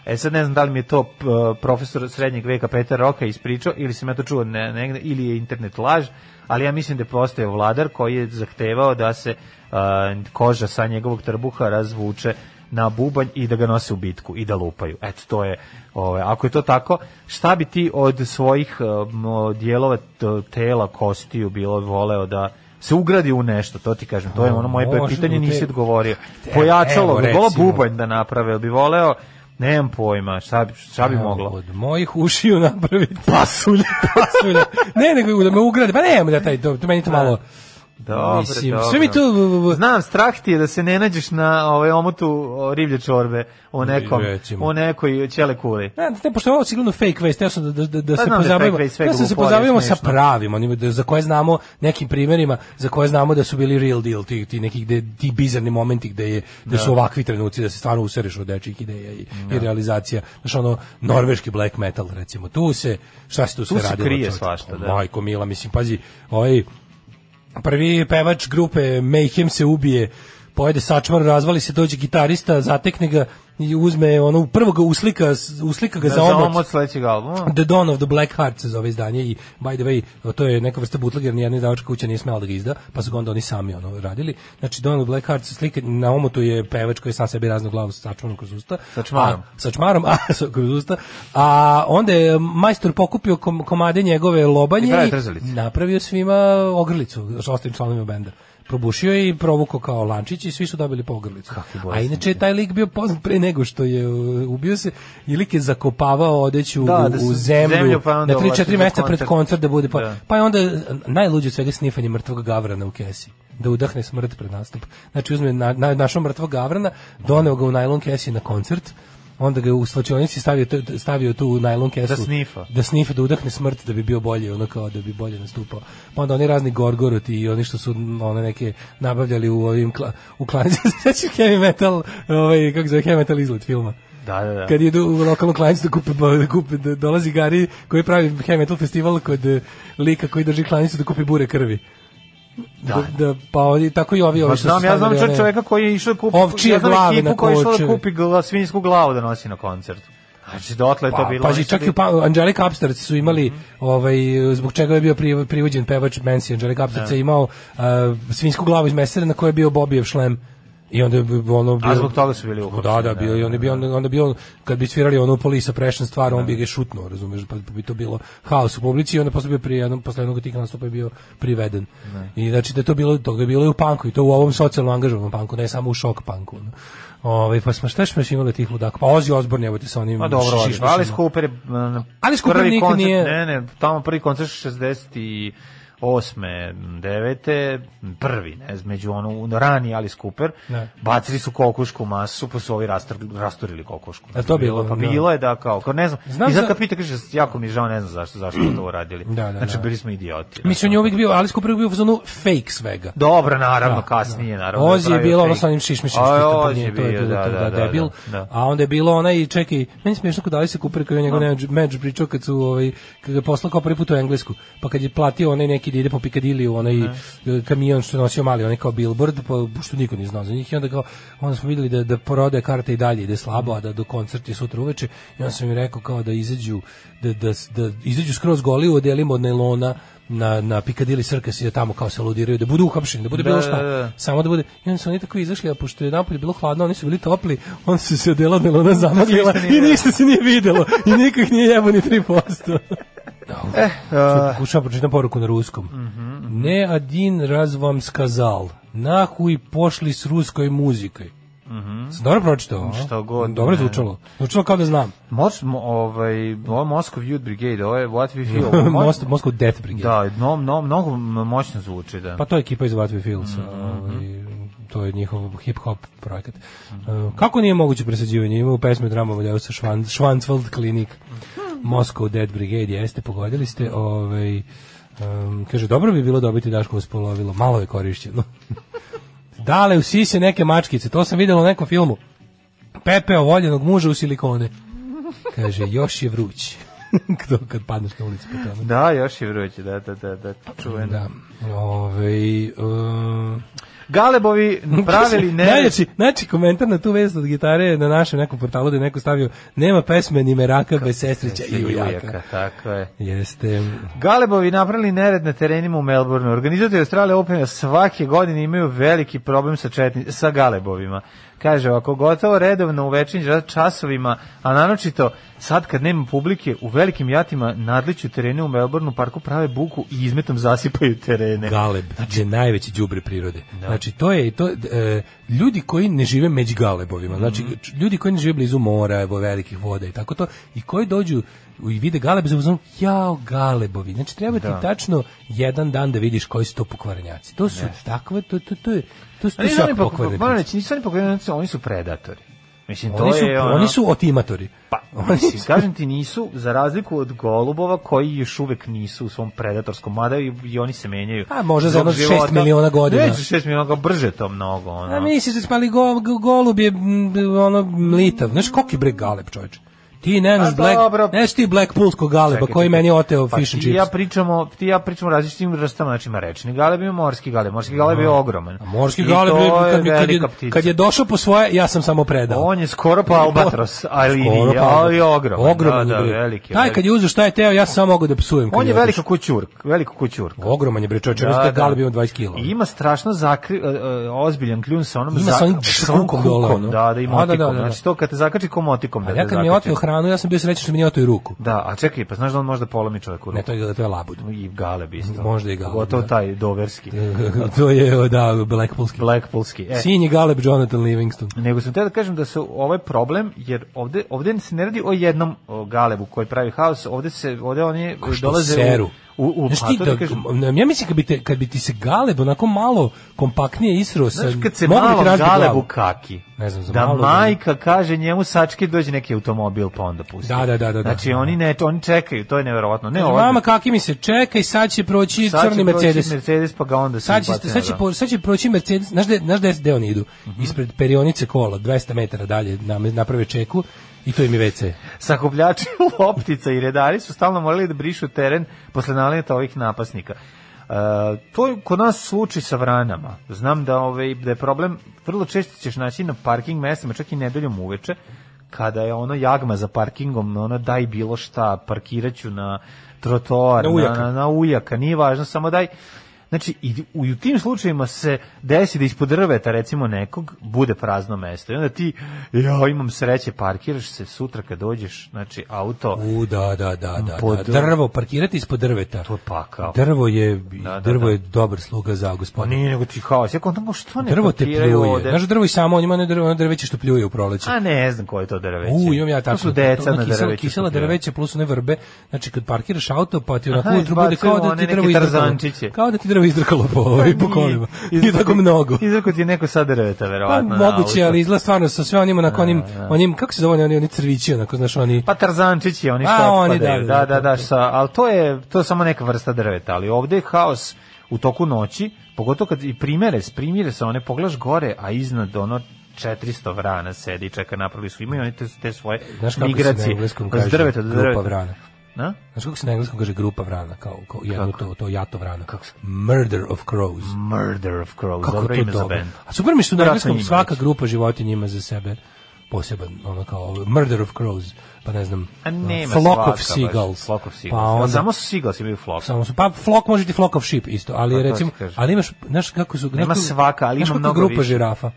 [SPEAKER 2] E sad ne znam da li mi je to profesor srednjeg veka Petar Roka ispričao ili sam ja to čuo ne, negde ili je internet laž, ali ja mislim da je postao vladar koji je zahtevao da se a, koža sa njegovog trbuha razvuče na bubanj i da ga nose u bitku i da lupaju. Eto, to je, ovaj, ako je to tako, šta bi ti od svojih um, dijelova tela, kostiju bilo voleo da se ugradi u nešto, to ti kažem, to je ono moje pitanje, nisi odgovorio. Pojačalo, bi volao bubanj da naprave, bi voleo, nemam pojma, šta bi, šta bi moglo?
[SPEAKER 1] Od mojih ušiju napraviti.
[SPEAKER 2] Pasulja.
[SPEAKER 1] Pasulja. Ne, nego da me ugrade. Pa ne, da taj, to, to meni to malo...
[SPEAKER 2] Dobro,
[SPEAKER 1] Mislim,
[SPEAKER 2] dobro.
[SPEAKER 1] sve mi to-
[SPEAKER 2] Znam, strah ti je da se ne nađeš na ovaj omotu o, riblje čorbe u nekom,
[SPEAKER 1] Recimo.
[SPEAKER 2] u nekoj ćele kuli.
[SPEAKER 1] Ne, ne, pošto je ovo sigurno fake vest, ja sam da, da, da, da
[SPEAKER 2] Pa
[SPEAKER 1] se
[SPEAKER 2] da
[SPEAKER 1] pozabavimo, da se
[SPEAKER 2] glupo, ali
[SPEAKER 1] pozabavimo sa pravim, onima da, za koje znamo nekim primjerima, za koje znamo da su bili real deal, ti, ti nekih de, ti bizarni momenti gde je da su
[SPEAKER 2] Da.
[SPEAKER 1] ovakvi trenuci da se stvarno usereš od dečjih ideja i, i realizacija. Znaš, ono, norveški black metal, recimo, tu se, šta se tu,
[SPEAKER 2] Tu
[SPEAKER 1] sve
[SPEAKER 2] se
[SPEAKER 1] radilo?
[SPEAKER 2] krije
[SPEAKER 1] čoveče?
[SPEAKER 2] svašta, da.
[SPEAKER 1] Majko Mila, mislim, pazi, ovaj, prvi pevač grupe Mayhem se ubije, pojede sačmar, razvali se, dođe gitarista, zatekne ga i uzme ono, prvo ga uslika, uslika ga
[SPEAKER 2] Da,
[SPEAKER 1] za omot.
[SPEAKER 2] sledećeg albuma.
[SPEAKER 1] The Dawn of the Black Heart se zove izdanje i by the way, to je neka vrsta bootleg jer nijedna izdavačka kuća nije smela da ga izda, pa su ga onda oni sami ono radili. Znači Dawn of the Black Heart slika na omotu je pevač koji sam sebi razno glavu sa sačmarom kroz usta.
[SPEAKER 2] Sa čmarom.
[SPEAKER 1] A, sa čmarom, a sa- kroz usta. A onda je majstor pokupio kom, komade njegove lobanje
[SPEAKER 2] I
[SPEAKER 1] i napravio svima ogrlicu, s ostalim članovima benda. Probušio je i provukao kao lančić i svi su dobili po ogrlicu. A inače je taj lik bio poznat pre nego što je uh, ubio se i lik je zakopavao odeću
[SPEAKER 2] Da,
[SPEAKER 1] u,
[SPEAKER 2] da
[SPEAKER 1] u zemlju,
[SPEAKER 2] zemlju, pa
[SPEAKER 1] na 3-4
[SPEAKER 2] ovlači za
[SPEAKER 1] mjeseca pred
[SPEAKER 2] koncert.
[SPEAKER 1] da bude pa,
[SPEAKER 2] Da.
[SPEAKER 1] pa je onda najluđe od svega snifanje mrtvog gavrana u kesi da udahne smrt pred nastup. Znači uzme na, na, našao mrtvog gavrana, doneo ga u najlon kesi na koncert, onda ga u slačionici stavio, stavio tu u najlon kesu
[SPEAKER 2] Da snifa.
[SPEAKER 1] da snifa, da udahne smrt da bi bio bolje, ono kao da bi bolje nastupao. Pa onda oni razni gorgoroti i oni što su one neke nabavljali u ovim kla, u klanici, znači heavy metal, ovaj, kako zove, heavy metal izlet filma.
[SPEAKER 2] Da, da, da.
[SPEAKER 1] Kad idu u lokalnu klanicu da kupe, da kupe, da dolazi Gari koji pravi heavy metal festival kod eh, lika koji drži klanicu da kupi bure krvi. Da, da, pa oni, tako i ovi, ovi
[SPEAKER 2] Pa znam, ja znam čovjek čovjeka koji je išao da kupi,
[SPEAKER 1] Ovčije
[SPEAKER 2] ja
[SPEAKER 1] glave na
[SPEAKER 2] koja je išla da kupi gla, svinjsku glavu da nosi na koncert. Znači, dotle je to
[SPEAKER 1] Pa,
[SPEAKER 2] bilo.
[SPEAKER 1] pazi, čak i pa, Angelica Upstarts su imali, ovaj, zbog čega je bio pri, privođen pevač Mansi, Angelica Upstarts
[SPEAKER 2] Da.
[SPEAKER 1] je imao uh, svinsku glavu iz mesera na kojoj je bio Bobijev šlem I onda je ono bio,
[SPEAKER 2] A zbog toga su bili
[SPEAKER 1] Da,
[SPEAKER 2] uhapšeni,
[SPEAKER 1] da, bio i onda bi onda onda bio kad bi svirali ono polisa prešen stvar, on bi ga šutnuo, razumeš, pa bi to bilo haos u publici i onda posle bio pri jednom posle jednog tih nastupa je bio priveden. I znači da je to bilo toga je bilo i u panku i to u ovom socijalno angažovanom panku, ne samo u šok panku. ono. Ovaj pa smo šta smo imali tih ludaka? Pa Ozzy Osbourne jebote sa onim
[SPEAKER 2] Ma dobro. Alice Cooper je...
[SPEAKER 1] Alice Cooper nikad nije-
[SPEAKER 2] Ne, ne, tamo prvi koncert 60 osme, devete, prvi, ne znam, među ono, rani Alice Cooper,
[SPEAKER 1] Ne.
[SPEAKER 2] bacili su kokošku masu, pa su ovi rastor, rasturili kokošku.
[SPEAKER 1] A to bilo,
[SPEAKER 2] Pa
[SPEAKER 1] da.
[SPEAKER 2] bilo je da, kao, kao ne znam,
[SPEAKER 1] Znam
[SPEAKER 2] i sad
[SPEAKER 1] za-
[SPEAKER 2] kad pita, kaže, jako mi je žao, ne znam zašto, zašto to uradili.
[SPEAKER 1] Da, da,
[SPEAKER 2] znači,
[SPEAKER 1] da.
[SPEAKER 2] bili smo idioti.
[SPEAKER 1] Mislim on je uvijek bio Alice Cooper je bio u fazonu fake svega.
[SPEAKER 2] Dobro, naravno,
[SPEAKER 1] Da,
[SPEAKER 2] kasnije, naravno.
[SPEAKER 1] Ozzy je bilo ono sa onim šišmišem
[SPEAKER 2] A,
[SPEAKER 1] što je
[SPEAKER 2] je
[SPEAKER 1] je bilo
[SPEAKER 2] da, da,
[SPEAKER 1] da,
[SPEAKER 2] da,
[SPEAKER 1] debil.
[SPEAKER 2] da.
[SPEAKER 1] A onda je bilo onaj, čekaj, meni smiješno kod Alice Cooper kad je njegov među pričao kad su ovaj kad ga poslao kao prvi put u Englesku, pa kad je platio onaj neki da ide po Piccadilly onaj e, kamion što je nosio mali onaj kao billboard, pa što niko nije znao za njih i onda kao onda smo videli da da prodaje karte i dalje ide slabo, a da do koncerta je sutra uveče i onda sam im rekao kao da izađu da da da izađu skroz goli u odelima od nailona na na Piccadilly Circus i da tamo kao se ludiraju, da budu uhapšeni, da bude
[SPEAKER 2] Da,
[SPEAKER 1] bilo
[SPEAKER 2] da,
[SPEAKER 1] šta.
[SPEAKER 2] da.
[SPEAKER 1] Samo da bude. I onda su oni tako izašli, a pošto je napolje bilo hladno, oni su bili topli, onda su se odela melona zamaglila
[SPEAKER 2] Ništa nije
[SPEAKER 1] i ništa se nije videlo. I niko ih nije jebo ni 3%.
[SPEAKER 2] Eh, uh,
[SPEAKER 1] Kušam pročitam poruku na ruskom.
[SPEAKER 2] Mhm,
[SPEAKER 1] Ne один раз вам сказал, нахуй пошли с русской музикой.
[SPEAKER 2] Mhm.
[SPEAKER 1] Sam dobro pročitao?
[SPEAKER 2] Šta god,
[SPEAKER 1] Dobro zvučalo. Zvučalo kao da znam.
[SPEAKER 2] Mos, mo, ovaj, Moscow Youth Brigade, ovo je What We Feel. Mo-
[SPEAKER 1] Most, Moscow Death Brigade.
[SPEAKER 2] Da, no, no, mnogo moćno zvuči, da.
[SPEAKER 1] Pa to je ekipa iz What We Feel. sa,
[SPEAKER 2] Mhm,
[SPEAKER 1] ovaj, to je njihov hip-hop projekat. Uh, kako nije moguće presađivanje? Ima u pesmi Drama Voljevca Švan, Schwanswald Klinik. Moscow Dead Brigade, jeste, pogodili ste. Ovaj, um, kaže, dobro bi bilo dobiti Daškovo spolovilo, malo je korišćeno. Dale, usise neke mačkice, to sam vidjela u nekom filmu. Pepeo voljenog muža u silikone. Kaže, još je vruć. Kdo kad padneš na ulici po tome.
[SPEAKER 2] Da, još je vruće, da, da, da, da, čuveno.
[SPEAKER 1] Da. Ove, um,
[SPEAKER 2] Galebovi pravili ne...
[SPEAKER 1] Najjači, znači komentar na tu vest od gitare na našem nekom portalu da je neko stavio nema pesme ni meraka bez sestrića i ujaka.
[SPEAKER 2] Tako je.
[SPEAKER 1] Jeste.
[SPEAKER 2] Galebovi napravili nered na terenima u Melbourneu. Organizatori Australije Opena svake godine imaju veliki problem sa, četni, sa Galebovima. Kaže, ako gotovo redovno u večernjim časovima, a naročito sad kad nema publike, u velikim jatima nadliću terene u Melbourneu parku prave buku i izmetom zasipaju terene.
[SPEAKER 1] Galeb je najveći đubre prirode. Znači to je to e, ljudi koji ne žive među galebovima, znači
[SPEAKER 2] Mhm.
[SPEAKER 1] ljudi koji ne žive blizu mora, evo velikih voda i tako to i koji dođu i vide galebe za uzmano, jao galebovi. Znači treba ti
[SPEAKER 2] Da.
[SPEAKER 1] tačno jedan dan da vidiš koji su to pokvarenjaci. To su takve to to to je to su
[SPEAKER 2] Ali nisu oni
[SPEAKER 1] jako
[SPEAKER 2] pok-
[SPEAKER 1] pokvareni.
[SPEAKER 2] moram reći, nisu oni pokvarenici, oni su predatori. Mislim, to
[SPEAKER 1] Oni su
[SPEAKER 2] je ono...
[SPEAKER 1] oni su otimatori.
[SPEAKER 2] Pa, mislim, kažem ti, nisu, za razliku od golubova, koji još uvek nisu u svom predatorskom, mada i, i oni se menjaju.
[SPEAKER 1] A, možda za šest
[SPEAKER 2] života.
[SPEAKER 1] miliona godina.
[SPEAKER 2] Neće šest miliona, godina, brže to mnogo. Ono.
[SPEAKER 1] A misliš da spali go, go- golub je ono mlitav. Znaš koliki je bre galeb, čoveče? Ti ne znaš Black,
[SPEAKER 2] dobro.
[SPEAKER 1] ne znaš ti Blackpoolskog galeba
[SPEAKER 2] Čekaj,
[SPEAKER 1] koji meni oteo
[SPEAKER 2] pa
[SPEAKER 1] fish and chips.
[SPEAKER 2] Ja pričamo, ti ja pričamo različitim vrstama, znači ima rečni galeb i ima morski galeb. Morski galeb je ogroman.
[SPEAKER 1] A morski
[SPEAKER 2] I
[SPEAKER 1] galeb, je, kad, mi- kad, je,
[SPEAKER 2] ptica.
[SPEAKER 1] kad je došao po svoje, ja sam samo predao.
[SPEAKER 2] On je skoro pa albatros, ali,
[SPEAKER 1] Skoro pa
[SPEAKER 2] ali je ogroman.
[SPEAKER 1] Ogroman
[SPEAKER 2] da,
[SPEAKER 1] je,
[SPEAKER 2] da, veliki. je,
[SPEAKER 1] Taj kad je uzeo šta je teo, ja sam samo mogu da psujem.
[SPEAKER 2] On je velika kućurk, velika kućurka.
[SPEAKER 1] Ogroman je bre, čoveče, da, da galeb ima 20 kg.
[SPEAKER 2] I ima strašno zakri, uh, uh, ozbiljan kljun sa onom
[SPEAKER 1] Ima sa onim.
[SPEAKER 2] Da, da, i
[SPEAKER 1] A, da, da, da, da.
[SPEAKER 2] Znači to kad te zakači ko motikom.
[SPEAKER 1] A
[SPEAKER 2] da
[SPEAKER 1] ja kad mi je oteo hranu, ja sam bio srećan što mi nije oteo i ruku.
[SPEAKER 2] Da, a čekaj, pa znaš da on možda polomi čovjeku ruku?
[SPEAKER 1] Ne, to je, to je labud.
[SPEAKER 2] I galeb isto.
[SPEAKER 1] Možda i galeb,
[SPEAKER 2] Gotovo
[SPEAKER 1] da.
[SPEAKER 2] taj doverski.
[SPEAKER 1] to je, da, Blackpoolski.
[SPEAKER 2] Blackpoolski. E,
[SPEAKER 1] Sinji galeb Jonathan Livingston.
[SPEAKER 2] Nego sam te da kažem da se ovaj problem, jer ovde, ovde se ne radi o jednom galebu koji pravi haos, ovde se, ovde oni dolaze
[SPEAKER 1] seru.
[SPEAKER 2] u, u, u
[SPEAKER 1] Znaš
[SPEAKER 2] pa
[SPEAKER 1] ti da,
[SPEAKER 2] da kažem,
[SPEAKER 1] ja mislim kad bi, te, kad bi ti se galeb onako malo kompaktnije isro sa...
[SPEAKER 2] Znaš kad se malo galebu kaki,
[SPEAKER 1] Ne znam, za
[SPEAKER 2] da
[SPEAKER 1] malo
[SPEAKER 2] majka kaže njemu sački dođe neki automobil pa onda pusti.
[SPEAKER 1] Da, da, da, da, da.
[SPEAKER 2] Znači oni ne, oni čekaju, to je neverovatno. Ne, ovdje-
[SPEAKER 1] mama kaki mi se čeka i sad će proći
[SPEAKER 2] sad će
[SPEAKER 1] crni
[SPEAKER 2] proći
[SPEAKER 1] Mercedes.
[SPEAKER 2] Mercedes pa ga onda
[SPEAKER 1] Sad će,
[SPEAKER 2] baci
[SPEAKER 1] sad, će,
[SPEAKER 2] na
[SPEAKER 1] po- sad će proći Mercedes, znaš gde, znaš gde, gde oni idu?
[SPEAKER 2] Mhm.
[SPEAKER 1] Ispred perionice kola, 200 metara dalje, na, naprave čeku i to im je WC.
[SPEAKER 2] sakupljači loptica i redari su stalno morali da brišu teren posle naleta ovih napasnika. E, to je kod nas slučaj sa vranama. Znam da, ovaj, da je problem, vrlo često ćeš naći na parking mestima, čak i nedeljom uveče, kada je ono jagma za parkingom, ono daj bilo šta, parkiraću na trotoar,
[SPEAKER 1] Na
[SPEAKER 2] na,
[SPEAKER 1] ujaka.
[SPEAKER 2] na, na ujaka, nije važno, samo daj Znači, i u, u tim slučajevima se desi da ispod drveta, recimo nekog, bude prazno mesto. I onda ti, ja imam sreće, parkiraš se sutra kad dođeš, znači, auto...
[SPEAKER 1] U, da, da, da, da,
[SPEAKER 2] Pod-
[SPEAKER 1] da. Drvo, parkirati ispod drveta.
[SPEAKER 2] To je pakao.
[SPEAKER 1] Drvo je,
[SPEAKER 2] Da, da,
[SPEAKER 1] drvo
[SPEAKER 2] da.
[SPEAKER 1] je dobar sluga za
[SPEAKER 2] Pa
[SPEAKER 1] gospodina.
[SPEAKER 2] nije nego ti haos. Ja kontam, što ne
[SPEAKER 1] Drvo te pljuje.
[SPEAKER 2] ovde?
[SPEAKER 1] Znaš, drvo i samo, on ima ne drvo, ono drveće što pljuje u proleće.
[SPEAKER 2] A ne znam koje je to drveće.
[SPEAKER 1] U, imam ja
[SPEAKER 2] To
[SPEAKER 1] tako.
[SPEAKER 2] su deca
[SPEAKER 1] ono
[SPEAKER 2] na
[SPEAKER 1] kisela,
[SPEAKER 2] drveću.
[SPEAKER 1] Kisela drveće plus one vrbe. Znači kad parkiraš auto pa ti onako bude kao da ti drvo. Kao da ti drvo izdrkalo po, ovaj, po kolima. Nije tako mnogo.
[SPEAKER 2] Izrako ti je neko sa drveta,
[SPEAKER 1] Pa,
[SPEAKER 2] verovatno. na
[SPEAKER 1] moguće, ali izgleda stvarno sa sve onim, onako, onim, onim, kako se zove, oni, oni, crvići, onako, znaš, oni...
[SPEAKER 2] Pa tarzančići, oni što
[SPEAKER 1] oni, da,
[SPEAKER 2] Da,
[SPEAKER 1] da,
[SPEAKER 2] da, da,
[SPEAKER 1] da.
[SPEAKER 2] sa, ali to je, to je samo neka vrsta drveta, ali ovde je haos u toku noći, pogotovo kad i primere, primire se, one pogledaš gore, a iznad ono 400 vrana sedi i čeka napravili su, imaju oni te, te svoje
[SPEAKER 1] Znaš kako se na
[SPEAKER 2] migracije
[SPEAKER 1] engleskom kaže
[SPEAKER 2] drveta do
[SPEAKER 1] grupa
[SPEAKER 2] drveta.
[SPEAKER 1] vrana?
[SPEAKER 2] Na?
[SPEAKER 1] Znaš kako se na engleskom kaže grupa vrana, kao, kao jedno to, to jato vrana? Kako Murder of crows.
[SPEAKER 2] Murder of Crows,
[SPEAKER 1] Kako
[SPEAKER 2] dobro
[SPEAKER 1] to
[SPEAKER 2] ime za band.
[SPEAKER 1] A super mi što na engleskom svaka grupa životinja ima za sebe poseban, ono kao Murder of crows, pa ne znam,
[SPEAKER 2] A nema
[SPEAKER 1] Flock
[SPEAKER 2] svaka
[SPEAKER 1] of
[SPEAKER 2] baš,
[SPEAKER 1] seagulls.
[SPEAKER 2] Flock of
[SPEAKER 1] Pa
[SPEAKER 2] seagulls.
[SPEAKER 1] onda,
[SPEAKER 2] Samo seagulls imaju flock.
[SPEAKER 1] Samo su, pa flock može biti flock of sheep isto, ali
[SPEAKER 2] Pa
[SPEAKER 1] recimo,
[SPEAKER 2] ti
[SPEAKER 1] ali imaš, znaš kako su...
[SPEAKER 2] Nema
[SPEAKER 1] kako-
[SPEAKER 2] svaka, ali ima mnogo
[SPEAKER 1] grupa
[SPEAKER 2] više.
[SPEAKER 1] žirafa.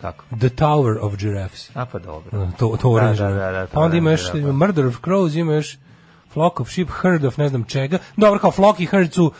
[SPEAKER 2] Kako?
[SPEAKER 1] The Tower of Giraffes.
[SPEAKER 2] A pa dobro.
[SPEAKER 1] To, to
[SPEAKER 2] Da,
[SPEAKER 1] orange.
[SPEAKER 2] da, da, da, to
[SPEAKER 1] pa onda ima još
[SPEAKER 2] orange, da, pa.
[SPEAKER 1] Murder of Crows, ima još Flock of Sheep, Herd of ne znam čega. Dobro, kao Flock i Herd su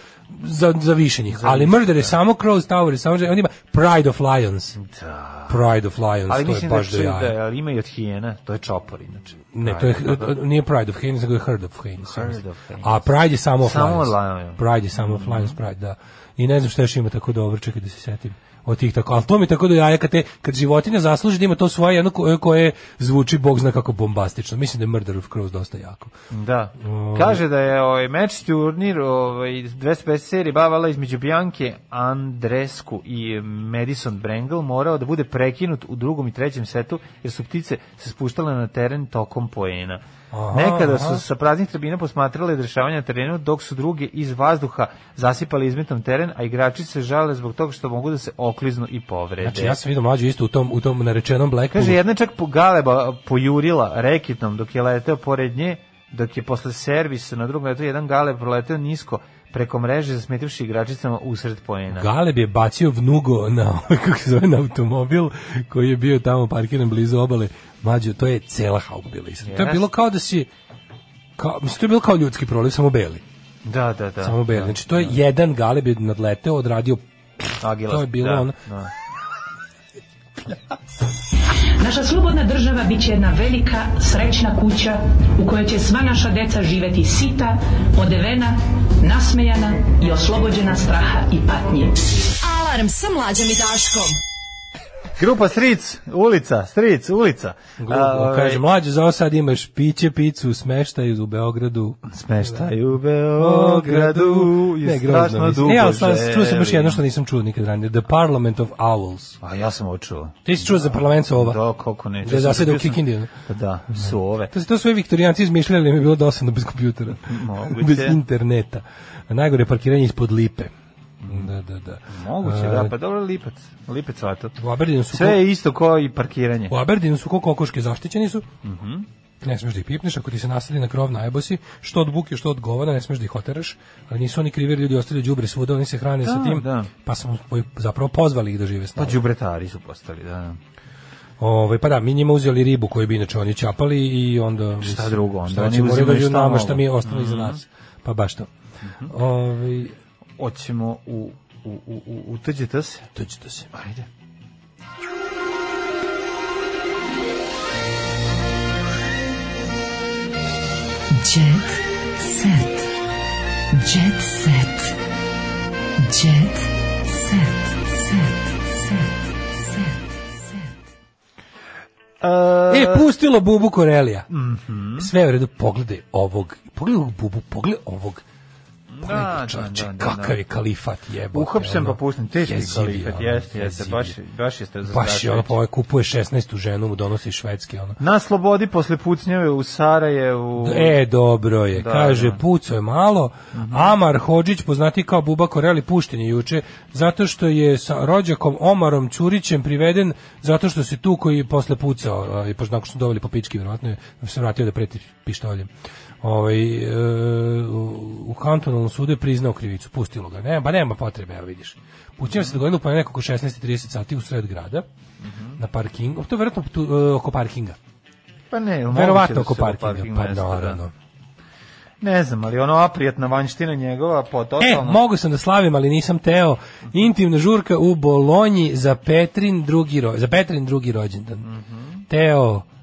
[SPEAKER 1] za, za više njih. ali Murder je samo Crows, Tower je samo... On ima Pride of Lions.
[SPEAKER 2] Da.
[SPEAKER 1] Pride of Lions,
[SPEAKER 2] Ali
[SPEAKER 1] to je
[SPEAKER 2] mislim da,
[SPEAKER 1] baš
[SPEAKER 2] će-
[SPEAKER 1] jaja.
[SPEAKER 2] da, ali ima i od hijena, to je čopor inače.
[SPEAKER 1] Ne, to je, nije Pride of Hanes, nego je Herd of Hanes.
[SPEAKER 2] Herd of.
[SPEAKER 1] A Pride je samo of Lions.
[SPEAKER 2] Lions.
[SPEAKER 1] Pride je samo of Lions, Pride, da. I ne znam šta još ima tako dobro, čekaj da se setim od tih tako, ali to mi tako do jaja kad, te, kad životinja zasluži da ima to svoje jedno koje, koje zvuči, bog zna kako bombastično. Mislim da je Murder of Crows dosta jako.
[SPEAKER 2] Da. Kaže da je ovaj meč turnir ovaj 250 serije bavala između Bianke Andresku i Madison Brangle morao da bude prekinut u drugom i trećem setu jer su ptice se spuštale na teren tokom poena.
[SPEAKER 1] Aha,
[SPEAKER 2] Nekada
[SPEAKER 1] aha.
[SPEAKER 2] su sa praznih tribina posmatrali dešavanja na terenu, dok su druge iz vazduha zasipali izmetom teren, a igrači se žale zbog toga što mogu da se okliznu i povrede.
[SPEAKER 1] Znači, ja sam vidio mlađu isto u tom, u tom narečenom Blackpoolu.
[SPEAKER 2] Kaže, jedna je čak po galeba pojurila reketnom dok je leteo pored nje, dok je posle servisa na drugom letu jedan galeb proleteo nisko preko mreže zasmetivši igračicama usred poena.
[SPEAKER 1] Galeb je bacio vnugo na, ovaj, kako se zove, na automobil koji je bio tamo parkiran blizu obale. Mlađo, to je cela hauba bila isto. To je bilo kao da si, kao, mislim, to je bilo kao ljudski proliv, samo beli.
[SPEAKER 2] Da, da, da.
[SPEAKER 1] samo beli. Znači, to je jedan Galeb je nadleteo, odradio,
[SPEAKER 2] Agila,
[SPEAKER 1] to je bilo
[SPEAKER 2] da,
[SPEAKER 1] ono.
[SPEAKER 2] da.
[SPEAKER 12] Naša slobodna država bit će jedna velika, srećna kuća u kojoj će sva naša deca živeti sita, odevena, nasmejana i oslobođena straha i patnje.
[SPEAKER 4] Alarm sa mlađom i Daškom.
[SPEAKER 2] Grupa Stric, ulica, Stric, ulica.
[SPEAKER 1] Grubo,
[SPEAKER 2] A, ovaj,
[SPEAKER 1] kaže, mlađe, za sad imaš piće, picu, smeštaj u Beogradu.
[SPEAKER 2] Smeštaj u Beogradu je
[SPEAKER 1] Ne,
[SPEAKER 2] strašno
[SPEAKER 1] mislim.
[SPEAKER 2] dugo
[SPEAKER 1] E, ali sad čuo sam baš jedno što nisam čuo nikad ranije. The Parliament of Owls.
[SPEAKER 2] A ja sam ovo čuo.
[SPEAKER 1] Ti si čuo za parlament ova?
[SPEAKER 2] Da, kako ne.
[SPEAKER 1] Da je zaseda u Kikindi. ono?
[SPEAKER 2] Pa da, su ove.
[SPEAKER 1] To to sve viktorijanci izmišljali, ali mi je bilo dosadno bez kompjutera.
[SPEAKER 2] Moguće.
[SPEAKER 1] bez interneta. Najgore je parkiranje ispod lipe. Da, da, da.
[SPEAKER 2] Moguće, da, pa dobro lipac. Lipac vato.
[SPEAKER 1] U Aberdeenu su
[SPEAKER 2] Sve je isto kao i parkiranje.
[SPEAKER 1] U Aberdeenu su ko kokoške zaštićeni su.
[SPEAKER 2] Mhm.
[SPEAKER 1] Ne smeš da ih pipneš, ako ti se nasadi na krov najbosi, što od buke, što od govana, ne smeš da ih oteraš, ali nisu oni krivi ljudi ostavljaju đubre svuda, oni se hrane sa
[SPEAKER 2] Da,
[SPEAKER 1] tim,
[SPEAKER 2] da.
[SPEAKER 1] pa smo zapravo pozvali ih da žive s
[SPEAKER 2] Pa
[SPEAKER 1] nama.
[SPEAKER 2] đubretari su postali, da.
[SPEAKER 1] Ovaj pa da, mi njima uzeli ribu koju bi inače oni čapali i onda
[SPEAKER 2] Šta drugo, onda
[SPEAKER 1] šta
[SPEAKER 2] oni
[SPEAKER 1] dođu
[SPEAKER 2] šta
[SPEAKER 1] nama šta mi je ostalo iza
[SPEAKER 2] Mhm.
[SPEAKER 1] nas. Pa baš to. Ovaj
[SPEAKER 2] Hoćemo u u u u utuđite se.
[SPEAKER 1] Tuđite se.
[SPEAKER 2] Ajde.
[SPEAKER 4] Jet set. Jet set. Jet set. Set. Set. Set.
[SPEAKER 1] E, pustilo Bubu Korelija.
[SPEAKER 2] Mhm.
[SPEAKER 1] Sve je u redu, pogledaj ovog, pogledaj ovog Bubu, pogledaj ovog.
[SPEAKER 2] Da, da,
[SPEAKER 1] čoveče,
[SPEAKER 2] da, da,
[SPEAKER 1] kakav
[SPEAKER 2] da.
[SPEAKER 1] je kalifat jebote.
[SPEAKER 2] Uhapšen pa pušten, teški
[SPEAKER 1] jezivi,
[SPEAKER 2] kalifat, jeste, jeste, baš, baš je
[SPEAKER 1] Baš je ono, pa ovaj kupuje 16 u ženu, mu donosi iz Švedske, ono.
[SPEAKER 2] Na slobodi posle pucnjave u Sarajevu.
[SPEAKER 1] E, dobro je.
[SPEAKER 2] Da,
[SPEAKER 1] Kaže,
[SPEAKER 2] da.
[SPEAKER 1] puco je malo. Amar Hodžić, poznati kao Buba Koreli, pušten je juče, zato što je sa rođakom Omarom Ćurićem priveden, zato što se tu koji je posle pucao, i pošto nakon što su doveli po pički, vjerovatno je se vratio da preti pištoljem. Ovaj, e, u, kantonalnom sudu je priznao krivicu, pustilo ga. Nema, ba nema potrebe, evo vidiš. Pućenje se dogodilo po nekako 16.30 sati u sred grada, na parkingu, to je verovatno tu, e, oko parkinga.
[SPEAKER 2] Pa ne,
[SPEAKER 1] Verovatno
[SPEAKER 2] da
[SPEAKER 1] oko parkinga,
[SPEAKER 2] parking
[SPEAKER 1] pa
[SPEAKER 2] da.
[SPEAKER 1] naravno.
[SPEAKER 2] Ne znam, ali ono aprijatna vanština njegova, po
[SPEAKER 1] E,
[SPEAKER 2] totalno...
[SPEAKER 1] mogu sam da slavim, ali nisam teo. Intimna žurka u Bolonji za Petrin drugi, ro, za Petrin drugi rođendan. Teo, e,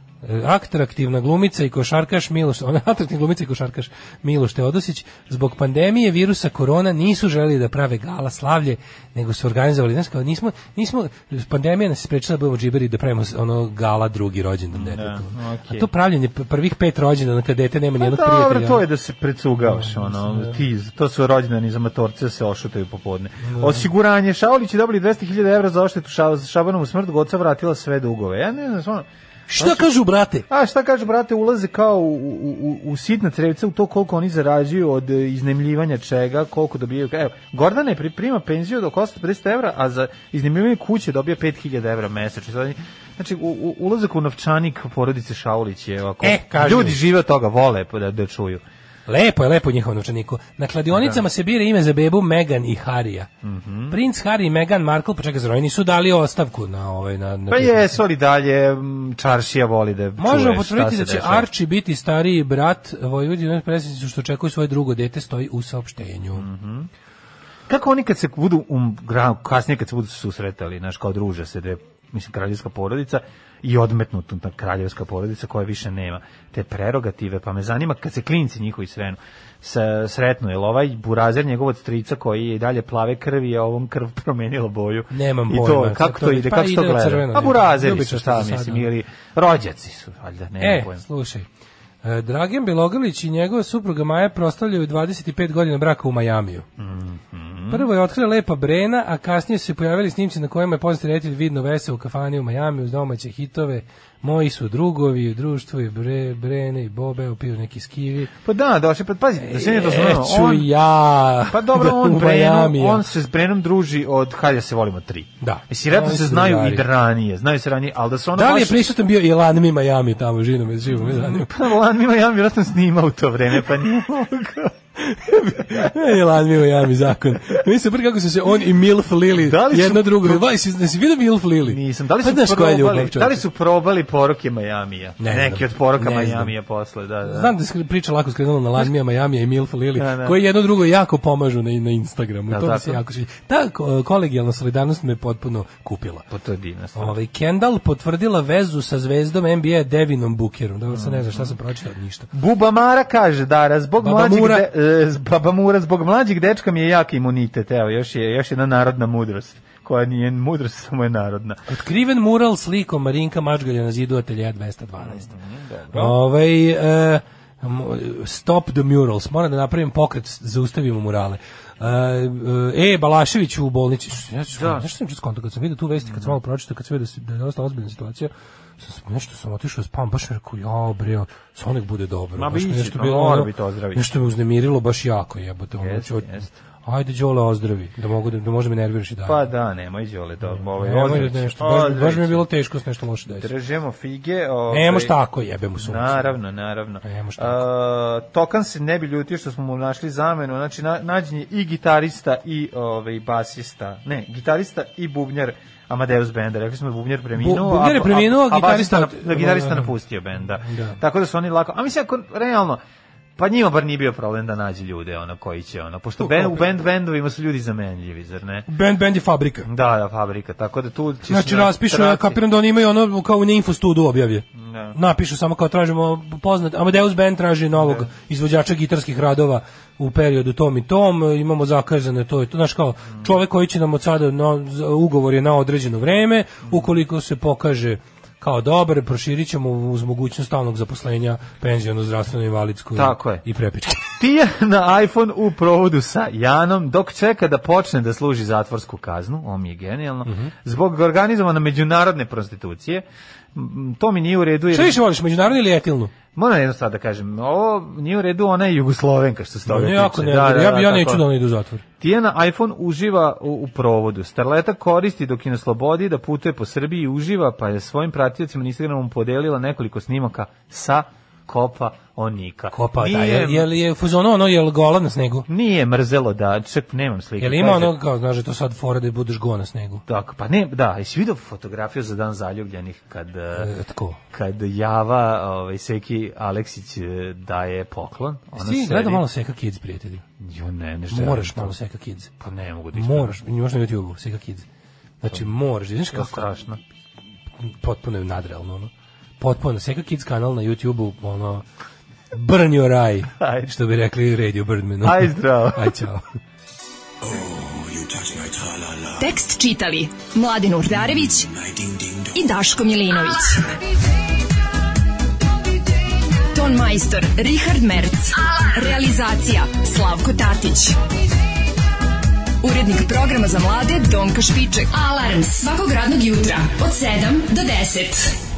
[SPEAKER 1] atraktivna glumica i košarkaš Miloš, ona atraktivna glumica i košarkaš Miloš Teodosić, zbog pandemije virusa korona nisu želeli da prave gala slavlje, nego su organizovali, znaš kao, nismo, nismo, pandemija nas sprečila da budemo džiberi da pravimo ono gala drugi rođendan detetu.
[SPEAKER 2] okej.
[SPEAKER 1] A to pravljenje prvih pet rođendana kad dete nema
[SPEAKER 2] Pa
[SPEAKER 1] nijednog
[SPEAKER 2] dobro,
[SPEAKER 1] prijatelja.
[SPEAKER 2] to je da se precugavaš, ono, ti, to su rođendani za matorce da se ošutaju popodne. Osiguranje, Šaulić je dobili 200.000 evra za oštetu Šabanovu smrt, Goca vratila sve dugove. Ja ne znam, ono,
[SPEAKER 1] Šta kažu, brate?
[SPEAKER 2] A šta kažu, brate, ulaze kao u, u, u, sitna crevca u to koliko oni zarađuju od e, iznemljivanja čega, koliko dobijaju. Evo, Gordana je pri- prima penziju od oko 150 evra, a za iznemljivanje kuće dobija 5000 evra mesečno. Znači, u, u, ulazak u novčanik porodice Šaulić je ovako.
[SPEAKER 1] E, kažem.
[SPEAKER 2] Ljudi žive od toga, vole da, da čuju.
[SPEAKER 1] Lepo je, lepo u njihovom novčaniku. Na kladionicama se bira ime za bebu Megan i Harija. Princ Harry i Meghan Markle, pa čekaj, zar oni nisu dali ostavku na ovaj na, na
[SPEAKER 2] Pa jesu li dalje, čaršija voli da
[SPEAKER 1] Možemo potvrditi da će
[SPEAKER 2] dešava.
[SPEAKER 1] Archie biti stariji brat Vojvodine predsjednicu što očekuju svoje drugo dete stoji u saopštenju.
[SPEAKER 2] Mhm. Kako oni kad se budu um, kasnije kad se budu susretali, znaš, kao druže se dve, mislim, kraljevska porodica i odmetnuta ta kraljevska porodica koja više nema te prerogative, pa me zanima kad se klinci njihovi srenu, sa, sretnu, jel ovaj burazer njegov od strica koji je i dalje plave krvi, je ovom krv promenila boju.
[SPEAKER 1] Nemam
[SPEAKER 2] I to,
[SPEAKER 1] pojma,
[SPEAKER 2] kako
[SPEAKER 1] to
[SPEAKER 2] to ide,
[SPEAKER 1] pa
[SPEAKER 2] kako se to
[SPEAKER 1] ide
[SPEAKER 2] gleda?
[SPEAKER 1] crveno,
[SPEAKER 2] A burazeri su, šta mislim,
[SPEAKER 1] sada.
[SPEAKER 2] ili rođaci su, valjda, nema
[SPEAKER 1] E,
[SPEAKER 2] pojma.
[SPEAKER 1] slušaj, Dragan Belogrlić i njegova supruga Maja proslavljaju 25 godina braka u Majamiju. Prvo je otkrila lepa Brena, a kasnije su se pojavili snimci na kojima je poznati reditelj vidno vese u kafani u Majami uz domaće hitove. Moji su drugovi u društvu i Bre, Brene i Bobe opiju neki skivi.
[SPEAKER 2] Pa da, došli, pa pazi, da se ne razumemo,
[SPEAKER 1] Eću
[SPEAKER 2] on,
[SPEAKER 1] ja
[SPEAKER 2] Pa dobro,
[SPEAKER 1] da
[SPEAKER 2] on, Brenu, on se s Brenom druži od Hajde se volimo tri.
[SPEAKER 1] Da.
[SPEAKER 2] Mislim, redno
[SPEAKER 1] Oni
[SPEAKER 2] se znaju
[SPEAKER 1] drugari.
[SPEAKER 2] i da ranije, znaju se ranije, ali da su ono
[SPEAKER 1] Da li je prisutan bio i Lan Mi Majami tamo, živo me, živo me zanima.
[SPEAKER 2] Pa Lan Mima ja vjerojatno snima u to vreme, pa nije mogao.
[SPEAKER 1] E, Lan Mi Majami zakon. Mislim, prvi kako su se on i Milf Lili
[SPEAKER 2] Da li su
[SPEAKER 1] jedno drugo.
[SPEAKER 2] pro-
[SPEAKER 1] Vaj, si, si vidio Milf Lili?
[SPEAKER 2] Nisam, da li
[SPEAKER 1] Pa
[SPEAKER 2] su,
[SPEAKER 1] ljubav,
[SPEAKER 2] probali,
[SPEAKER 1] čovječe?
[SPEAKER 2] da li su probali poruke Majamija?
[SPEAKER 1] Ne
[SPEAKER 2] Neki od poruka
[SPEAKER 1] Ne.
[SPEAKER 2] Majamija posle, da, da.
[SPEAKER 1] Znam da se priča lako skrenula na Lanmija, Majamija i Milf Lili,
[SPEAKER 2] Da, da.
[SPEAKER 1] koji jedno drugo jako pomažu na, na Instagramu.
[SPEAKER 2] Da,
[SPEAKER 1] to mi se
[SPEAKER 2] tako?
[SPEAKER 1] jako sviđa. Ta ko- kolegijalna solidarnost me potpuno kupila.
[SPEAKER 2] Pa to stvar.
[SPEAKER 1] Ovaj Kendall potvrdila vezu sa zvezdom NBA Devinom Bookerom. Dobro, sad ne znam šta sam pročitao, ništa.
[SPEAKER 2] Buba Mara kaže da zbog mlađeg e, Baba Mura zbog mlađeg dečka mi je jak imunitet. Evo, još je još jedna narodna mudrost koja nije mudrost, samo je narodna.
[SPEAKER 1] Otkriven mural slikom Marinka Mačgalja na zidu ateljeja 212.
[SPEAKER 2] Mhm,
[SPEAKER 1] Ovaj e, stop the murals. Moram da napravim pokret, zaustavimo murale. E, e, Balašević u bolnici. Ja
[SPEAKER 2] Da.
[SPEAKER 1] sam čuo konto, kad sam vidio tu vesti, kad sam malo pročitao, kad sam vidio da, da je dosta ozbiljna situacija, sam, sam- nešto sam otišao spam, baš mi rekao, ja bre, sa nek bude dobro.
[SPEAKER 2] Ma biće,
[SPEAKER 1] nešto
[SPEAKER 2] pa
[SPEAKER 1] bilo, ono,
[SPEAKER 2] biti ozdravit.
[SPEAKER 1] Nešto me uznemirilo baš jako, jebote. Ono,
[SPEAKER 2] Jeste,
[SPEAKER 1] hoću-
[SPEAKER 2] jeste.
[SPEAKER 1] Ajde, Đole, ozdravi, da mogu da, da može me nerviraš i dalje.
[SPEAKER 2] Pa da, nemoj Đole, to ovaj
[SPEAKER 1] Nemoj
[SPEAKER 2] ozdravit će,
[SPEAKER 1] nešto, baš, baš mi je bilo teško s nešto loše desiti.
[SPEAKER 2] Držemo fige. Ovaj,
[SPEAKER 1] Ne moš tako, jebem u sunce.
[SPEAKER 2] Naravno, naravno.
[SPEAKER 1] Ne moš
[SPEAKER 2] A, Tokan se ne bi ljutio što smo mu našli zamenu, znači na, nađen je i gitarista i ovaj basista. Ne, gitarista i bubnjar Amadeus benda. Rekli smo da bubnjar preminuo,
[SPEAKER 1] Bu- bubnjar je
[SPEAKER 2] a-
[SPEAKER 1] preminuo,
[SPEAKER 2] a, a
[SPEAKER 1] gitarista-
[SPEAKER 2] basista, da, gitarista napustio benda.
[SPEAKER 1] Da.
[SPEAKER 2] Tako da su oni lako. A mislim ako realno Pa njima bar nije bio problem da nađe ljude ono koji će ono pošto ben, u band bendovima su ljudi zamenljivi zar ne?
[SPEAKER 1] Band Band je fabrika.
[SPEAKER 2] Da, da, fabrika. Tako da tu će
[SPEAKER 1] Znači raspišu, ja
[SPEAKER 2] traci-
[SPEAKER 1] kapiram da oni imaju ono kao u info studu objavlje.
[SPEAKER 2] Da.
[SPEAKER 1] Napišu samo kao tražimo poznat, Amadeus Band traži novog izvođača gitarskih radova u periodu tom i tom, imamo zakazane to je to, znaš kao čovek koji će nam od sada na, za- ugovor je na određeno vreme, ukoliko se pokaže kao dobar, proširit ćemo uz mogućnost stalnog zaposlenja penzijonu, zdravstveno, invalidsku
[SPEAKER 2] Tako je.
[SPEAKER 1] i prepičke.
[SPEAKER 2] Tija na iPhone u provodu sa Janom dok čeka da počne da služi zatvorsku kaznu, mi je genijalno,
[SPEAKER 1] Mhm.
[SPEAKER 2] zbog organizovane međunarodne prostitucije. M, To mi nije u redu. jer-
[SPEAKER 1] Šta više voliš, međunarodnu ili etilnu?
[SPEAKER 2] Moram jedno stvar da kažem, ovo nije u redu, ona je Jugoslovenka što se toga
[SPEAKER 1] Ne, jako ne, ja, bi- ja neću
[SPEAKER 2] tako.
[SPEAKER 1] da ona ide u zatvor.
[SPEAKER 2] Tijana iPhone uživa u, u provodu. Starleta koristi dok je na slobodi da putuje po Srbiji i uživa, pa je svojim pratiocima na Instagramu podelila nekoliko snimaka sa kopa, on nika.
[SPEAKER 1] Kopa, da,
[SPEAKER 2] Nije-
[SPEAKER 1] je, je, li je fuzono ono, je li gola na snegu?
[SPEAKER 2] Nije mrzelo da, ček, nemam slike.
[SPEAKER 1] Je li ima ono, kao, znaš, da to sad fora da budeš go na snegu?
[SPEAKER 2] Tako, pa ne, da, jesi vidio fotografiju za dan zaljubljenih kad, e,
[SPEAKER 1] tko?
[SPEAKER 2] kad Java, ovaj, Seki Aleksić e, daje poklon. Ona
[SPEAKER 1] Ti
[SPEAKER 2] sedi-
[SPEAKER 1] gleda malo Seka Kids, prijatelju.
[SPEAKER 2] Jo, ne, nešto
[SPEAKER 1] Moraš malo Seka Kids.
[SPEAKER 2] Pa ne mogu da ispravim.
[SPEAKER 1] Moraš, imaš na YouTube-u, Seka Kids. Znači, moraš, znaš kako
[SPEAKER 2] strašno.
[SPEAKER 1] potpuno je nadrealno, ono. Potpuno, Seka Kids kanal na YouTube-u, ono, burn your eye,
[SPEAKER 2] Ajde.
[SPEAKER 1] što bi rekli Radio Birdman.
[SPEAKER 2] Aj, zdravo.
[SPEAKER 1] Aj, čao.
[SPEAKER 4] Tekst čitali Mladin Urdarević i Daško Milinović. Ton majstor Richard Merc. Realizacija Slavko Tatić. Urednik programa za mlade Donka Špiček. Alarms svakog radnog jutra od 7 do 10.